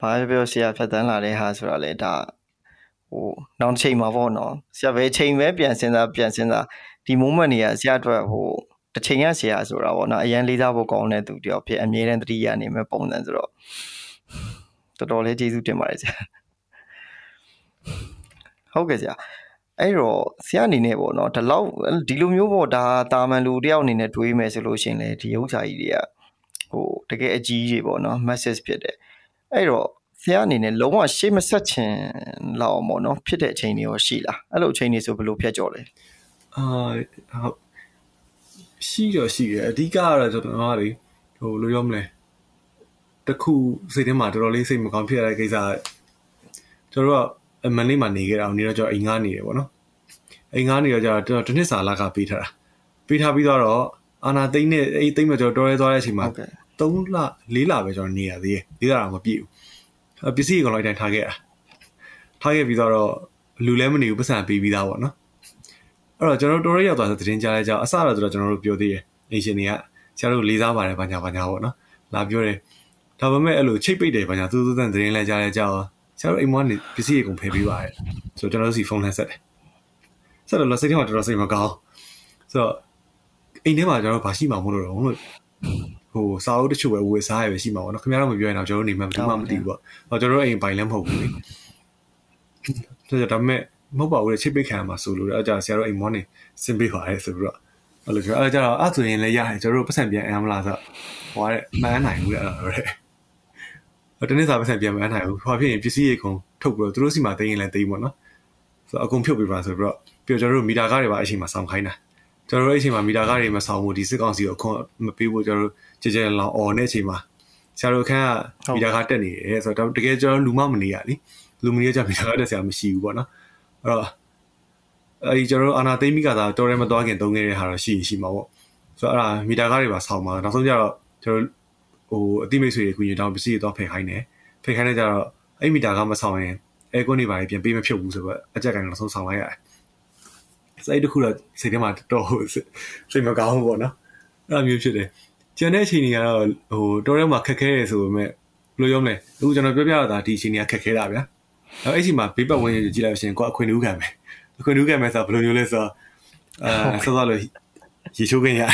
ဘာပြောဆရာဖြတ်တန်းလာတဲ့ဟာဆိုတာလေဒါဟိုနောက်တစ်ချိန်မှာပေါ့နော်ဆရာပဲချိန်ပဲပြန်စဉ်းစားပြန်စဉ်းစားဒီ moment တွေကဆရာအတွက်ဟိုတစ်ချိန်ရဆရာဆိုတာပေါ့နော်အရန်လေးစားဖို့ကောင်းတဲ့သူတယောက်ဖြစ်အမြဲတမ်းတတိယနေမဲ့ပုံစံဆိုတော့တော်တော်လေးကျေးဇူးတင်ပါတယ်ဆရာ ဟုတ်ကဲ့ဆရာအဲ့တော့ဆရာအနေနဲ့ပေါ့နော်ဒီလောက်ဒီလိုမျိုးပေါ့ဒါတာမန်လူတယောက်အနေနဲ့တွေးမယ်ဆိုလို့ရှိရင်လေဒီဥစ္စာကြီးတွေကဟိုတကယ်အကြီးကြီးပေါ့နော် message ဖြစ်တယ်အဲ့တော့ဆရာအနေနဲ့လုံးဝရှေ့မဆက်ချင်လောက်ပေါ့နော်ဖြစ်တဲ့အချိန်တွေရောရှိလားအဲ့လိုအချိန်တွေဆိုဘယ်လိုဖြတ်ကျော်လဲအာဟုတ်ရှိတော့ရှိတယ်အဓိကကတော့ကျွန်တော်ကလေဟိုလိုရောမလဲတခုစိတ်ထဲမှာတော်တော်လေးစိတ်မကောင်းဖြစ်ရတဲ့ကိစ္စကျွန်တော်တို့က မနေ့မှနေခဲ့တာနေတော့ကျွန်တော်အိမ်ငားနေတယ်ပေါ့နော်အိမ်ငားနေတော့ကျွန်တော်တစ်နှစ်စာလကပေးထားတာပေးထားပြီးတော့အာနာသိမ့်နဲ့အဲ့သိမ့်မှာကျွန်တော်တော်ရဲသွားတဲ့အချိန်မှာ3လ4လပဲကျွန်တော်နေရသေးတယ်၄လတော့မပြည့်ဘူးပစ္စည်းကောင်လိုက်တိုင်းထားခဲ့တာထားခဲ့ပြီးတော့လူလည်းမနေဘူးပတ်စံပေးပြီးသားပေါ့နော်အဲ့တော့ကျွန်တော်တော်ရရောက်သွားတဲ့သတင်းကြားလဲကြောင်းအစတော့ကျွန်တော်တို့ပြောသေးတယ်နေရှင်တွေကဆရာတို့လေးစားပါတယ်ဘာညာဘာညာပေါ့နော်လာပြောတယ်ဒါပေမဲ့အဲ့လိုချိတ်ပိတ်တယ်ဘာညာသူးသူးတန်သတင်းလဲကြားလဲကြောင်း ဆရာတို့အိမ်မကနေပစ္စည်းတွေကုန်ဖယ်ပေးပါတယ်ဆိုတော့ကျွန်တော်တို့စီဖုန်းလဲဆက်တယ်ဆက်တော့လက်စိတ်ထဲမှာတော်တော်စိတ်မကောင်းဆိုတော့အိမ်ထဲမှာကျွန်တော်ဘာရှိမှမလို့တော့လို့ဟိုစာအုပ်တချို့ပဲဝယ်စားရပဲရှိမှာပေါ့နော်ခင်ဗျားတို့မပြောရင်တော့ကျွန်တော်တို့နေမှမတူမှမသိဘူးပေါ့ဟောကျွန်တော်တို့အိမ်ပိုင်လည်းမဟုတ်ဘူးလေဆိုတော့ဒါပေမဲ့မဟုတ်ပါဘူးလေချိတ်ပိတ်ခံမှာဆိုလို့အဲ့ကြဆရာတို့အိမ်မောနေစင်ပေးပါရဲဆိုပြီးတော့အဲ့လိုပြောအဲ့ကြတော့အဲ့ဆိုရင်လည်းရတယ်ကျွန်တော်တို့ပတ်စံပြန်အမ်းမလားဆိုဟိုကတဲ့မန်းနိုင်ဘူးလေအဲ့လိုတဲ့ဟို တနေ့စာပတ်စံပြန်မန်းနိုင်ဘူးဟိုဖြစ်ရင်ပစ္စည်းတွေကုန်ထုတ်ပြီးတော့သူတို့စီမှာသိရင်လည်းသိပေါ့နော်ဆိုတော့အကုန်ဖြုတ်ပေးပါဆိုပြီးတော့ပြီးတော့ကျွန်တော်တို့မီတာကားတွေပါအချိန်မှာစောင့်ခိုင်းတာကျွန်တော်တို့အချိန်မှာမီတာကားတွေမဆောင်ဘူးဒီစစ်ကောင်စီကိုခွန်မပေးဖို့ကျွန်တော်တို့ကြကြလောင်អော်နေအချိန်မှာဆရာတို့ခန့်ကမီတာကားတက်နေတယ်ဆိုတော့တကယ်ကျွန်တော်လူမမနေရလीလူမနေကြမီတာကားတက်ဆရာမရှိဘူးပေါ့နော်အဲ့တော့အဲဒီကျွန်တော်တို့အာနာသိမိကသာတော်ရဲမသွားခင်သုံးခဲ့တဲ့ဟာတော့ရှိရှိမှာပေါ့ဆိုတော့အဲ့ဒါမီတာကားတွေပါဆောင်းမှာနောက်ဆုံးကျတော့ကျွန်တော် ဟိုအတိမိတ်ဆွေတွေကုညီတောင်းပစ္စည်းတွေတော့ဖိတ်ခိုင်းတယ်ဖိတ်ခိုင်းတဲ့ကျတော့အဲ့မီတာကားမဆောင်းရင်အဲကွန်းတွေပါပြန်ပေးမဖြုတ်ဘူးဆိုတော့အကြက်ကန်တော့ဆုံးဆောင်လိုက်ရတယ်စိတ်တခုတော့စိတ်ထဲမှာတော်စိတ်မကောင်းဘူးပေါ့နော်အဲ့လိုမျိုးဖြစ်တယ်ကျန်တဲ့အချိန်တွေကတော့ဟိုတော်ရဲမှာခက်ခဲရဆိုပေမဲ့ဘယ်လိုရောမလဲအခုကျွန်တော်ပြောပြတာဒီအချိန်တွေကခက်ခဲတာဗျာအဲ့အဲ့ချိန်မှာဘေးပတ်ဝန်းကျင်ကြည့်လိုက်ရှင်ကိုအခွင့်အရေးခံမယ်အခွင့်အရေးခံမယ်ဆိုတော့ဘယ်လိုမျိုးလဲဆိုတော့အဲဆောစောလို့ရေချိုးခင်ရတယ်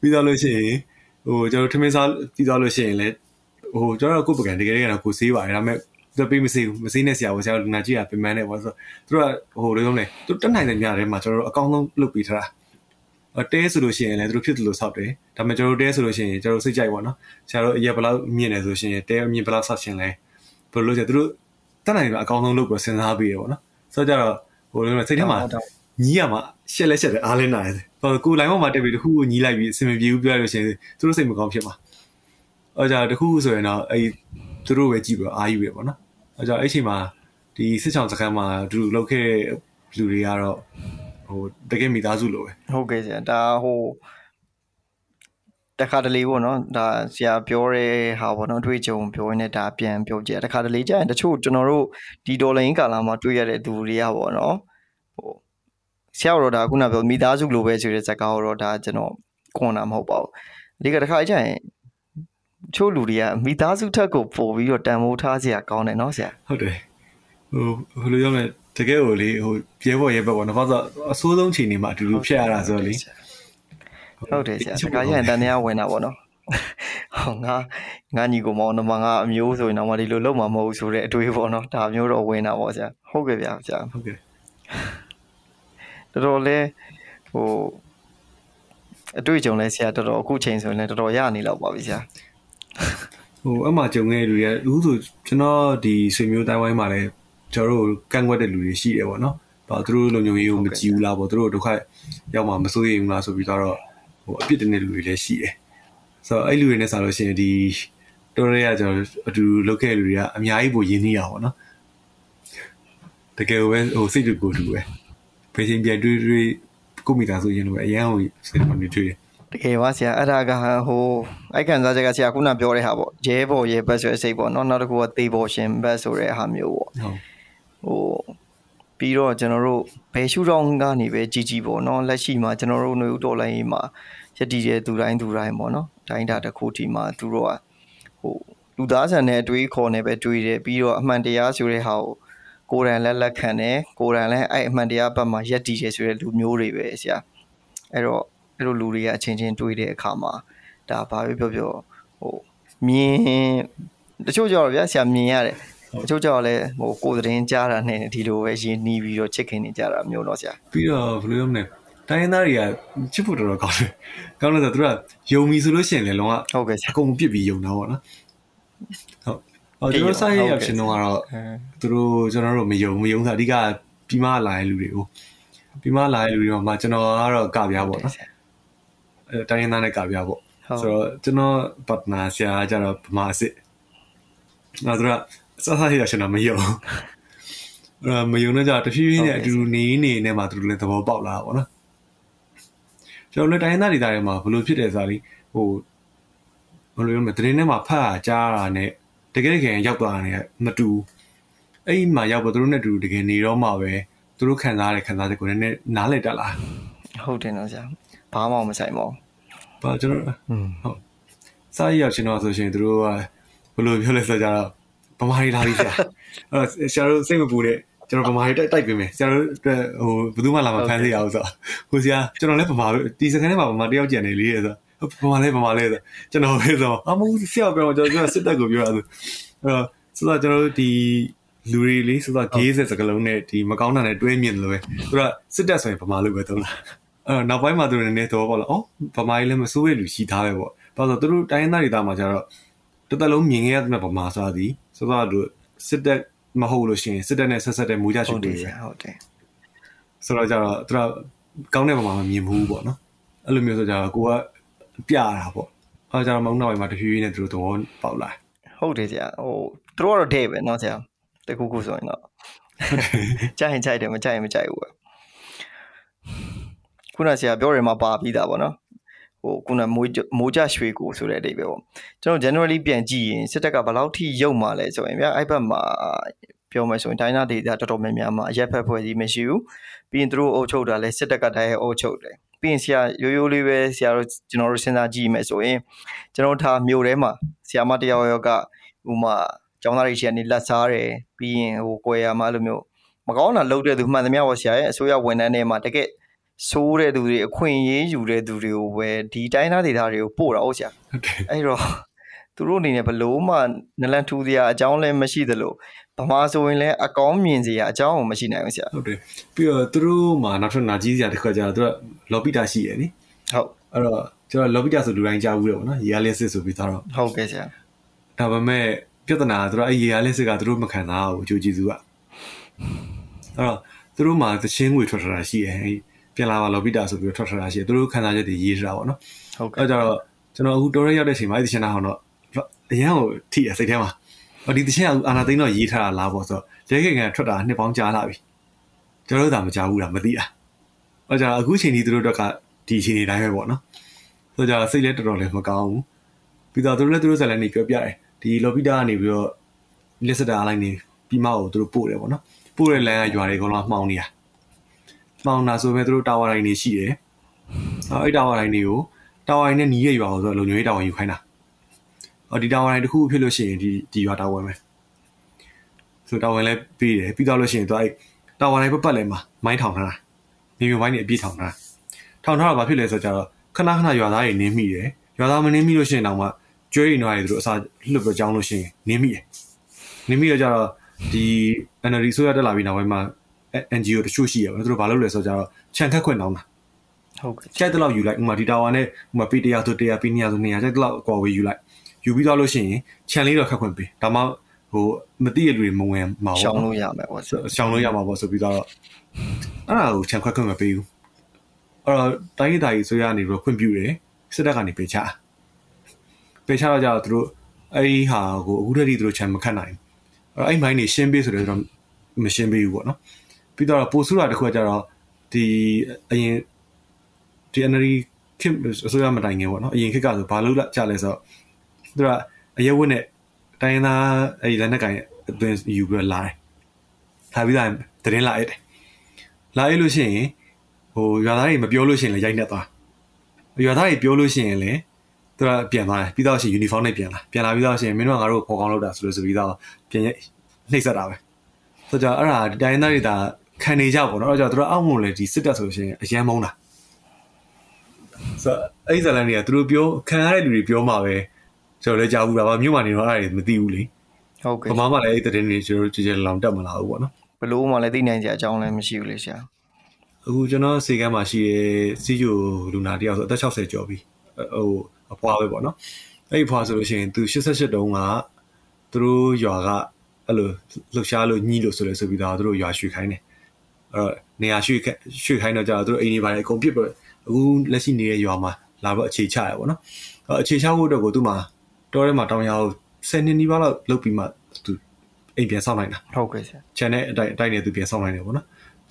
ပြီးတော့လို့ရှိရင် ဟိုကျွန်တော်ထမင်းစားပြီးတော့လို့ရှိရင်လည်းဟိုကျွန်တော်ကိုယ်ပကံတကယ်တကယ်တော့ကိုစေးပါတယ်ဒါပေမဲ့သူပေးမစေဘူးမစေးနဲ့ဆရာကိုဆရာလူနာကြီးကပြင်ပန်းနေပေါ့ဆိုတော့သူကဟိုလိုမျိုးလေသူတက်နိုင်တဲ့ညထဲမှာကျွန်တော်တို့အကောင်းဆုံးလုပ်ပြီးထားတာတဲဆိုလို့ရှိရင်လည်းသူတို့ဖြစ်တယ်လို့ဆောက်တယ်ဒါပေမဲ့ကျွန်တော်တို့တဲဆိုလို့ရှိရင်ကျွန်တော်စိတ်ကြိုက်ပါတော့ဆရာတို့အရက်ဘယ်လောက်မြင့်နေဆိုရှင်တဲအမြင့်ဘယ်လောက်ဆောက်ရှင်လဲဘယ်လိုလဲသူတို့တက်နိုင်မှာအကောင်းဆုံးလုပ်ပြီးစဉ်းစားပြီးရပေါ့နော်ဆိုတော့ကြတော့ဟိုလိုမျိုးစိတ်ထဲမှာညီးရမှာရှက်လက်ရှက်တယ်အားလင်းလာတယ်ဟို ကိုလိုင်းပေါ်မှာတက်ပြီးတခုကိုညီးလိုက်ပြီးအဆင်မပြေဘူးပြောရလို့ရှိရင်သူတို့စိတ်မကောင်းဖြစ်မှာအဲကြတခုဆိုရင်တော့အဲသူတို့ပဲကြည့်ပြီးအားယူရပေါ့နော်အဲကြအဲ့ချိန်မှာဒီစစ်ချောင်းစခန်းမှာသူလောက်ခဲ့လူတွေကတော့ဟိုတကယ်မိသားစုလိုပဲဟုတ်ကဲ့ဆရာဒါဟိုတခါတလေပေါ့နော်ဒါဆရာပြောတဲ့ဟာပေါ့နော်တွေ့ကြုံပြောရင်းနဲ့ဒါပြန်ပြောကြည့်တခါတလေကြာရင်တချို့ကျွန်တော်တို့ဒီဒေါ်လာရင်းကာလာမှာတွေ့ရတဲ့သူတွေကပေါ့နော်ဟို ဆရာတို့ဒါခုနပြောမိသားစုလိုပဲဆိုတဲ့ဇာတ်ကားတော့ဒါကျွန်တော်ခွန်တာမဟုတ်ပါဘူးဒီကတခါကြာရင်ချို့လူတွေကမိသားစုထက်ကိုပို့ပြီးတော့တန်ဖိုးထားစရာကောင်းတယ်နော်ဆရာဟုတ်တယ်ဟိုဘယ်လိုပြောမလဲတကယ်ကိုလေဟိုရဲဘော်ရဲဘက်ပေါ့နော်ဘာလို့အဆိုးဆုံးချိန်နေမှာအတူတူဖြစ်ရတာဆိုတော့လေဟုတ်တယ်ဆရာတခါကြာရင်တန်တရားဝင်တာပေါ့နော်ဟောငါငါညီကိုမောင်နှမငါအမျိုးဆိုရင်တော့မဒီလိုလုံးမှာမဟုတ်ဘူးဆိုတဲ့အတွေးပေါ့နော်ဒါမျိုးတော့ဝင်တာပေါ့ဆရာဟုတ်ကဲ့ဗျာဆရာဟုတ်ကဲ့ တော်တော်လေးဟိုအတွေ့အကြုံလဲဆရာတော်တော်အခုချိန်ဆိုရင်လည်းတော်တော်ရနေလောက်ပါပြီဆရာဟိုအမှကြုံခဲ့တဲ့လူတွေကအခုဆိုကျွန်တော်ဒီဆွေမျိုးတိုင်းဝိုင်းမှာလည်းကျွန်တော်တို့ကန့်ကွက်တဲ့လူတွေရှိတယ်ပေါ့နော်။ဘာသူတို့လုံခြုံရေးကိုမကြည့်ဘူးလားပေါ့သူတို့ဒုက္ခရောက်မှမစိုးရိမ်ဘူးလားဆိုပြီးတော့ဟိုအပြစ်တင်တဲ့လူတွေလည်းရှိတယ်။ဆိုတော့အဲ့လူတွေနဲ့ဆိုလို့ရှိရင်ဒီတော်ရဲကကျွန်တော်အတူလုပ်ခဲ့တဲ့လူတွေကအများကြီးပိုရင်းနှီးရပါတော့။တကယ်ပဲဟိုစိတ်တူကိုယ်တူပဲ။ ဖေးချင်းပြန်တွေးတွေးကိုမိသားစုရင်လို့အရန်ဟိုစိတ်မှနေတွေ့တယ် တကယ်ပါဆရာအဲ့ဒါကဟိုအိုက်ကန်စားချက်ကဆရာခုနပြောတဲ့ဟာပေါ့ရဲဘော်ရဲဘက်ဆိုတဲ့စိတ်ပေါ့နော်နောက်တစ်ခုကသေဘော်ရှင်ဘက်ဆိုတဲ့ဟာမျိုးပေါ့ ။ဟုတ် ဟိုပြီးတော့ကျွန်တော်တို့ဘယ်ရှုထောင့်ကနေပဲကြီးကြီးပေါ့နော်လက်ရှိမှာကျွန်တော်တို့ຫນွေဦးတော်လိုင်းရေးမှာရည်တည်တဲ့သူတိုင်းသူတိုင်းပေါ့နော်တိုင်းတာတစ်ခုทีမှာသူတို့ကဟိုလူသားဆန်တဲ့အတွေးခေါ်နေပဲတွေးတယ်ပြီးတော့အမှန်တရားဆိုတဲ့ဟာကို ကိုယ်တိုင်လက်လက်ခံတယ်ကိုယ်တိုင်လည်းအဲ့အမှန်တရားဘက်မှာရည်တည်ရဆိုတဲ့လူမျိုးတွေပဲဆရာအဲ့တော့အဲ့လိုလူတွေကအချင်းချင်းတွေးတဲ့အခါမှာဒါဘာပဲပြောပြောဟိုမြင်တချို့ကြောတော့ဗျာဆရာမြင်ရတယ်အချို့ကြောင့်လည်းဟိုကိုယ်သတင်းကြားတာနဲ့ဒီလိုပဲရင်းနှီးပြီးတော့ချစ်ခင်နေကြတာမျိုးတော့ဆရာပြီးတော့ဘယ်လိုပြောမလဲတိုင်းရင်းသားတွေကချစ်ဖို့တော်တော်ကောင်းတယ်ကောင်းတယ်ဆိုတော့သူကယုံပြီဆိုလို့ရှိရင်လည်းလုံးဝဟုတ်ကဲ့ဆရာအကုန်ပြစ်ပြီးယုံတာပေါ့နော်ဟုတ် အော်ကျွန်တော်စာရေးရဖြစ်တော့ကတော့အဲသူတို့ကျွန်တော်တို့မယုံမယုံတာအဓိကပြီးမှလာတဲ့လူတွေကိုပြီးမှလာတဲ့လူတွေမှာကျွန်တော်ကတော့ကပြပေါ့နော်အဲတိုင်းရင်းသားနဲ့ကပြပေါ့ဟုတ်ဆိုတော့ကျွန်တော်ပတ်နာဆရာကျတော့ဗမာစစ်နောက်သူကစာစာရေးရရှင်တော့မယုံအဲမယုံတော့ကြတဖြည်းဖြည်းနဲ့အတူတူနေနေနဲ့မှသူတို့လည်းသဘောပေါက်လာတာပေါ့နော်ကျွန်တော်လည်းတိုင်းရင်းသားဒေသတွေမှာဘယ်လိုဖြစ်တယ်ဆိုတာလေဟိုဘယ်လိုပြောမလဲတရင်ထဲမှာဖတ်ရကြားတာနဲ့တ ကယ်တကယ်ရောက်သွားတာနဲ့မတူဘူးအဲ့ဒီမှာရောက်တော့သူတို့နဲ့တူတကယ်နေတော့မှပဲသူတို့ခံစားရတဲ့ခံစားချက်ကိုနည်းနည်းနားလည်တတ်လာဟုတ်တယ်နော်ဆရာဘာမှမဆိုင်ပါဘူးဘာကျွန်တော်อืมစာရေးရောက်ရှင်တော့ဆိုရှင်သူတို့ကဘယ်လိုပြောလဲဆိုကြတော့ဗမာရီလာပြီဆရာအဲ့တော့ဆရာတို့စိတ်မပူတဲ့ကျွန်တော်ဗမာရီတိုက်တိုက်ပေးမယ်ဆရာတို့အတွက်ဟိုဘယ်သူမှလာမဖမ်းစေရအောင်ဆိုတော့ဟိုဆရာကျွန်တော်လည်းဗမာဒီစကန်ထဲမှာဗမာတယောက်ကြံနေလေးရဆို ဗမာလေးဗမာလေးဆိုကျွန်တော်ပဲဆိုအမှုဆရာပြောကျွန်တော်ကျွန်တော်စစ်တပ်ကိုပြောတာဆိုအဲ့တော့ဆိုတော့ကျွန်တော်တို့ဒီလူတွေလေးဆိုတော့ gay စကလုံးနဲ့ဒီမကောင်းတာနဲ့တွဲမြင်လို့ပဲသူကစစ်တပ်ဆိုရင်ဗမာလို့ပဲသုံးတာအဲ့တော့နောက်ပိုင်းမှာသူတွေနည်းနည်းတော့ပေါ့လားအော်ဗမာကြီးလည်းမစိုးရလူရှိသားပဲပေါ့ဘာလို့သူတို့တိုင်းရင်းသားတွေတာမှာကျတော့တစ်သက်လုံးမြင်ခဲ့ရတဲ့ဗမာဆိုတာဒီဆိုတော့သူစစ်တပ်မဟုတ်လို့ရှိရင်စစ်တပ်နဲ့ဆက်ဆက်တဲ့မူကြဟုချုပ်တ်တတွေယ်ဆပဲရာဟုတ်တယ်ဆိုတော့ကျတော့သူကကောင်းတဲ့ဗမာမမြင်ဘူးပေါ့နော်အဲ့လိုမျိုးဆိုကြတော့ကိုက ပြရတာပေါ့အဲကျတော့မောင်းနောက်ပိုင်းမှာတဖြည်းဖြည်းနဲ့သူတို့သဘောပေါက်လာဟုတ်တယ်ဆရာဟိုသူတို့ကတော့ဒဲပဲနော်ဆရာတခုခုဆိုရင်တော့ကြိုက်ရင်ကြိုက်တယ်မကြိုက်ရင်မကြိုက်ဘူးပဲခုနဆရာပြောရမှာပါပြီးသားပေါ့နော်ဟိုခုနမိုးကြမိုးကြရွှေကိုဆိုတဲ့အတိတ်ပဲပေါ့ကျွန်တော် generally ပြန်ကြည့်ရင်စစ်တပ်ကဘယ်လောက်ထိရုပ်มาလဲဆိုရင်ဗျာအဲ့ဘက်မှာပြောမယ်ဆိုရင်တိုင်းနာဒေသတော်တော်များများမှာအရက်ဖက်ဖွဲ့စည်းမရှိဘူးပြီးရင်သူတို့အုပ်ချုပ်တာလဲစစ်တပ်ကတိုင်းရဲ့အုပ်ချုပ်တယ် ပြီးရင်ဆရာရိုးရိုးလေးပဲဆရာတို့ကျွန်တော်တို့စဉ်းစားကြည့်မယ်ဆိုရင်ကျွန်တော်ထားမြို့ထဲမှာဆရာမတယောက်ယောက်ကဥမာကျောင်းသားတွေရှိကနေလက်စားတယ်ပြီးရင်ဟိုကွယ်ရမှာအဲ့လိုမျိုးမကောင်းတာလုပ်တဲ့သူမှန်သမျှပေါ့ဆရာရဲ့အစိုးရဝန်ထမ်းတွေမှာတကယ်ဆိုးတဲ့သူတွေအခွင့်အရေးယူတဲ့သူတွေကိုပဲဒီတိုင်းသားဒေသတွေကိုပို့တာဟုတ်ဆရာဟုတ်တယ်အဲ့တော့သူတို့အနေနဲ့ဘလို့မှနလန်ထူစရာအကြောင်းလည်းမရှိသလို ဗမာဆိုရင်လည်းအကောင်းမြင်စရာအကြောင်းကိုမရှိနိုင်ဘူးဆရာဟုတ်တယ်ပြီးတော့သူတို့မှာနောက်ထပ်နာကြီးစရာတစ်ခါကျတော့သူကလော်ပီတာရှိရယ်နိဟုတ်အဲ့တော့ကျွန်တော်လော်ပီတာဆိုလူတိုင်းကြားဘူးတယ်ပေါ့နော်ရေအားလျက်စစ်ဆိုပြီးတော့ဟုတ်ကဲ့ဆရာဒါပေမဲ့ပြဿနာကသူတို့အဲ့ရေအားလျက်စစ်ကသူတို့မခံစားဘူးအကျိုးကျေးဇူးကအဲ့တော့သူတို့မှာသချင်းငွေထွက်ထတာရှိရယ်ပြန်လာပါလော်ပီတာဆိုပြီးထွက်ထတာရှိရယ်သူတို့ခံစားချက်တွေရေးထားတာပေါ့နော်ဟုတ်ကဲ့အဲ့တော့ကျွန်တော်အခုတော်ရဲရောက်တဲ့အချိန်မှာအဲ့ဒီချင်တာဟောင်းတော့အရန်ကိုထိရစိတ်ထဲမှာ ဟောဒီတချင်းအာနာသိန်းတော့ရေးထားတာလားပေါ့ဆိုတော့ရဲခင်ကထွက်တာနှစ်ပေါင်းကြာလာပြီကျွန်တော်တို့သာမကြောက်ဘူးလားမသိတာဟောကြအခုချိန်ကြီးသူတို့တော့ကဒီချိန်နေတိုင်းပဲပေါ့နော်ဆိုကြစိတ်လည်းတော်တော်လည်းမကောင်းဘူးပြီးတော့သူတို့လည်းသူတို့ဆက်လည်းနေပြောပြတယ်ဒီလော်ပီတာကနေပြီးတော့လက်စတာလိုက်နေပြီးမှကိုသူတို့ပို့တယ်ပေါ့နော်ပို့တဲ့လမ်းကရွာတွေအကုန်လုံးမှောင်နေတာမှောင်တာဆိုပေမဲ့သူတို့တာဝါတိုင်းနေရှိတယ်အဲ့တာဝါတိုင်းတွေကိုတာဝါတိုင်းနဲ့နီးရရွာကိုဆိုလုံညွေးတာဝါယူခိုင်းတာ အော်ဒီတာဝါတိုင်းတစ်ခုဖြစ်လို့ရှိရင်ဒီဒီရွာတာဝါမယ်ဆိုတာဝန်လဲပြီးတယ်ပြီးတော့လို့ရှိရင်သူအဲ့တာဝါတိုင်းပတ်ပတ်လဲမှာမိုင်းထောင်ထားတာမြေမြဝိုင်းနေအပြည့်ထောင်ထားတာထောင်ထားတာဘာဖြစ်လဲဆိုတော့ခဏခဏရွာသားတွေနင်းမိတယ်ရွာသားမနင်းမိလို့ရှိရင်တော့မှကျွေးရင်တော့သူတို့အစာလှုပ်ပြီးကြောင်းလို့ရှိရင်နင်းမိတယ်နင်းမိတော့ကြတော့ဒီ NLD ဆိုရတက်လာပြီးနောက်ပိုင်းမှာ NGO တချို့ရှိရပါသူတို့ဘာလုပ်လဲဆိုတော့ခြံခတ်ခွင့်တောင်းတာဟုတ်ကဲ့ကျက်တဲ့လောက်ယူလိုက်ဥမာဒီတာဝါနဲ့ဥမာ P100 ဆို100 P200 ဆို200ကျက်တဲ့လောက်အကွာဝေးယူလိုက် ယူပြီးတော့လို့ရှိရင်ခြံလေးတော့ခတ်ခွင့်ပေးဒါမှဟိုမသိရလူတွေမဝင်မှာပေါ့ရှောင်းလို့ရမယ်ပေါ့ရှောင်းလို့ရမှာပေါ့ဆိုပြီးတော့အဲ့ဒါကိုခြံခွက်ခွင့်မပေးဘူးအဲ့တော့တိုင်းဒေသကြီးဆိုရနေပြီးခွင့်ပြုတယ်စစ်တပ်ကနေပေးချပေးချတော့ကြတော့သူတို့အဲ့ဒီဟာကိုအခုတည်းကသူတို့ခြံမခတ်နိုင်အဲ့အဲ့မိုင်းနေရှင်းပေးဆိုတော့မရှင်းပေးဘူးပေါ့နော်ပြီးတော့ပိုဆူတာတစ်ခုကကြတော့ဒီအရင်ဒီ NRI ခင်အစိုးရမတိုင်ငယ်ပေါ့နော်အရင်ခေတ်ကဆိုဘာလို့ကြလဲဆိုတော့ သူကအရက်ဝတ်နဲ့တိုင်းသားအဲ့ဒီလက်နက်ကင်အတွင်းယူပြီးတော့လာတယ်လာပြီးတော့တရင်လာရတယ်လာရလို့ရှိရင်ဟိုရွာသားတွေမပြောလို့ရှိရင်လည်းရိုက်နှက်သွားရွာသားတွေပြောလို့ရှိရင်လည်းသူကပြန်သွားတယ်ပြီးတော့ရှင်ယူနီဖောင်းနဲ့ပြန်လာပြန်လာပြီးတော့ရှင်မင်းတို့ကငါတို့ကိုခေါ်ကောင်းလုပ်တာဆိုလို့ဆိုပြီးတော့ပြန်နှိပ်စက်တာပဲဆိုတော့အဲ့ဒါတိုင်းသားတွေဒါခံနေကြပေါ့နော်အဲ့တော့သူတို့အောက်မလို့လေဒီစစ်တပ်ဆိုရှင်အရန်မုန်းတာဆိုအဲ့ဒီဇလန်တွေကသူတို့ပြောခံရတဲ့လူတွေပြောမှာပဲ ကျွန်တော်လည်းကြားဘူးတာပါမြို့မှာနေတော့အဲ့ဒါမသိဘူးလေဟုတ်ကဲ့ဘာမှလည်းအဲ့တဲ့တင်းတွေကျွန်တော်ကြည်ကြလောင်တက်မလာဘူးပေါ့နော်ဘလို့မှလည်းသိနိုင်ကြအကြောင်းလည်းမရှိဘူးလေဆရာအခုကျွန်တော်စေကမ်းမှာရှိတဲ့စီဂျိုလူနာတယောက်ဆိုအသက်60ကျော်ပြီဟိုအဖွားပဲပေါ့နော်အဲ့ဒီဖွားဆိုလို့ရှိရင်သူ88တုန်းကသူတို့ရွာကအဲ့လိုလှူရှားလို့ညှိလို့ဆိုလဲဆိုပြီးတော့သူတို့ရွာရွှေခိုင်းတယ်အဲ့တော့နေရာရွှေရွှေခိုင်းတော့ကြာသူတို့အိမ်တွေပါတယ်အကုန်ပြစ်ပြီးအခုလက်ရှိနေတဲ့ရွာမှာလာတော့အခြေချရပေါ့နော်အခြေချဖို့အတွက်ကိုသူ့မှာ တောထဲမှာတောင်ရအောင်10နှစ်နီးပါးလောက်လုပ်ပြီးမှသူအိမ်ပြန်ဆောက်နိုင်တာဟုတ်ကဲ့ဆရာခြံနဲ့အတိုင်းအတိုင်းနဲ့သူပြန်ဆောက်နိုင်တယ်ပေါ့နော်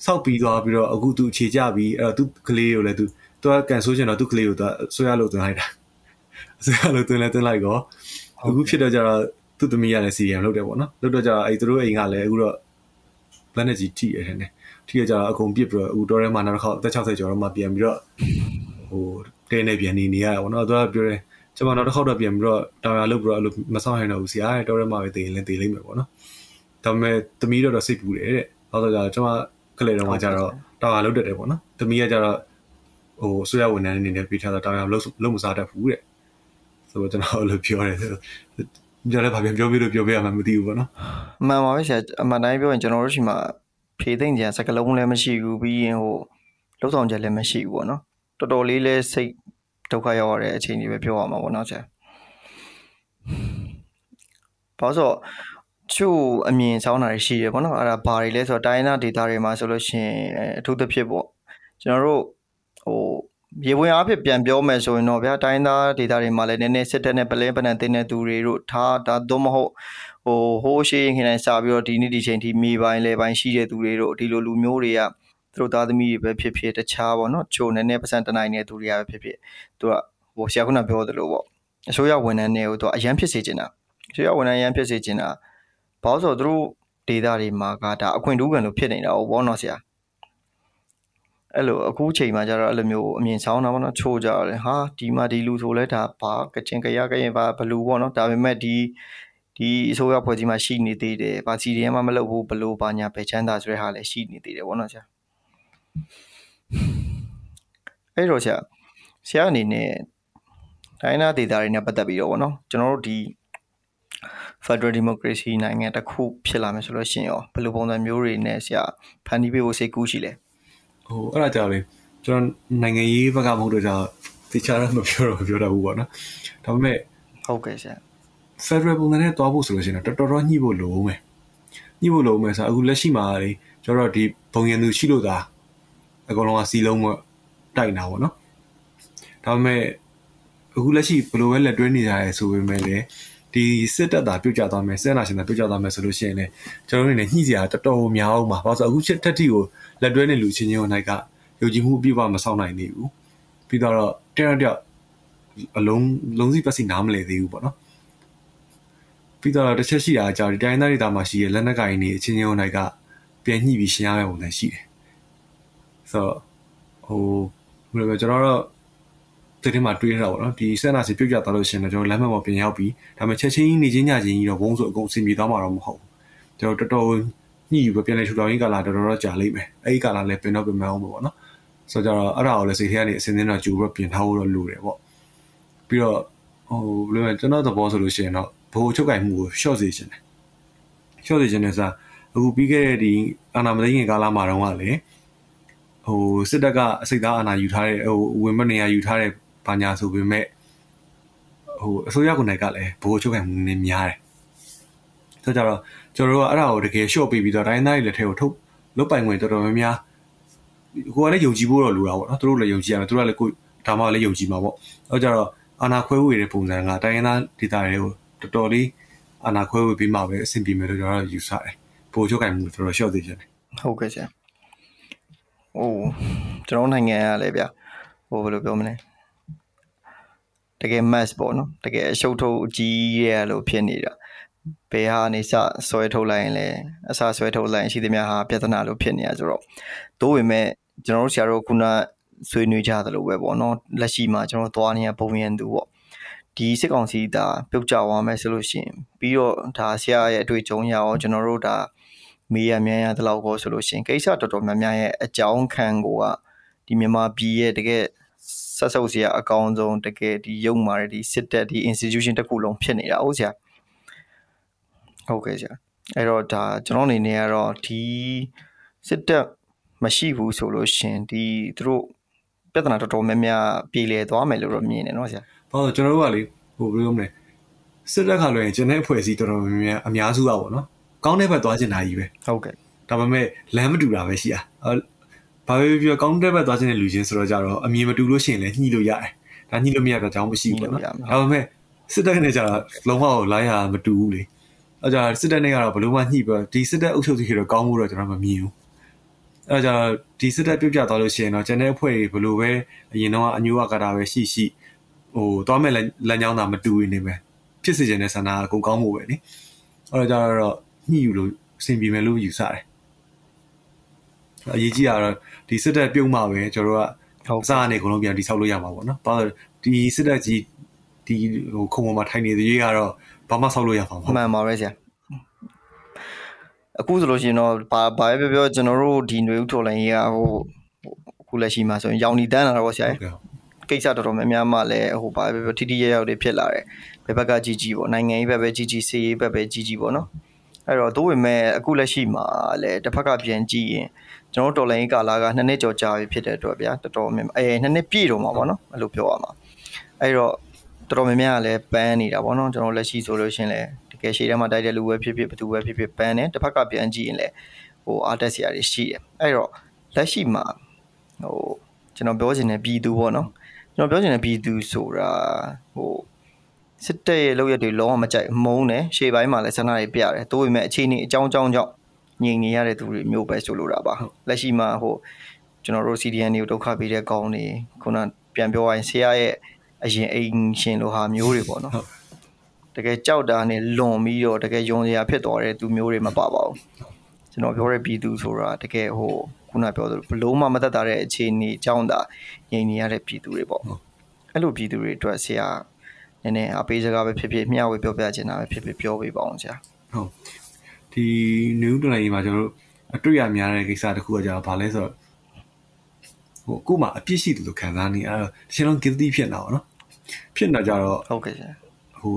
ဆောက်ပြီးသွားပြီးတော့အခုသူအခြေကျပြီးအဲ့တော့သူကလေးကိုလည်းသူသူကကန်ဆိုးချင်တော့သူကလေးကိုသူဆွဲရလို့သွင်းလိုက်တာဆွဲရလို့သွင်းလဲသွင်းလိုက်တော့အခုဖြစ်တော့ကြတော့သူ့သမီးကလည်း CRM လုပ်တယ်ပေါ့နော်လုပ်တော့ကြတော့အဲ့သူတို့အိမ်ကလည်းအခုတော့လက်နဲ့ကြီးထိရတယ်နဲ့ထိရကြတော့အကုန်ပြစ်ပြီးတော့အခုတော်ထဲမှာနောက်တစ်ခေါက်အသက်60ကျော်တော့မှပြန်ပြီးတော့ဟိုတဲနေပြန်နေနေရတာပေါ့နော်သူကပြောတယ် ကျွန်မနောက်တစ်ခေါက်တော့ပြန်ပြီးတော့တောင်ရလုပ်ပြီးတော့အဲ့လိုမဆောင်နိုင်တော့ဘူးဆရာတော်ရဲမှာပဲတည်ရင်လည်းတည်လိမ့်မယ်ပေါ့နော်ဒါပေမဲ့သမီးတော့တော့စိတ်ပူတယ်တဲ့နောက်တော့ကျွန်မကလေးတော်ကကြတော့တောင်ရလုပ်တတ်တယ်ပေါ့နော်သမီးကကြတော့ဟိုဆွေရဝန်ထမ်းအနေနဲ့ပြီးထားတော့တောင်ရလုပ်လုပ်မစားတတ်ဘူးတဲ့ဆိုတော့ကျွန်တော်အဲ့လိုပြောတယ်ပြောလည်းဘာပြန်ပြောပြလို့ပြောပြရမှမသိဘူးပေါ့နော်မှန်ပါပဲဆရာအမှန်တိုင်းပြောရင်ကျွန်တော်တို့ရှိမှာဖြေသိမ့်ကြစကလုံးလည်းမရှိဘူးပြီးရင်ဟိုလှုပ်ဆောင်ချက်လည်းမရှိဘူးပေါ့နော်တော်တော်လေးလဲစိတ် ဒုက္ခရောက်ရတဲ့အချိန်ကြီးပဲပြောရမှာပေါ့နော်ဆရာဘာလို့ချို့အမြင်ဆောင်တာရှိရပေါ့နော်အဲ့ဒါဘာတွေလဲဆိုတော့တိုင်းနာဒေတာတွေမှာဆိုလို့ရှိရင်အထူးသဖြင့်ပေါ့ကျွန်တော်တို့ဟိုရေဝင်အားဖြင့်ပြန်ပြောမယ်ဆိုရင်တော့ဗျာတိုင်းသားဒေတာတွေမှာလည်းနည်းနည်းစစ်တပ်နဲ့ပလဲပနံတင်းတဲ့သူတွေတို့ထားဒါသို့မဟုတ်ဟိုဟိုးရှိရင်ခင်တိုင်းစာပြီးတော့ဒီနေ့ဒီချိန်ထိမိပိုင်းလဲပိုင်းရှိတဲ့သူတွေတို့ဒီလိုလူမျိုးတွေက သူတို့သားသမီးတွေပဲဖြစ်ဖြစ်တခြားပေါ့နော်ချိုနည်းနည်းပတ်စံတနိုင်တဲ့သူတွေကပဲဖြစ်ဖြစ်သူကဟိုဆရာခုနပြောသလိုပေါ့အစိုးရဝန်ထမ်းတွေကိုသူကအရန်ဖြစ်စေချင်တာအစိုးရဝန်ထမ်းအရန်ဖြစ်စေချင်တာဘာလို့ဆိုတော့သူတို့ဒေတာတွေမှာကဒါအခွင့်အထူးခံလို့ဖြစ်နေတာဟုတ်ဘောနော်ဆရာအဲ့လိုအခုချိန်မှာကျတော့အဲ့လိုမျိုးအမြင်ဆောင်တာပေါ့နော်ချိုးကြတယ်ဟာဒီမှာဒီလူဆိုလဲဒါဘာကချင်ကြရကရင်ဘာဘလူပေါ့နော်ဒါပေမဲ့ဒီဒီအစိုးရဖွဲ့စည်းမှာရှိနေသေးတယ်ဗာစီဒီယမ်မှမလုပ်ဘူးဘလို့ဘာညာပဲချမ်းသာဆိုတဲ့ဟာလည်းရှိနေသေးတယ်ပေါ့နော်ဆရာ အဲ့တော့ဆရာဆရာအနေနဲ့တိုင်းနာဒေတာတွေနဲ့ပတ်သက်ပြီးတော့ဗောနော်ကျွန်တော်တို့ဒီ Federal Democracy နိုင်ငံတစ်ခုဖြစ်လာမယ်ဆိုလို့ရှိရင်ရောဘယ်လိုပုံစံမျိုးတွေနဲ့ဆရာဖန်တီးပေးဖို့စိတ်ကူးရှိလဲဟိုအဲ့ဒါကြောင့်လေကျွန်တော်နိုင်ငံရေးဘက်ကမဟုတ်တော့ကြာတေချာတော့မပြောတော့ပြောတတ်ဘူးပေါ့နော်ဒါပေမဲ့ဟုတ်ကဲ့ဆရာ Federal ပုံစံနဲ့တွားဖို့ဆိုလို့ရှိရင်တော်တော်ညှိဖို့လိုမယ်ညှိဖို့လိုမယ်ဆိုအခုလက်ရှိမှာလေကျွန်တော်ဒီဘုံရန်သူရှိလို့သာ အကောင်လုံးကစီလုံးမတိုက်နေတာပေါ့နော်ဒါပေမဲ့အခုလက်ရှိဘယ်လိုပဲလက်တွဲနေကြရဲဆိုပေမဲ့လည်းဒီစစ်တပ်သားပြုတ်ကျသွားမယ်စစ်နာရှင်သားပြုတ်ကျသွားမယ်ဆိုလို့ရှိရင်လည်းကျွန်တော်တို့နေညှိစရာတော်တော်များအောင်ပါဘာလို့ဆိုအခုချက်တက်တီကိုလက်တွဲနေလူချင်းချင်းဟိုနိုင်ကယုံကြည်မှုအပြည့်အဝမဆောင်နိုင်သေးဘူးပြီးတော့တယောက်တယောက်အလုံးလုံးစီပတ်စီနားမလဲသေးဘူးပေါ့နော်ပြီးတော့တစ်ချက်ရှိတာကြောင့်ဒီတိုင်းသားဒေသမှာရှိတဲ့လက်နက်ကိုင်တွေအချင်းချင်းဟိုနိုင်ကပြန်ညှိပြီးရှင်းရမယ့်ပုံစံရှိတယ် ဆိုတော့ဟိုဘယ်လိုလဲကျွန်တော်တို့ဒီထဲမှာတွေးရတာပေါ့နော်ဒီစက်နာစီပြုတ်ကြသွားလို့ရှင်တော့ကျွန်တော်လမ်းမပေါ်ပြင်ရောက်ပြီးဒါပေမဲ့ချက်ချင်းနေချင်းညချင်းကြီးတော့ဘုံဆိုအကုန်အဆင်ပြေသွားမှာတော့မဟုတ်ဘူးကျွန်တော်တော်တော်ညှိပြီးပြန်လဲထူထောင်ရေးကာလာတော်တော်ကြာလိမ့်မယ်အဲ့ဒီကာလာလည်းပြင်တော့ပြင်မအောင်ပေါ့နော်ဆိုတော့အဲ့ဒါကိုလည်းစိတ်ထဲကနေအစင်းစင်းတော့ကြိုပြီးပြင်ထားဖို့တော့လိုတယ်ပေါ့ပြီးတော့ဟိုဘယ်လိုလဲကျွန်တော်သဘောဆိုလို့ရှိရင်တော့ဘိုးချုပ်ကင်မှုကို short စေချင်တယ် short စေချင်တယ်ဆိုတာအခုပြီးခဲ့တဲ့ဒီအာနာမသိခင်ကာလမှာတော့ကလေ ဟိုစစ်တပ်ကအစိတ်သားအာဏာယူထားတဲ့ဟိုဝင်မနေရယူထားတဲ့ဘာညာဆိုပေမဲ့ဟိုအစိုးရကနေကလည်းဘိုးချုပ်ခံမှုနည်းများတယ်ဆိုကြတော့ကျွန်တော်တို့ကအဲ့ဒါကိုတကယ် short ပေးပြီးတော့တိုင်းသားတွေလက်ထဲကိုထုတ်လုတ်ပိုင်ဝင်တော်တော်များများကိုကလည်းယုံကြည်ဖို့တော့လိုတာပေါ့နော်သူတို့လည်းယုံကြည်ရမယ်သူတို့ကလည်းကိုဒါမှလည်းယုံကြည်မှာပေါ့အဲ့ကြတော့အာနာခွဲဝေတဲ့ပုံစံကတိုင်းရင်းသားဒေသတွေကိုတော်တော်လေးအာနာခွဲဝေပြီးမှပဲအဆင်ပြေမယ်လို့ကျွန်တော်တို့ယူဆတယ်ဘိုးချုပ်ခံမှုတော်တော် short သေးတယ်ဟုတ်ကဲ့ဆရာ ဟိုကျွန်တော်နိုင်ငံကလည်းဗျဟိုဘယ်လိုပြောမလဲတကယ် mass ပေါ့နော်တကယ်အရှုပ်ထုတ်အကြီးရဲ့လို့ဖြစ်နေတာဘယ်ဟာနေစဆွဲထုတ်လိုက်ရင်လဲအစာဆွဲထုတ်လိုက်ရင်ရှိသမျှဟာပြဿနာလို့ဖြစ်နေရဆိုတော့တိုးဝင်မဲ့ကျွန်တော်တို့ဆရာတို့ခုနဆွေးနွေးကြသလိုပဲပေါ့နော်လက်ရှိမှာကျွန်တော်သွားနေရပုံရန်သူပေါ့ဒီစစ်ကောင်စီဒါပြုတ်ကြသွားမယ်ဆိုလို့ရှိရင်ပြီးတော့ဒါဆရာရဲ့အတွေ့အကြုံရအောင်ကျွန်တော်တို့ဒါ မေးရမြန်ရတလောက်ကိုဆိုလို့ရှိရင်ကိစ္စတော်တော်များများရဲ့အကြောင်းခံကိုကဒီမြန်မာပြည်ရဲ့တကယ်ဆက်ဆုပ်စရာအကောင်းဆုံးတကယ်ဒီရုံမာတဲ့ဒီစစ်တပ်ဒီ institution တစ်ခုလုံးဖြစ်နေတာဟုတ်ဆရာဟုတ်ကဲ့ဆရာအဲ့တော့ဒါကျွန်တော်အနေနဲ့ကတော့ဒီစစ်တပ်မရှိဘူးဆိုလို့ရှင်ဒီသူတို့ပြဿနာတော်တော်များများပြည်လည်သွားမယ်လို့တော့မြင်တယ်နော်ဆရာဟုတ်ကျွန်တော်တို့ကလေဟိုဘယ်လိုမလဲစစ်တပ်ခါလွှဲရင်ကျန်တဲ့အဖွဲ့အစည်းတော်တော်များများအများစုอ่ะပေါ့နော် ကောင်းတဲ့ဘက်သွားချင်တာကြီးပဲဟုတ်ကဲ့ဒါပေမဲ့လမ်းမတူတာပဲရှိอ่ะဘာပဲပြောကောင်းတဲ့ဘက်သွားချင်တဲ့လူချင်းဆိုတော့ကြတော့အမြင်မတူလို့ရှိရင်လည်းညှိလို့ရတယ်ဒါညှိလို့မရတော့ကြောင်းမရှိဘူးပေါ့နော်ဒါပေမဲ့စစ်တပ်နဲ့ကြတော့လုံးဝလိုင်းရမတူဘူးလေအဲကြစစ်တပ်နဲ့ကတော့ဘလို့မှညှိပြီးဒီစစ်တပ်အုပ်ချုပ်သူကြီးတော့ကောင်းမှုတော့ကျွန်တော်မမြင်ဘူးအဲကြဒီစစ်တပ်ပြုတ်ပြသွားလို့ရှိရင်တော့ကျန်တဲ့အဖွဲ့တွေဘလို့ပဲအရင်တော့အညိုးအကတာပဲရှိရှိဟိုသွားမဲ့လမ်းကြောင်းသာမတူနေပဲဖြစ်စေချင်တဲ့ဆန္ဒအကုန်ကောင်းမှုပဲနိအဲကြတော့ ညှိယူလို့အဆင်ပြေမယ်လို့ယူဆတယ်အရေးကြီးတာတော့ဒီစစ်တပ်ပြုတ်မှပဲကျွန်တော်တို့ကအစားအနေအကုန်လုံးပြန်တိဆောက်လို့ရမှာပေါ့နော်။ဘာလို့ဒီစစ်တပ်ကြီးဒီဟိုခုံပေါ်မှာထိုင်နေသေးရတော့ဘာမှဆောက်လို့ရမှာမဟုတ်မှန်ပါပဲဆရာအခုဆိုလို့ရှိရင်တော့ဘာဘာပဲပြောပြောကျွန်တော်တို့ဒီຫນွေဥထော်လိုင်းကြီးကဟိုအခုလက်ရှိမှာဆိုရင်ရောင်နီတန်းလာတော့ဆရာကိစ္စတော်တော်များများမှလည်းဟိုဘာပဲပြောထိထိရရောက်တွေဖြစ်လာတယ်ဘယ်ဘက်ကကြီးကြီးပေါ့နိုင်ငံရေးဘက်ပဲကြီးကြီးစီးရေးဘက်ပဲကြီးကြီးပေါ့နော် အဲ့တော့သို့ပေမဲ့အခုလက်ရှိမှာလည်းတစ်ဖက်ကပြန်ကြည့်ရင်ကျွန်တော်တော်လိုင်းကာလာကနှစ်နှစ်ကျော်ကြာပြီဖြစ်တဲ့အတွက်ဗျာတော်တော်များအဲနှစ်နှစ်ပြည့်တော့မှာပေါ့နော်အဲ့လိုပြောရမှာအဲ့တော့တော်တော်များများကလည်းပန်းနေတာပေါ့နော်ကျွန်တော်လက်ရှိဆိုလို့ရှင်လည်းတကယ်ရှေ့ထဲမှာတိုက်တဲ့လူပဲဖြစ်ဖြစ်ဘသူပဲဖြစ်ဖြစ်ပန်းတယ်တစ်ဖက်ကပြန်ကြည့်ရင်လည်းဟိုအားတက်စရာတွေရှိတယ်အဲ့တော့လက်ရှိမှာဟိုကျွန်တော်ပြောချင်တဲ့ပြည်သူပေါ့နော်ကျွန်တော်ပြောချင်တဲ့ပြည်သူဆိုတာဟို စစ်တပ်ရဲ့လုပ်ရက်တွေလုံးဝမကြိုက်မုန်းတယ်ရှေ့ပိုင်းမှာလည်းဆန္ဒတွေပြတယ်တိုးပေမဲ့အခြေအနေအကြောင်းအကြောင်းကြောင့်ငြိမ်နေရတဲ့သူတွေမျိုးပဲဆိုလိုတာပါလက်ရှိမှာဟိုကျွန်တော်တို့ CDN တွေကိုဒုက္ခပေးတဲ့ကောင်းတွေခုနပြန်ပြောရရင်ဆရာရဲ့အရင်အိမ်ရှင်လိုဟာမျိုးတွေပေါ့နော်တကယ်ကြောက်တာနဲ့လွန်ပြီးတော့တကယ်ယုံစရာဖြစ်သွားတဲ့သူမျိုးတွေမပါပါဘူးကျွန်တော်ပြောတဲ့ပြည်သူဆိုတာတကယ်ဟိုခုနပြောသလိုဘလုံးမမသက်တာတဲ့အခြေအနေအကြောင်းသာငြိမ်နေရတဲ့ပြည်သူတွေပေါ့အဲ့လိုပြည်သူတွေအတွက်ဆရာ နည်းနည်းအပေးစကားပဲဖြစ်ဖြစ်မျှဝေပြောပြချင်တာပဲဖြစ်ဖြစ်ပြောပေးပါအောင်ဆရာဟုတ်ဒီ new တလိုက်မှာကျွန်တော်တို့အတွေ့အများတဲ့ကိစ္စတစ်ခုကကြာဘာလဲဆိုတော့ဟိုကို့မှာအပြစ်ရှိတယ်လို့ခံစားနေအဲ့တော့တစ်ချိန်လုံး guilty ဖြစ်နေတာပေါ့နော်ဖြစ်နေကြတော့ဟုတ်ကဲ့ဆရာဟို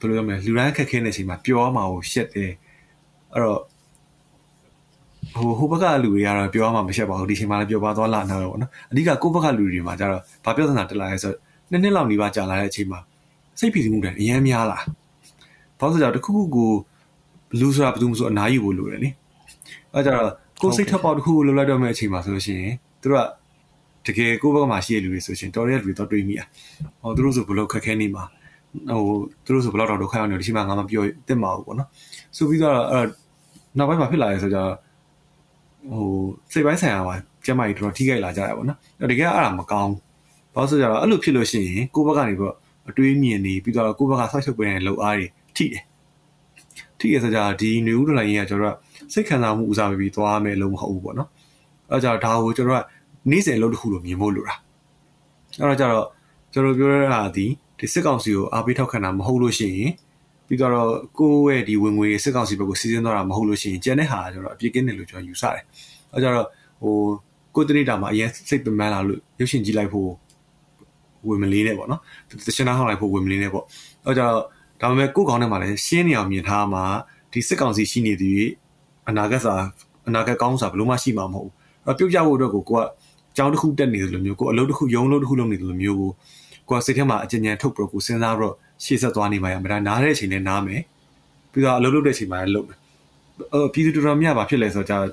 ဘယ်လိုပြောမလဲလူတိုင်းခက်ခဲနေချိန်မှာပျော်မှာကိုရှက်တယ်အဲ့တော့ဟိုဟိုဘက်ကလူတွေကတော့ပြောမှမရှက်ပါဘူးဒီချိန်မှာလည်းပြောပါသွားလာနေတော့ဗောနော်အဓိကကိုယ့်ဘက်ကလူတွေမှာကျတော့ဘာပြောစနာတက်လာလဲဆိုတော့နှစ်နှစ်လောက်နေပါကြာလာတဲ့အချိန်မှာ စိတ်ဖိစီးမှုတွေအများများလာဘာလို့ဆိုတော့တခုခုကိုလူဆိုတာဘယ်သူမှဆိုအနားယူဖို့လိုတယ်လေအဲကြတော့ကိုစိတ်ထပ်ပေါက်တခုကိုလှုပ်လိုက်တော့မယ့်အချိန်မှာဆိုလို့ရှိရင်သူတို့ကတကယ်ကိုယ့်ဘက်မှာရှိတဲ့လူတွေဆိုရှင်တော်ရဲလူတွေတော့တွေးမိอ่ะဟောသူတို့ဆိုဘလို့ခက်ခဲနေမှာဟိုသူတို့ဆိုဘယ်တော့တော့ဒုက္ခရောက်နေဒီရှိမှငါမပြောတင်ပါဘူးပေါ့နော်ဆိုပြီးတော့အဲ့နောက်ပိုင်းမှာဖြစ်လာရဲဆိုတော့ဟိုစိတ်ပိုင်းဆိုင်ရာမှာကျမကြီးတော်တော်ထိခိုက်လာကြရပါတော့နော်တကယ်အဲ့ဒါမကောင်းဘာလို့ဆိုကြတော့အဲ့လိုဖြစ်လို့ရှိရင်ကိုယ့်ဘက်ကနေပြီးတော့ အတွေးမြင်နေပြီးတော့ကိုယ့်ဘက်ကဆောက်ရှုပ်ပေးနေတဲ့လုံအားတွေထိတယ်ထိရဆိုကြဒီနေဦးတော်လိုင်းကြီးကကျွန်တော်တို့စိတ်ခံစားမှုဦးစားပေးပြီးသွားမယ်လို့မဟုတ်ဘူးပေါ့နော်အဲ့ကြတော့ဒါကိုကျွန်တော်ကနေ့စဉ်လုပ်တစ်ခုလို့မြင်ဖို့လိုတာအဲ့တော့ကြတော့ကျွန်တော်ပြောရတာဒီဒီစစ်ကောင်စီကိုအားပေးထောက်ခံတာမဟုတ်လို့ရှိရင်ပြီးတော့ကိုယ့်ရဲ့ဒီဝင်ငွေစစ်ကောင်စီဘက်ကိုစီးဆင်းသွားတာမဟုတ်လို့ရှိရင်ကျန်တဲ့ဟာကျွန်တော်အပြစ်ကင်းတယ်လို့ကျွန်တော်ယူဆတယ်အဲ့ကြတော့ဟိုကိုတရိတာမှာအရင်စိတ်ပမန်းလာလို့ရုပ်ရှင်ကြည့်လိုက်ဖို့ ဝင်မလေးနဲ့ပေါ့နော်တချင်သားဟောင်းလိုက်ဖို့ဝင်မလေးနဲ့ပေါ့အဲ့ကြတော့ဒါပေမဲ့ကိုယ့်ကောင်းထဲမှာလည်းရှင်းနေအောင်မြင်ထားမှာဒီစစ်ကောင်စီရှိနေသည်အနာဂတ်စာအနာဂတ်ကောင်းစာဘယ်လို့မှရှိမှာမဟုတ်ဘူးအဲ့ပြုတ်ကြဖို့အတွက်ကိုကိုကကြောင်းတစ်ခုတက်နေတယ်လို့မျိုးကိုအလုပ်တစ်ခုရုံးလုပ်တစ်ခုလုပ်နေတယ်လို့မျိုးကိုကိုကစိတ်ထဲမှာအကြင်ဉာဏ်ထုတ်ပြီးတော့ကိုစဉ်းစားပြီးတော့ရှေ့ဆက်သွားနေမှာရမှာဒါနားတဲ့အချိန်နဲ့နားမယ်ပြီးတော့အလုပ်လုပ်တဲ့အချိန်မှာလည်းလုပ်မယ်အော်ပြည်သူတော်တော်များပါဖြစ်လဲဆိုတော့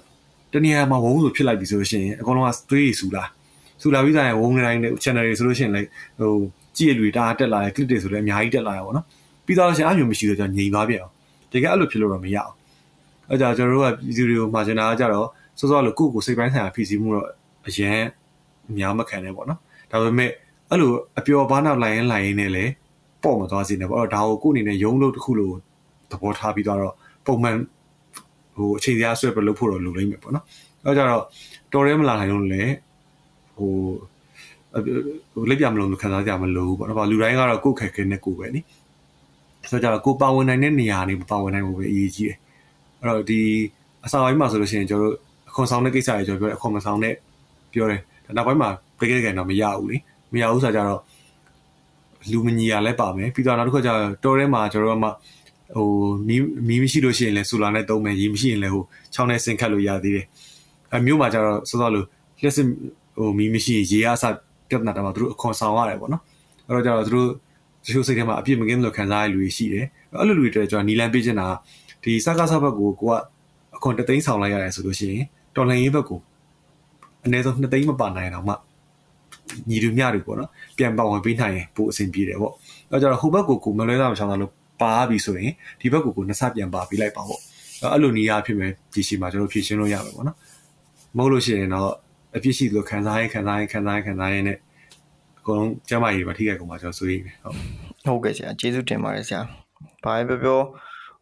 တနည်းအားမှာဝုန်းဆိုဖြစ်လိုက်ပြီဆိုလို့ရှိရင်အကောင်လုံးကသွေးရည်ဆူလာ ဆူလာပြီးသားရင်ဝုန်းတိုင်းနဲ့ channel တွေဆိုလို့ရှိရင်လည်းဟိုကြည့်ရလူတွေတာတက်လာတယ် clip တွေဆိုလည်းအများကြီးတက်လာရပါတော့ပြီးတော့ရှင်အမျိုးမရှိတော့ကျွန်တော်ငြိမ်သွားပြန်အောင်တကယ်အဲ့လိုဖြစ်လို့တော့မရအောင်အဲ့ကြောင့်ကျွန်တော်တို့ကပြည်သူတွေကိုမှာချင်တာကကြတော့စောစောလို့ကိုယ့်ကိုစိတ်ပိုင်းဆိုင်ရာဖြစ်စီမှုတော့အရင်အများမခံနဲ့ပေါ့နော်ဒါပေမဲ့အဲ့လိုအပျော်ဘားနောက်လိုက်ရင်လိုက်ရင်လည်းလေပေါ့မသွားစေနဲ့ပေါ့အဲ့တော့ဒါကိုကိုယ့်အနေနဲ့ရုံးလို့တစ်ခုလို့သဘောထားပြီးတော့ပုံမှန်ဟိုအခြေတရားဆွဲပြလို့ဖို့တော့လိုလိမ့်မယ်ပေါ့နော်အဲ့ကြတော့တော်ရဲမလာနိုင်လို့လည်း ဟိုလက်ပြမလို့ခံစားကြမလို့ပေါ့နော်။လူတိုင်းကတော့ကိုယ်ခက်ခဲနဲ့ကိုယ်ပဲနိ။ဆိုတော့ကိုပါဝင်နိုင်တဲ့နေရာနေပါဝင်နိုင်ဖို့ပဲအရေးကြီးတယ်။အဲ့တော့ဒီအစာပိုင်းမှာဆိုလို့ရှိရင်ကျွန်တော်တို့အခွန်ဆောင်တဲ့ကိစ္စတွေကျွန်တော်ပြောအခွန်မဆောင်တဲ့ပြောတယ်။နောက်ပိုင်းမှာတကယ်တကယ်တော့မရဘူးလေ။မရဘူးဆိုတော့လူမညီရလဲပါမယ်။ပြီးတော့နောက်တစ်ခါကျတော့တော်ထဲမှာကျွန်တော်တို့ကမှဟိုမီးမီးမရှိလို့ရှိရင်လည်းဆူလာနဲ့သုံးမယ်ရေမရှိရင်လည်းဟိုချောင်းနဲ့ဆင်ခတ်လို့ရသေးတယ်။အဲမြို့မှာကျတော့စောစောလို့လျှက်စစ် ဟိုမီးမရှိရေအားစပြဿနာတောင်မှသူတို့အခွန်ဆောင်ရတယ်ပေါ့နော်။အဲ့တော့ကျတော့သူတို့တချို့စိတ်ထဲမှာအပြစ်မကင်းလို့ခံစားရတဲ့လူတွေရှိတယ်။အဲ့လိုလူတွေအတွက်ကျွန်တော်နီလန်ပေးချင်တာဒီစကားစားဘက်ကိုကိုကအခွန်တသိန်းဆောင်လိုက်ရတယ်ဆိုလို့ရှိရင်တော်လှန်ရေးဘက်ကိုအနည်းဆုံး2သိန်းမပါနိုင်တော့မှညီလူမျှတွေပေါ့နော်ပြန်ပါဝင်ပေးနိုင်ရင်ပိုအဆင်ပြေတယ်ပေါ့။အဲ့ကြတော့ဟိုဘက်ကိုကိုမလွဲသားမချောင်းသားလို့ပါပြီဆိုရင်ဒီဘက်ကိုကိုနှစ်ဆပြန်ပါပေးလိုက်ပါပေါ့အဲ့လိုနေရာဖြစ်မယ်ဒီရှိမှာကျွန်တော်ဖြည့်ရှင်းလို့ရမယ်ပေါ့နော်မဟုတ်လို့ရှိရင်တော့ အပြစ်ရှိသလိုခံစားရင်ခံစားရင်ခံစားရင်ခံစားရင်နဲ့အကုန်လုံးကျမကြီးပါထိခိုက်ကုန်မှာကျွန်တော်ဆိုရည်ပဲဟုတ်ဟုတ်ကဲ့ဆရာကျေးဇူးတင်ပါတယ်ဆရာဘာပဲပြောပြော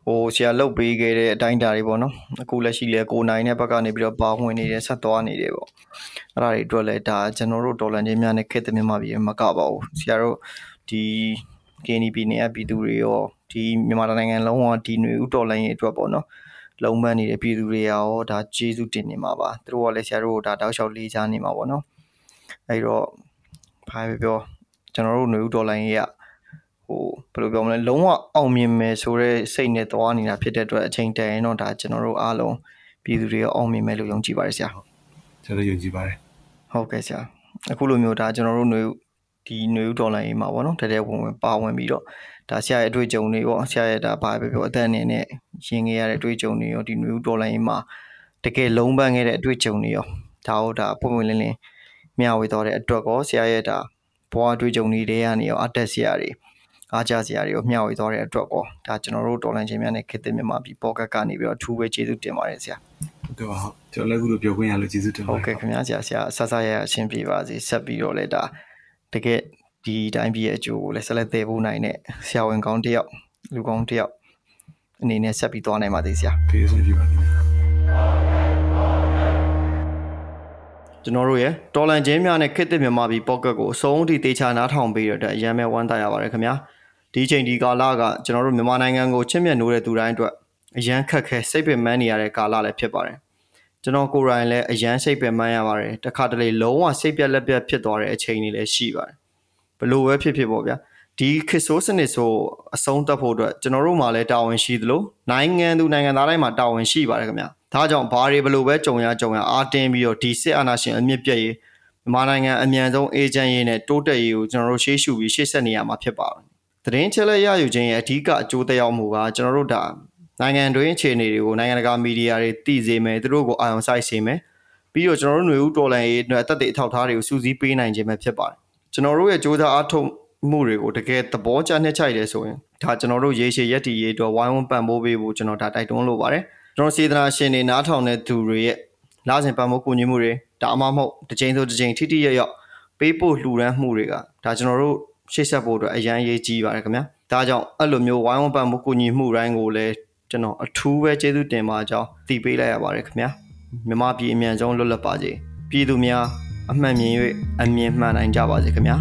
ဟိုဆရာလုတ်ပေးခဲ့တဲ့အတိုင်းတာတွေပေါ့နော်အခုလက်ရှိလဲကိုနိုင်တဲ့ဘက်ကနေပြီးတော့ပါဝင်နေတယ်ဆက်သွားနေတယ်ပေါ့အဲ့ဒါတွေအတွက်လဲဒါကျွန်တော်တို့ဒေါ်လာချင်းများနဲ့ခက်တဲ့မြန်မာပြည်မကပါဘူးဆရာတို့ဒီ KNP နေအပြည်သူတွေရောဒီမြန်မာနိုင်ငံလုံးဝဒီຫນွေဥတော်လိုင်းရဲ့အတွက်ပေါ့နော် လုံမန်းနေတဲ့ပြည်သူတွေရောဒါကျေးဇူးတင်နေမှာပါသူတို့ကလည်းဆရာတို့ကိုဒါတောက်လျှောက်လေးချနေမှာပေါ့နော်အဲ့တော့ဘာပဲပြောကျွန်တော်တို့နေဦးဒေါ်လာကြီးကဟိုဘယ်လိုပြောမလဲလုံးဝအောင်မြင်မယ်ဆိုတော့စိတ်နဲ့သွားနေတာဖြစ်တဲ့အတွက်အချိန်တန်ရင်တော့ဒါကျွန်တော်တို့အားလုံးပြည်သူတွေရောအောင်မြင်မယ်လို့ယုံကြည်ပါတယ်ဆရာကျွန်တော်ယုံကြည်ပါတယ်ဟုတ်ကဲ့ဆရာအခုလိုမျိုးဒါကျွန်တော်တို့နေဦး ဒီနွေဦးဒေါ်လာရေးမှာပေါ့နော်တကယ်ဝင်ဝင်ပါဝင်ပြီးတော့ဒါဆရာရဲ့အတွေ့အကြုံတွေပေါ့ဆရာရဲ့ဒါဘာပဲပြောအသက်အနေနဲ့ရင်ခဲ့ရတဲ့အတွေ့အကြုံတွေရောဒီနွေဦးဒေါ်လာရေးမှာတကယ်လုံးပန်းခဲ့တဲ့အတွေ့အကြုံတွေရောဒါဟုတ်ဒါပုံမှန်လင်းလင်းမျှဝေတော်တဲ့အတွက်ကောဆရာရဲ့ဒါဘဝအတွေ့အကြုံတွေတွေကနေရောအတက်ဆရာတွေအားကြဆရာတွေကိုမျှဝေသွားတဲ့အတွက်ကောဒါကျွန်တော်တို့တော်လန်ချင်းများနဲ့ခေတ္တမြန်မာပြည်ပေါ်ကတ်ကနေပြီးတော့အထူးပဲကျေးဇူးတင်ပါတယ်ဆရာဟုတ်ကဲ့ပါဟုတ်ကျွန်တော်လည်းအခုလိုပြောခွင့်ရလို့ကျေးဇူးတင်ပါတယ်ဟုတ်ကဲ့ခင်ဗျာဆရာဆရာဆက်ဆက်ရအချင်းပြပါစေဆက်ပြီးတော့လည်းဒါ တကယ်ဒီတိုင်းပြည်ရဲ့အကျိုးကိုလည်းဆက်လက်သယ်ဖို့နိုင်တဲ့ဆရာဝန်ကောင်းတယောက်လူကောင်းတယောက်အနေနဲ့ဆက်ပြီးသွားနိုင်ပါသေးဆရာကျေးဇူးပြုပါသည်ကျွန်တော်တို့ရဲ့တော်လန်ချင်းများနဲ့ခစ်တစ်မြန်မာပြည်ပေါ့ကတ်ကိုအဆုံးထိတေချာနားထောင်ပေးရတဲ့အရန်မဲ့ဝမ်းသာရပါတယ်ခင်ဗျာဒီချိန်ဒီကာလကကျွန်တော်တို့မြန်မာနိုင်ငံကိုချစ်မြတ်နိုးတဲ့သူတိုင်းအတွက်အရန်ခက်ခဲစိတ်ပင်ပန်းနေရတဲ့ကာလလည်းဖြစ်ပါတယ် ကျွန်တော်ကိုယ်တိုင်လည်းအရန်စိတ်ပင်ပန်းရပါတယ်တခါတလေလုံးဝစိတ်ပြက်လက်ပြက်ဖြစ်သွားတဲ့အချိန်တွေလည်းရှိပါတယ်ဘလို့ပဲဖြစ်ဖြစ်ပေါ့ဗျာဒီခစ်ဆိုးစနစ်ဆိုအဆုံးသတ်ဖို့အတွက်ကျွန်တော်တို့မှာလည်းတာဝန်ရှိသလိုနိုင်ငံသူနိုင်ငံသားတိုင်းမှာတာဝန်ရှိပါတယ်ခင်ဗျာဒါကြောင့်ဘာတွေဘလို့ပဲကြုံရကြုံရအားတင်းပြီးတော့ဒီစစ်အာဏာရှင်အမြင့်ပြည့်ရေးမြန်မာနိုင်ငံအမြန်ဆုံးအေဂျင့်ရေးနဲ့တိုးတက်ရေးကိုကျွန်တော်တို့ရှေ့ရှုပြီးရှေ့ဆက်နေရမှာဖြစ်ပါတယ်သတင်းချက်လက်ရယူခြင်းရဲ့အဓိကအကျိုးသက်ရောက်မှုကကျွန်တော်တို့ဒါ နိုင်ငံတွင်းအခြေအနေတွေကိုနိုင်ငံတကာမီဒီယာတွေသိစေမယ်သူတို့ကိုအာရုံစိုက်စေမယ်ပြီးတော့ကျွန်တော်တို့ຫນွေဦးတော်လန်ရေးအတွက်အသက်တွေအထောက်အထားတွေကိုစူးစီးပေးနိုင်ခြင်းပဲဖြစ်ပါတယ်ကျွန်တော်တို့ရဲ့စ조사အားထုတ် မှုတွေကိုတကယ်သဘောကျနှစ်ချိုက်တယ်ဆိုရင်ဒါကျွန်တော်တို့ရေရှည်ရက်တီရေးအတွက်ဝိုင်းဝန်းပံ့ပိုးပေးဖို့ကျွန်တော်ဒါတိုက်တွန်းလိုပါတယ်ကျွန်တော်စေတနာရှင်တွေနားထောင်တဲ့သူတွေရဲ့လာစဉ်ပံ့ပိုးကူညီမှုတွေဒါအမှမဟုတ်တစ်ချိန်ဆိုတစ်ချိန်ထိထိရရောက်ပေးဖို့လှူဒန်းမှုတွေကဒါကျွန်တော်တို့ရှေ့ဆက်ဖို့အတွက်အရန်ရေးကြီးပါတယ်ခင်ဗျာဒါကြောင့်အဲ့လိုမျိုးဝိုင်းဝန်းပံ့ပိုးကူညီမှုတိုင်းကိုလည်း ကျွန်တော်အထူးပဲကျေးဇူးတင်ပါကြောင်းတည်ပေးလိုက်ရပါတယ်ခင်ဗျာမြမပြည်အမြန်ဆုံးလွတ်လပ်ပါစေပြည်သူများအမှန်မြင်၍အမြင်မှန်နိုင်ကြပါစေခင်ဗျာ